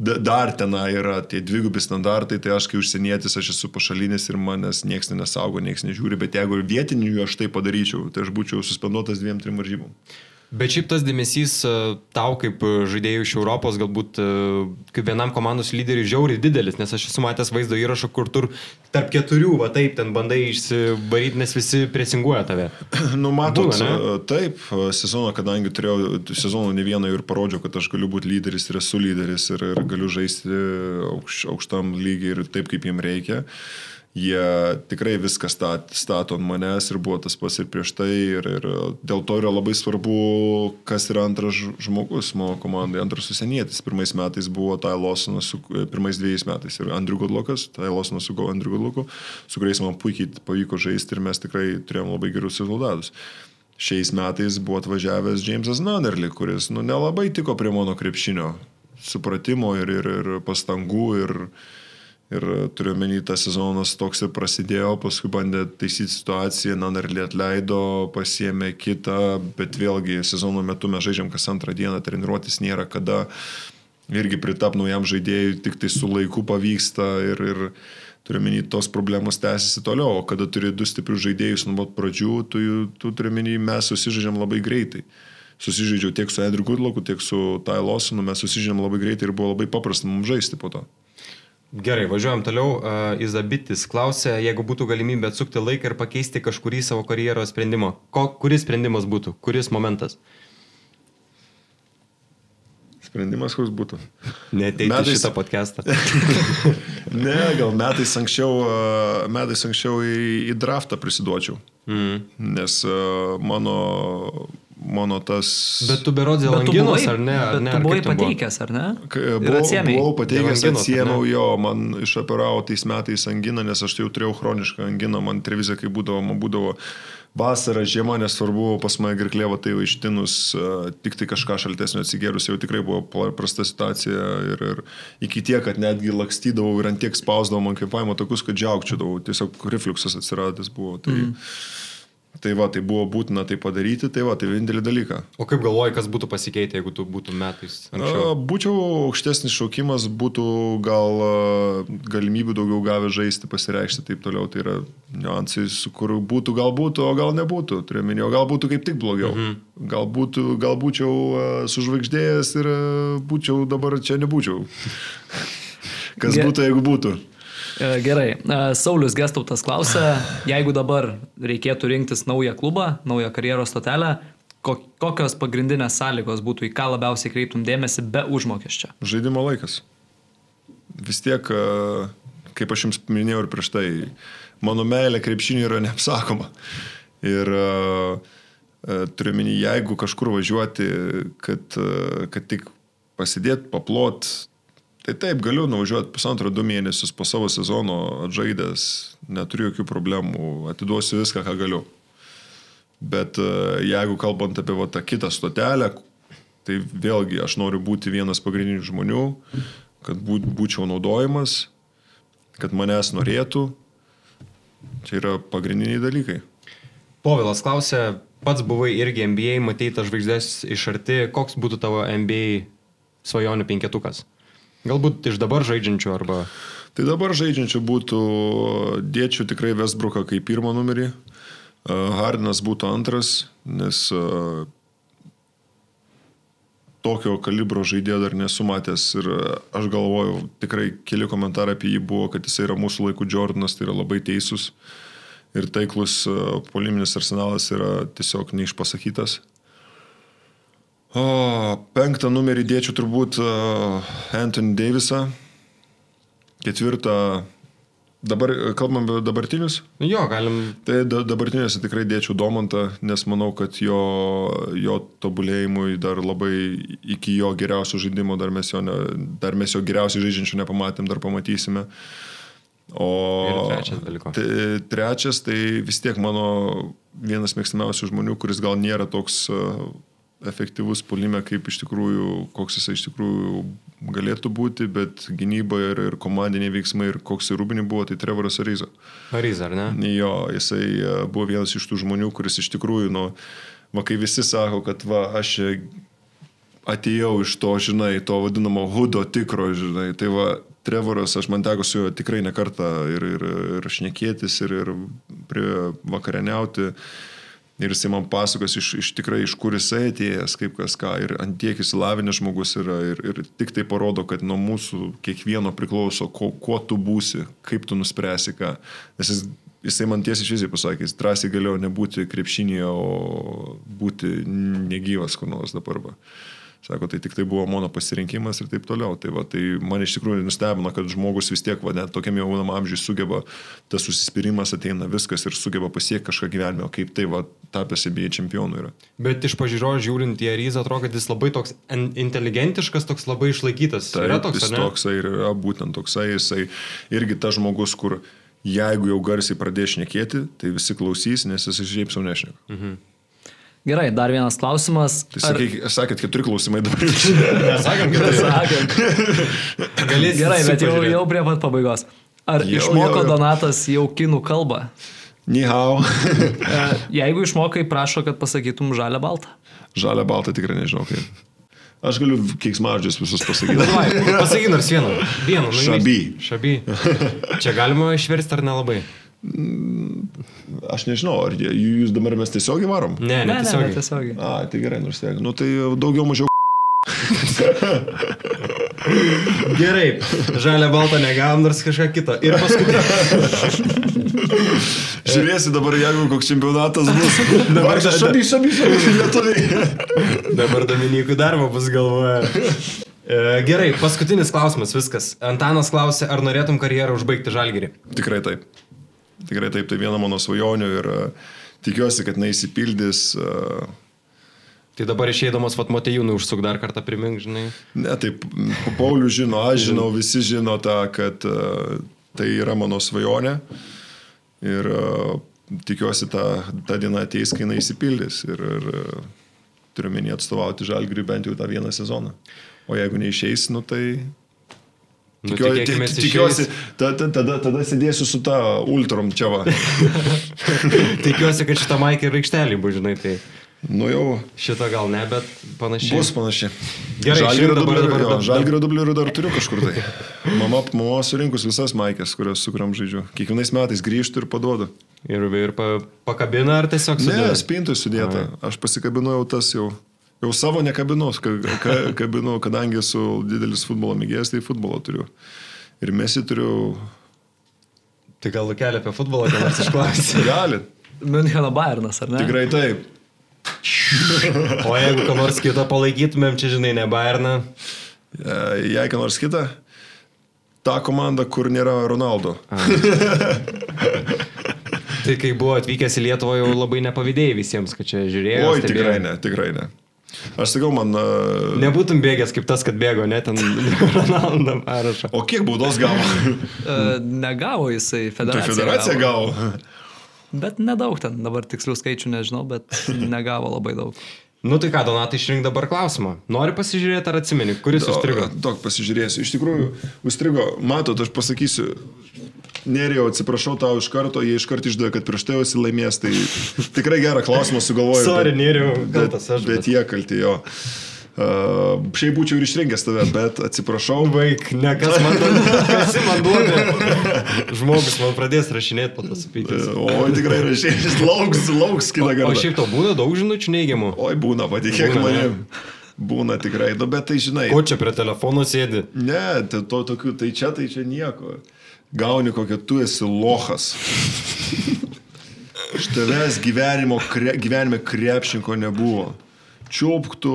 dar ten yra tie dvigubi standartai, tai aš kai užsienietis, aš esu pašalinis ir manęs niekas nesaugo, niekas nežiūri, bet jeigu vietinių aš tai padaryčiau, tai aš būčiau suspenduotas dviem, trim varžybom. Bet šiaip tas dėmesys e, tau kaip e, žaidėjų iš Europos galbūt e, kaip vienam komandos lyderiui žiauriai didelis, nes aš esu matęs vaizdo įrašą, kur tur tarp keturių, va taip, ten bandai išsivaryti, nes visi presinguoja tave. Nu, matot, Būna, taip, sezoną, kadangi turėjau sezoną ne vieną ir parodžiau, kad aš galiu būti lyderis ir esu lyderis ir, ir galiu žaisti aukš, aukštam lygiai ir taip, kaip jiem reikia. Jie tikrai viską stat, stato ant manęs ir buvo tas pats ir prieš tai. Ir, ir dėl to yra labai svarbu, kas yra antras žmogus mano komandai, antras užsienietis. Pirmais metais buvo Tai Lawsonas, su- pirmais dviejais metais ir Andrew Goodluckas, Tai Lawsonas su Go- Andrew Goodlucku, su kuriais man puikiai pavyko žaisti ir mes tikrai turėjom labai gerus rezultatus. Šiais metais buvo atvažiavęs Jamesas Nannerly, kuris nu, nelabai tiko prie mano krepšinio supratimo ir, ir, ir pastangų. Ir, ir turiu menį, tas sezonas toks ir prasidėjo, paskui bandė taisyti situaciją, Nannerly atleido, pasiemė kitą, bet vėlgi sezono metu mes žaidžiam kas antrą dieną, treniruotis nėra kada irgi pritap naujam žaidėjui, tik tai su laiku pavyksta ir, ir turiu menį, tos problemos tęsiasi toliau, o kada turi du stiprius žaidėjus nuo pat pradžių, tu, tu turiu menį, mes susižaidžiam labai greitai. Susižaidžiau tiek su Edriu Gudloku, tiek su Tai Losonu, mes susižaidžiam labai greitai ir buvo labai paprasta mums žaisti po to. Gerai, važiuojam toliau. Izabitis klausė, jeigu būtų galimybė atsukti laiką ir pakeisti kažkurį savo karjeros sprendimą, ko, kuris sprendimas būtų, kuris momentas? Sprendimas koks būtų? Neteikti Metais- šitą podcastą. Ne, gal metais anksčiau, metais anksčiau į, į draftą prisiduočiau. Mm. Nes mano, mano tas... Bet tu berodė Langinos, ar ne? Ar bet ne? tu Ar buvai pateikęs, ar ne? Buvau, buvau pateikęs, atsiemiau jo, man išoperavo tais metais anginą, nes aš tai jau turėjau chronišką anginą, man televizija kaip būdavo, man būdavo vasara, žiema, nesvarbu, pas mane girklėvo tai jau ištinus, a, tik tai kažką šaltesnio atsigėrus, jau tikrai buvo prasta situacija ir, ir iki tiek, kad netgi lakstydavau ir ant tiek spausdavau man kvepavimo tokius, kad džiaugčiadavau, tiesiog refluksas atsiradęs buvo. Tai, mm. Tai va, tai buvo būtina tai padaryti, tai va, tai vienintelį dalyką. O kaip galvoji, kas būtų pasikeitę, jeigu tu būtum metais A, anksčiau? Būčiau aukštesnis šaukimas, būtų gal galimybių daugiau gavę žaisti, pasireikšti taip toliau. Tai yra niuansai, su kur būtų, gal būtų, o gal nebūtų. Turiu minėjau, gal būtų kaip tik blogiau. Mhm. Gal, būtų, gal būčiau sužvaigždėjęs ir būčiau dabar čia nebūčiau. Kas būtų, jeigu būtų? E, Gerai. E, Saulis Gestautas klausia, jeigu dabar reikėtų rinktis naują klubą, naują karjeros stotelę, ko- kokios pagrindinės sąlygos būtų, į ką labiausiai kreiptum dėmesį be užmokesčio? Žaidimo laikas. Vis tiek, a, kaip aš jums minėjau ir prieš tai, mano meilė krepšiniui yra neapsakoma. Ir turiu minį, jeigu kažkur važiuoti, kad, kad tik pasidėt, paplot, tai taip, galiu nuvažiuoti pusantrą du mėnesius po savo sezono atžaidęs, neturiu jokių problemų, atiduosiu viską, ką galiu. Bet a, jeigu kalbant apie va, tą kitą stotelę, tai vėlgi aš noriu būti vienas pagrindinių žmonių, kad būčiau naudojamas, kad manęs norėtų. Čia yra pagrindiniai dalykai. Povilas klausė, pats buvai irgi NBA, matei tas žvaigždės iš arti, koks būtų tavo NBA svajonių penketukas? Galbūt iš dabar žaidžiančių arba... Tai dabar žaidžiančių būtų, dėčiau tikrai Westbrooką kaip pirmą numerį, a, Hardinas būtų antras, nes a, tokio kalibro žaidėjo dar nesu matęs ir a, aš galvoju, tikrai keli komentarai apie jį buvo, kad jis yra mūsų laikų Jordanas, tai yra labai teisus ir taiklus poliminis arsenalas yra tiesiog neišpasakytas. O, penktą numerį dėčiau turbūt Anthony Davisą, ketvirtą, dabar kalbam apie dabartinius, jo, galim... tai da, dabartiniuose tikrai dėčiau Domantą, nes manau, kad jo, jo tobulėjimui dar labai iki jo geriausio žaidimo, dar mes jo, ne, dar mes jo geriausiai žaidžiančių nepamatėm, dar pamatysime. O trečias dalyko. Tai, trečias, tai vis tiek mano vienas mėgstamiausių žmonių, kuris gal nėra toks uh, efektyvus polime, kaip iš tikrųjų, koks jisai iš tikrųjų galėtų būti, bet gynyba ir, ir komandiniai veiksmai ir koks ir rūbinį buvo, tai Trevoras Ariza. Ariza, ar ne? Jo, jisai e, buvo vienas iš tų žmonių, kuris iš tikrųjų, nu, va, kai visi sako, kad va, aš čia atėjau iš to, žinai, to vadinamo hudo tikro, žinai, tai va, Trevoras, aš man teko su juo tikrai nekartą ir, ir, ir šnekėtis, ir, ir prie vakarieniauti. Ir jisai man pasakos iš, iš tikrai, iš kur jisai atėjęs, kaip kas ką. Ir ant tiek įsilavinęs žmogus yra. Ir, ir tik tai parodo, kad nuo mūsų kiekvieno priklauso, ko, kuo tu būsi, kaip tu nuspręsi ką. Nes jis, jisai man tiesiai šviesiai pasakė, jis drąsiai galėjo nebūti krepšinėje, o būti negyvas kur nors dabar. Va. Sako, tai tik tai buvo mano pasirinkimas ir taip toliau. Tai, va, tai man iš tikrųjų nustebino, kad žmogus vis tiek, va, net tokiam jaunam amžiui sugeba, tas susispyrimas ateina viskas ir sugeba pasiekti kažką gyvenime, o kaip tai, va, tapęs NBA čempionu yra. Bet iš pažiūros žiūrint į Arizą, atrodo, kad jis labai toks en- inteligentiškas, toks labai išlaikytas. Tai yra toks, jis ne? toksai ir yra būtent toksai, jisai irgi tas žmogus, kur jeigu jau garsiai pradės šnekėti, tai visi klausys, nes jis šiaip savo nešneka. Mhm. Gerai, dar vienas klausimas. Tai sakai, sakėt, keturi klausimai dabar. Sakėm, kad tai Sakant. galės. Gerai, bet jau, jau prie pat pabaigos. Ar Jau, išmoko jau, jau. Donatas jau kinų kalbą? Nihau. E, Jeigu išmokai, prašo, kad pasakytum žalę baltą. Žalia balta tikrai nežinau kaip. Aš galiu keiksmaždžius visus pasakyti. Pasakyk nors vieną. Vieną. nu, Šaby. Šaby. Čia galima išversti ar nelabai? Aš nežinau, ar jūs dabar mes tiesiogiai varom? Ne, Ne, ne, ne, tiesiog. ne, tiesiogiai. A, tai gerai, nors tiek. Nu tai daugiau mažiau. Gerai, žalia balta negavom, nors kažką kito. Ir paskutinį. Žiūrėsi dabar, jeigu koks čempionatas bus. Dabar Dabar da- šabi, šabi, šabi, lietuviai. Dabar Dominikų darbo bus galvoja. E, Gerai, paskutinis klausimas, viskas. Antanas klausė, ar norėtum karjerą užbaigti žalgerį? Tikrai taip. Tikrai taip, tai viena mano svajonių ir uh, tikiuosi, kad neįsipildys. Uh, Tai dabar išeidamas Vatmotejūnui užsuk dar kartą primink, žinai. ne, taip, Paulius žino, aš žinau, visi žino tą, kad uh, tai yra mano svajonė. Ir tikiuosi, ta, ta diena ateis, kai jinai įsipildys. Ir, ir turiu menį atstovauti žalgriui bent jau tą vieną sezoną. O jeigu neišeis, nu tai Nu, tikiuosi, išeis. ta- ta- tada, tada sėdėsiu su ta ultrom čia va. Tikiuosi, kad šitą maikę ir aikštelį bus, žinai, tai Nu jau šitą gal ne, bet panašiai. bus panašiai. Gerai, dabar- dublerių- dabar- dabar- Žalgirio dublerių dar turiu kažkur tai. Mama, mama surinkus visas maikės, kurias su kuriam žaidžiu. Kiekvienais metais grįžtu ir paduodu. Ir, ir pa, pakabina ar tiesiog Ne, sudeda? spintui sudėta. Aš pasikabinu jau tas jau. Jau savo nekabinu, ka, ka, kabinu, kadangi esu didelis futbolo mėgėjas, tai futbolo turiu. Ir mesi turiu. Tai gal kelią apie futbolą, ką nors išklausyti. Gali. Müncheno Bayernas, ar ne? Tikrai taip. O jeigu ką nors kitą palaikytumėm, čia žinai, ne Bayerną. E, Jei ką nors kitą, ta komanda, kur nėra Ronaldo. Tai kai buvo atvykęs į Lietuvą, jau labai nepavydėjai visiems, kad čia žiūrėjo. Oi, stebėjo. tikrai ne, tikrai ne. Aš sakau, man. Uh, Nebūtum bėgęs kaip tas, kad bėgo, net ten Ronaldo parašą. o kiek baudos gavo? E, negavo jisai Tai federacija. federacija gavo. Bet nedaug ten, dabar tikslių skaičių nežinau, bet negavo labai daug. Nu tai ką, Donatai, išrink dabar klausimą. Nori pasižiūrėti ar atsimeni, kuris užstrigo? Tok, pasižiūrėsiu. Iš tikrųjų, užstrigo. Matot, aš pasakysiu. Nerijau, atsiprašau tau iš karto, jie iš karto išdavė, kad prieš tai jau esi laimėjęs, tai tikrai gerą klausimą sugalvojau. Sorry, bet- bet, kaltas aš. bet jie kalti jo. Uh, šiaip būčiau ir išrinkęs tave, bet atsiprašau. Vaik, ne kas man duoda. Žmogus man pradės rašinėti po to supykęs. O tikrai rašai, jis lauks, lauks kitą O kartą. šiaip to būna daug žinučių neigiamų. Oi, būna, patikėk manim. Būna tikrai, nu, bet tai žinai. Ko čia prie telefono sėdi? Ne, tai to tokių, tai čia, tai čia nieko. Gauni kokią tu esi lohas. Iš tavęs gyvenimo, kre, gyvenime krepšinko nebuvo. Čiupktų.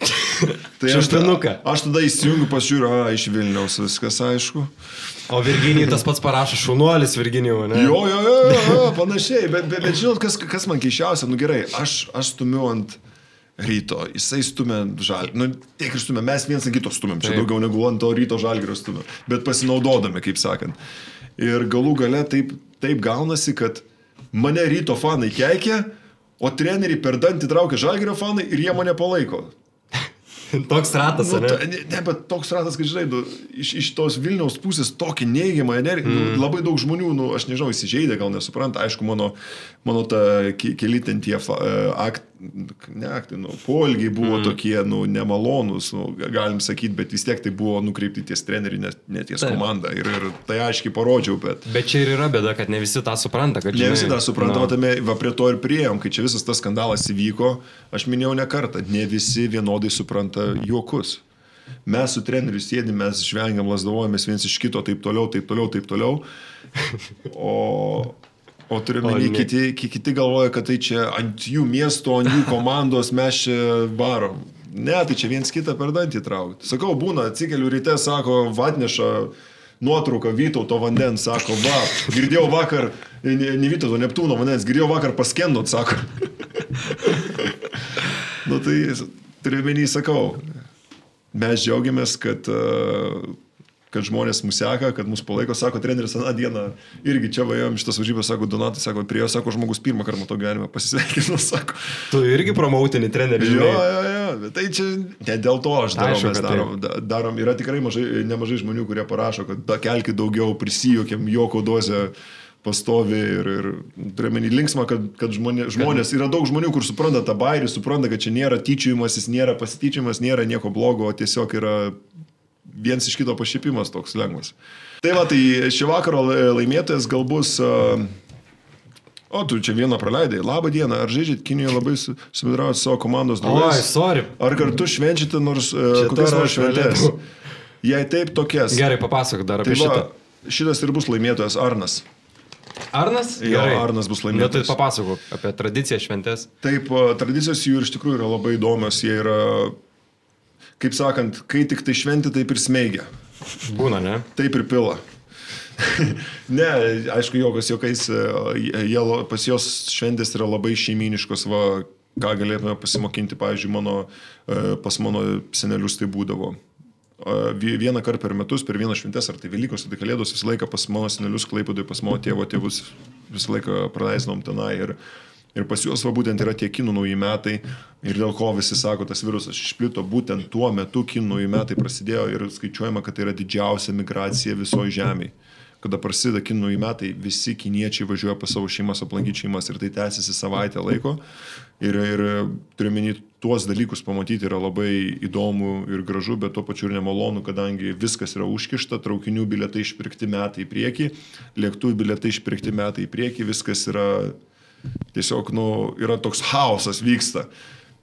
Tai aš, ta- Čiuptinuką. aš tada įsijungiu, pasižiūriu, a, iš Vilniaus viskas aišku. O Virginijai tas pats parašo šunuolis Virginijų, ne? Jo, jo, jo, jo, jo panašiai, bet, bet, bet žinot, kas, kas man keiščiausia, nu gerai, aš, aš stumiu ant ryto, jisai stumia žalį, nu tiek ir stumia, mes viens ant kito stumiam, čia Taip. daugiau negu ant to ryto žalgirio stumiam, bet pasinaudodami, kaip sakant. Ir galų gale taip, taip gaunasi, kad mane ryto fanai keikia, o treneriai per dantį traukia žalgirio fanai ir jie mane palaiko. Toks ratas, Nu, ne? ta, ne, ne, bet toks ratas, kad žinai, nu, iš, iš tos Vilniaus pusės tokį neigiamą energiją, mm. nu, labai daug žmonių, nu, aš nežinau, įsižeidė, gal nesupranta, aišku, mano, mano ta ke- keli ten tie e, akt, ne aktai, nu, polgiai buvo mm. tokie, nu, nemalonūs, nu, ga- galim sakyti, bet vis tiek tai buvo nukreipti ties trenerių, ne, ne ties Taip. komandą. Ir, ir tai aiškiai parodžiau, bet... Bet čia ir yra bėda, kad ne visi tą supranta, kad Ne visi tą supranta, nu, o tame, va prie to ir prieėm, kai čia visas tas skandalas įvyko, aš minėjau ne kartą, ne visi vienodai supranta juokus. Mes su treneriu sėdim, mes žvengiam, lasdavojamės viens iš kito, taip toliau, taip toliau, taip toliau. O, o turime, O ne. kiti, ki- kiti galvoja, kad tai čia ant jų miesto, ant jų komandos mes čia varom. Ne, tai čia viens kitą per dantį traukti. Sakau, būna, atsikeliu ryte, sako, vatneša nuotrauką Vytauto vandens, sako, va, girdėjau vakar, ne, ne Vytauto, Neptūno vandens, girdėjau vakar paskendot, sako. nu tai, turiu menį, sakau, mes džiaugiamės, kad, e, kad žmonės mūsų seka, kad mūsų palaiko, sako, treneris aną dieną irgi čia važiuojam šitas varžybas, sako, Donatas, sako, prie jo, sako, žmogus pirmą kartą to gyvenime pasisveikino, sako. Tu irgi promoutini trenerių, Jo, jo, jo, bet tai čia ne dėl to aš darau, Aišku, mes darom, da- darom. Yra tikrai mažai, nemažai žmonių, kurie parašo, kad da, kelkit daugiau, prisijokiam, joko dozę, pastovi ir, ir turiuomenį linksmą, kad, kad žmonė, žmonės, yra daug žmonių, kur supranta tą bairį, supranta, kad čia nėra tyčiajimasis, nėra pasityčiajimas, nėra nieko blogo, o tiesiog yra viens iš kito pašipimas toks lengvas. Tai va, tai šį vakarą laimėtojas gal bus... Uh, O, tu čia vieną praleidai. Labą dieną. Ar žaidžiat Kinijoje labai susidraujat su savo komandos draugais? Oi, sorry. Ar kartu švenčiate nors uh, kokias nors šventės? Jei taip, tokias. Gerai, papasakok dar Tai apie va, šitą. šitas ir bus laimėtojas Arnas. Arnas? Jo, Gerai. Arnas bus Na, tai laimėtojas. papasakok apie tradiciją šventės. Taip, tradicijos jų iš tikrųjų yra labai įdomios. Jie yra, kaip sakant, kai tik tai šventi, taip ir smeigia. Būna, ne? Taip ir pila. ne, aišku, jokas jokais, e, jie, pas jos šventės yra labai šeiminiškos, va, ką galėtume pasimokinti, pavyzdžiui, mano, e, pas mano senelius tai būdavo. E, vie- Vieną kartą per metus, per vieną šventės, ar tai Velykos, ar tai Kalėdos, visą laiką pas mano senelius Klaipėdui, pas mano tėvo tėvus visą laiką praleisdavom tenai. Ir, ir pas juos va būtent yra tie kinų nauji metai. Ir dėl ko visi sako, tas virusas išplito, būtent tuo metu kinų nauji metai prasidėjo ir skaičiuojama, kad tai yra didžiausia migracija visoje žemėje kada prasideda kinų naujieji metai, visi kiniečiai važiuoja pas savo šeimas aplankyti šeimas ir tai tęsiasi savaitę laiko. Ir, ir turiu menį, tuos dalykus pamatyti yra labai įdomu ir gražu, bet tuo pačiu ir nemalonu, kadangi viskas yra užkišta, traukinių biletai išpirkti metai į priekį, lėktuvų biletai išpirkti metai į priekį, viskas yra tiesiog, nu, yra toks chaosas vyksta.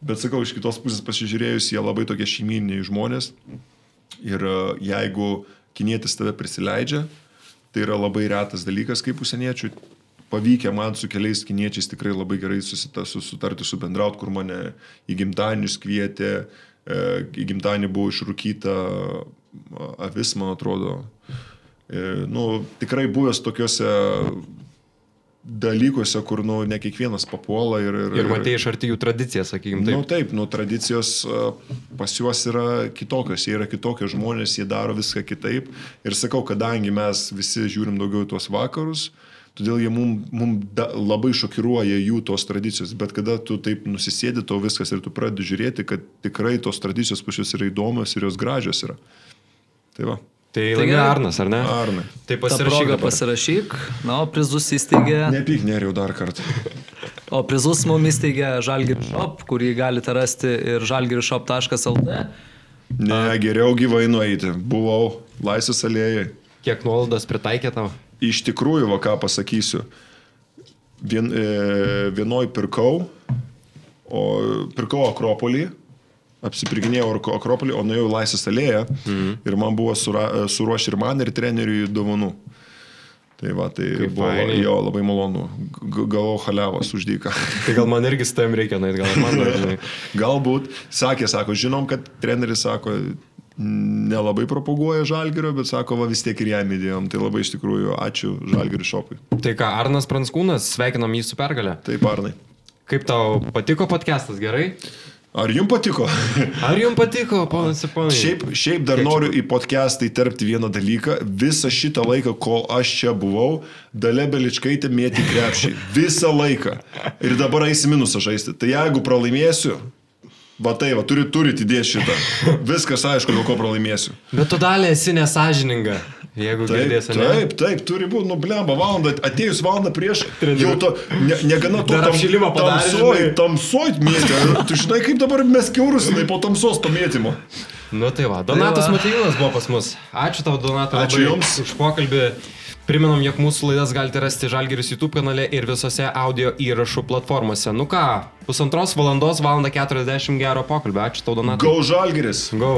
Bet sakau, iš kitos pusės pasižiūrėjus, jie labai tokie šeiminiai žmonės. Ir e, jeigu kinietis tave prisileidžia, tai yra labai retas dalykas kaip užsieniečių. Pavykę man su keliais kiniečiais tikrai labai gerai susita, susitarti, subendraut, kur mane į gimtadienius kvietė, e, į gimtadienį buvo išrūkyta avis, man atrodo. E, nu, tikrai buvęs tokiuose dalykuose, kur nu, ne kiekvienas papuola ir... Ir, Ir matė iš arti jų tradiciją, sakykim, Taip, nu, taip, nu, tradicijos pas juos yra kitokios, jie yra kitokie žmonės, jie daro viską kitaip. Ir sakau, kadangi mes visi žiūrim daugiau tuos vakarus, todėl jie mums mum da, labai šokiruoja jų tos tradicijos. Bet kada tu taip nusisėdi, tau viskas ir tu pradedi žiūrėti, kad tikrai tos tradicijos pas juos yra įdomios ir jos gražios yra. Tai va, Tai Tai laimėjo. Arnas, ar ne? Arnai. Tai Ta pasirašyk. pasirašyk, na, o prizus įsteigė, Nepyk neriau dar kartą. o prizus mums įsteigė Žalgiri Shop, kurį galite rasti ir žalgirishop.lt. Ne, geriau gyvai nueiti. Buvau laisvės alėjai. Kiek nuolaidos pritaikė tau? Iš tikrųjų, va ką pasakysiu. Vien, e, vienoj pirkau, o pirkau Akropolį, apsipirkinėjau Akro- Akropolį, o nuėjau į Laisvės alėją mhm. ir man buvo sura, suruošę ir man, ir treneriui dovanų. Tai va, tai Kaip buvo fainiai. jo labai malonu. Gavau halevas uždyką. Tai gal man irgi su tavim reikia, na, gal man žinai. Galbūt, sakė, sako, žinom, kad treneris sako, nelabai propaguoja žalgerio, bet sako, va vis tiek ir jam įdėjom. Tai labai iš tikrųjų ačiū žalgerio šopui. Tai ką, Arnas Pranskūnas, sveikinam jį su pergalė. Taip, Arnai. Kaip tau patiko podcastas, gerai? Ar jums patiko? Ar jums patiko, ponas ir ponai? Šiaip, šiaip dar noriu į podcastą įterpti vieną dalyką. Visą šitą laiką, kol aš čia buvau, Dalė Beličkaitė mėti krepšį. Visą laiką. Ir dabar eisi minusą žaisti. Tai jeigu pralaimėsiu, va tai, va, turi, turite įdėti šitą. Viskas aišku, dėl ko pralaimėsiu. Bet tu dalį esi nesažininga, jeigu Taip, girdėsi. ne? taip, taip, turi būti, nu, blemba, valandą, atėjus valandą prieš, jau to, ne, negana to, padarė, tamsoj, tamsoj mėtė. Tu žinai, kaip dabar mes keurus, jinai po tamsos pamėtymo. Nu tai va, Donatas va. Matijūnas buvo pas mus. Ačiū tau, Donatas. Ačiū jums. už pokalbį. Priminam, jog mūsų laidas galite rasti Žalgeris YouTube kanale ir visose audio įrašų platformose. Nu ką, pusantros valandos, valanda 40 gero pokalbio. Ačiū tau, Donatas. Gau žalgeris. Go.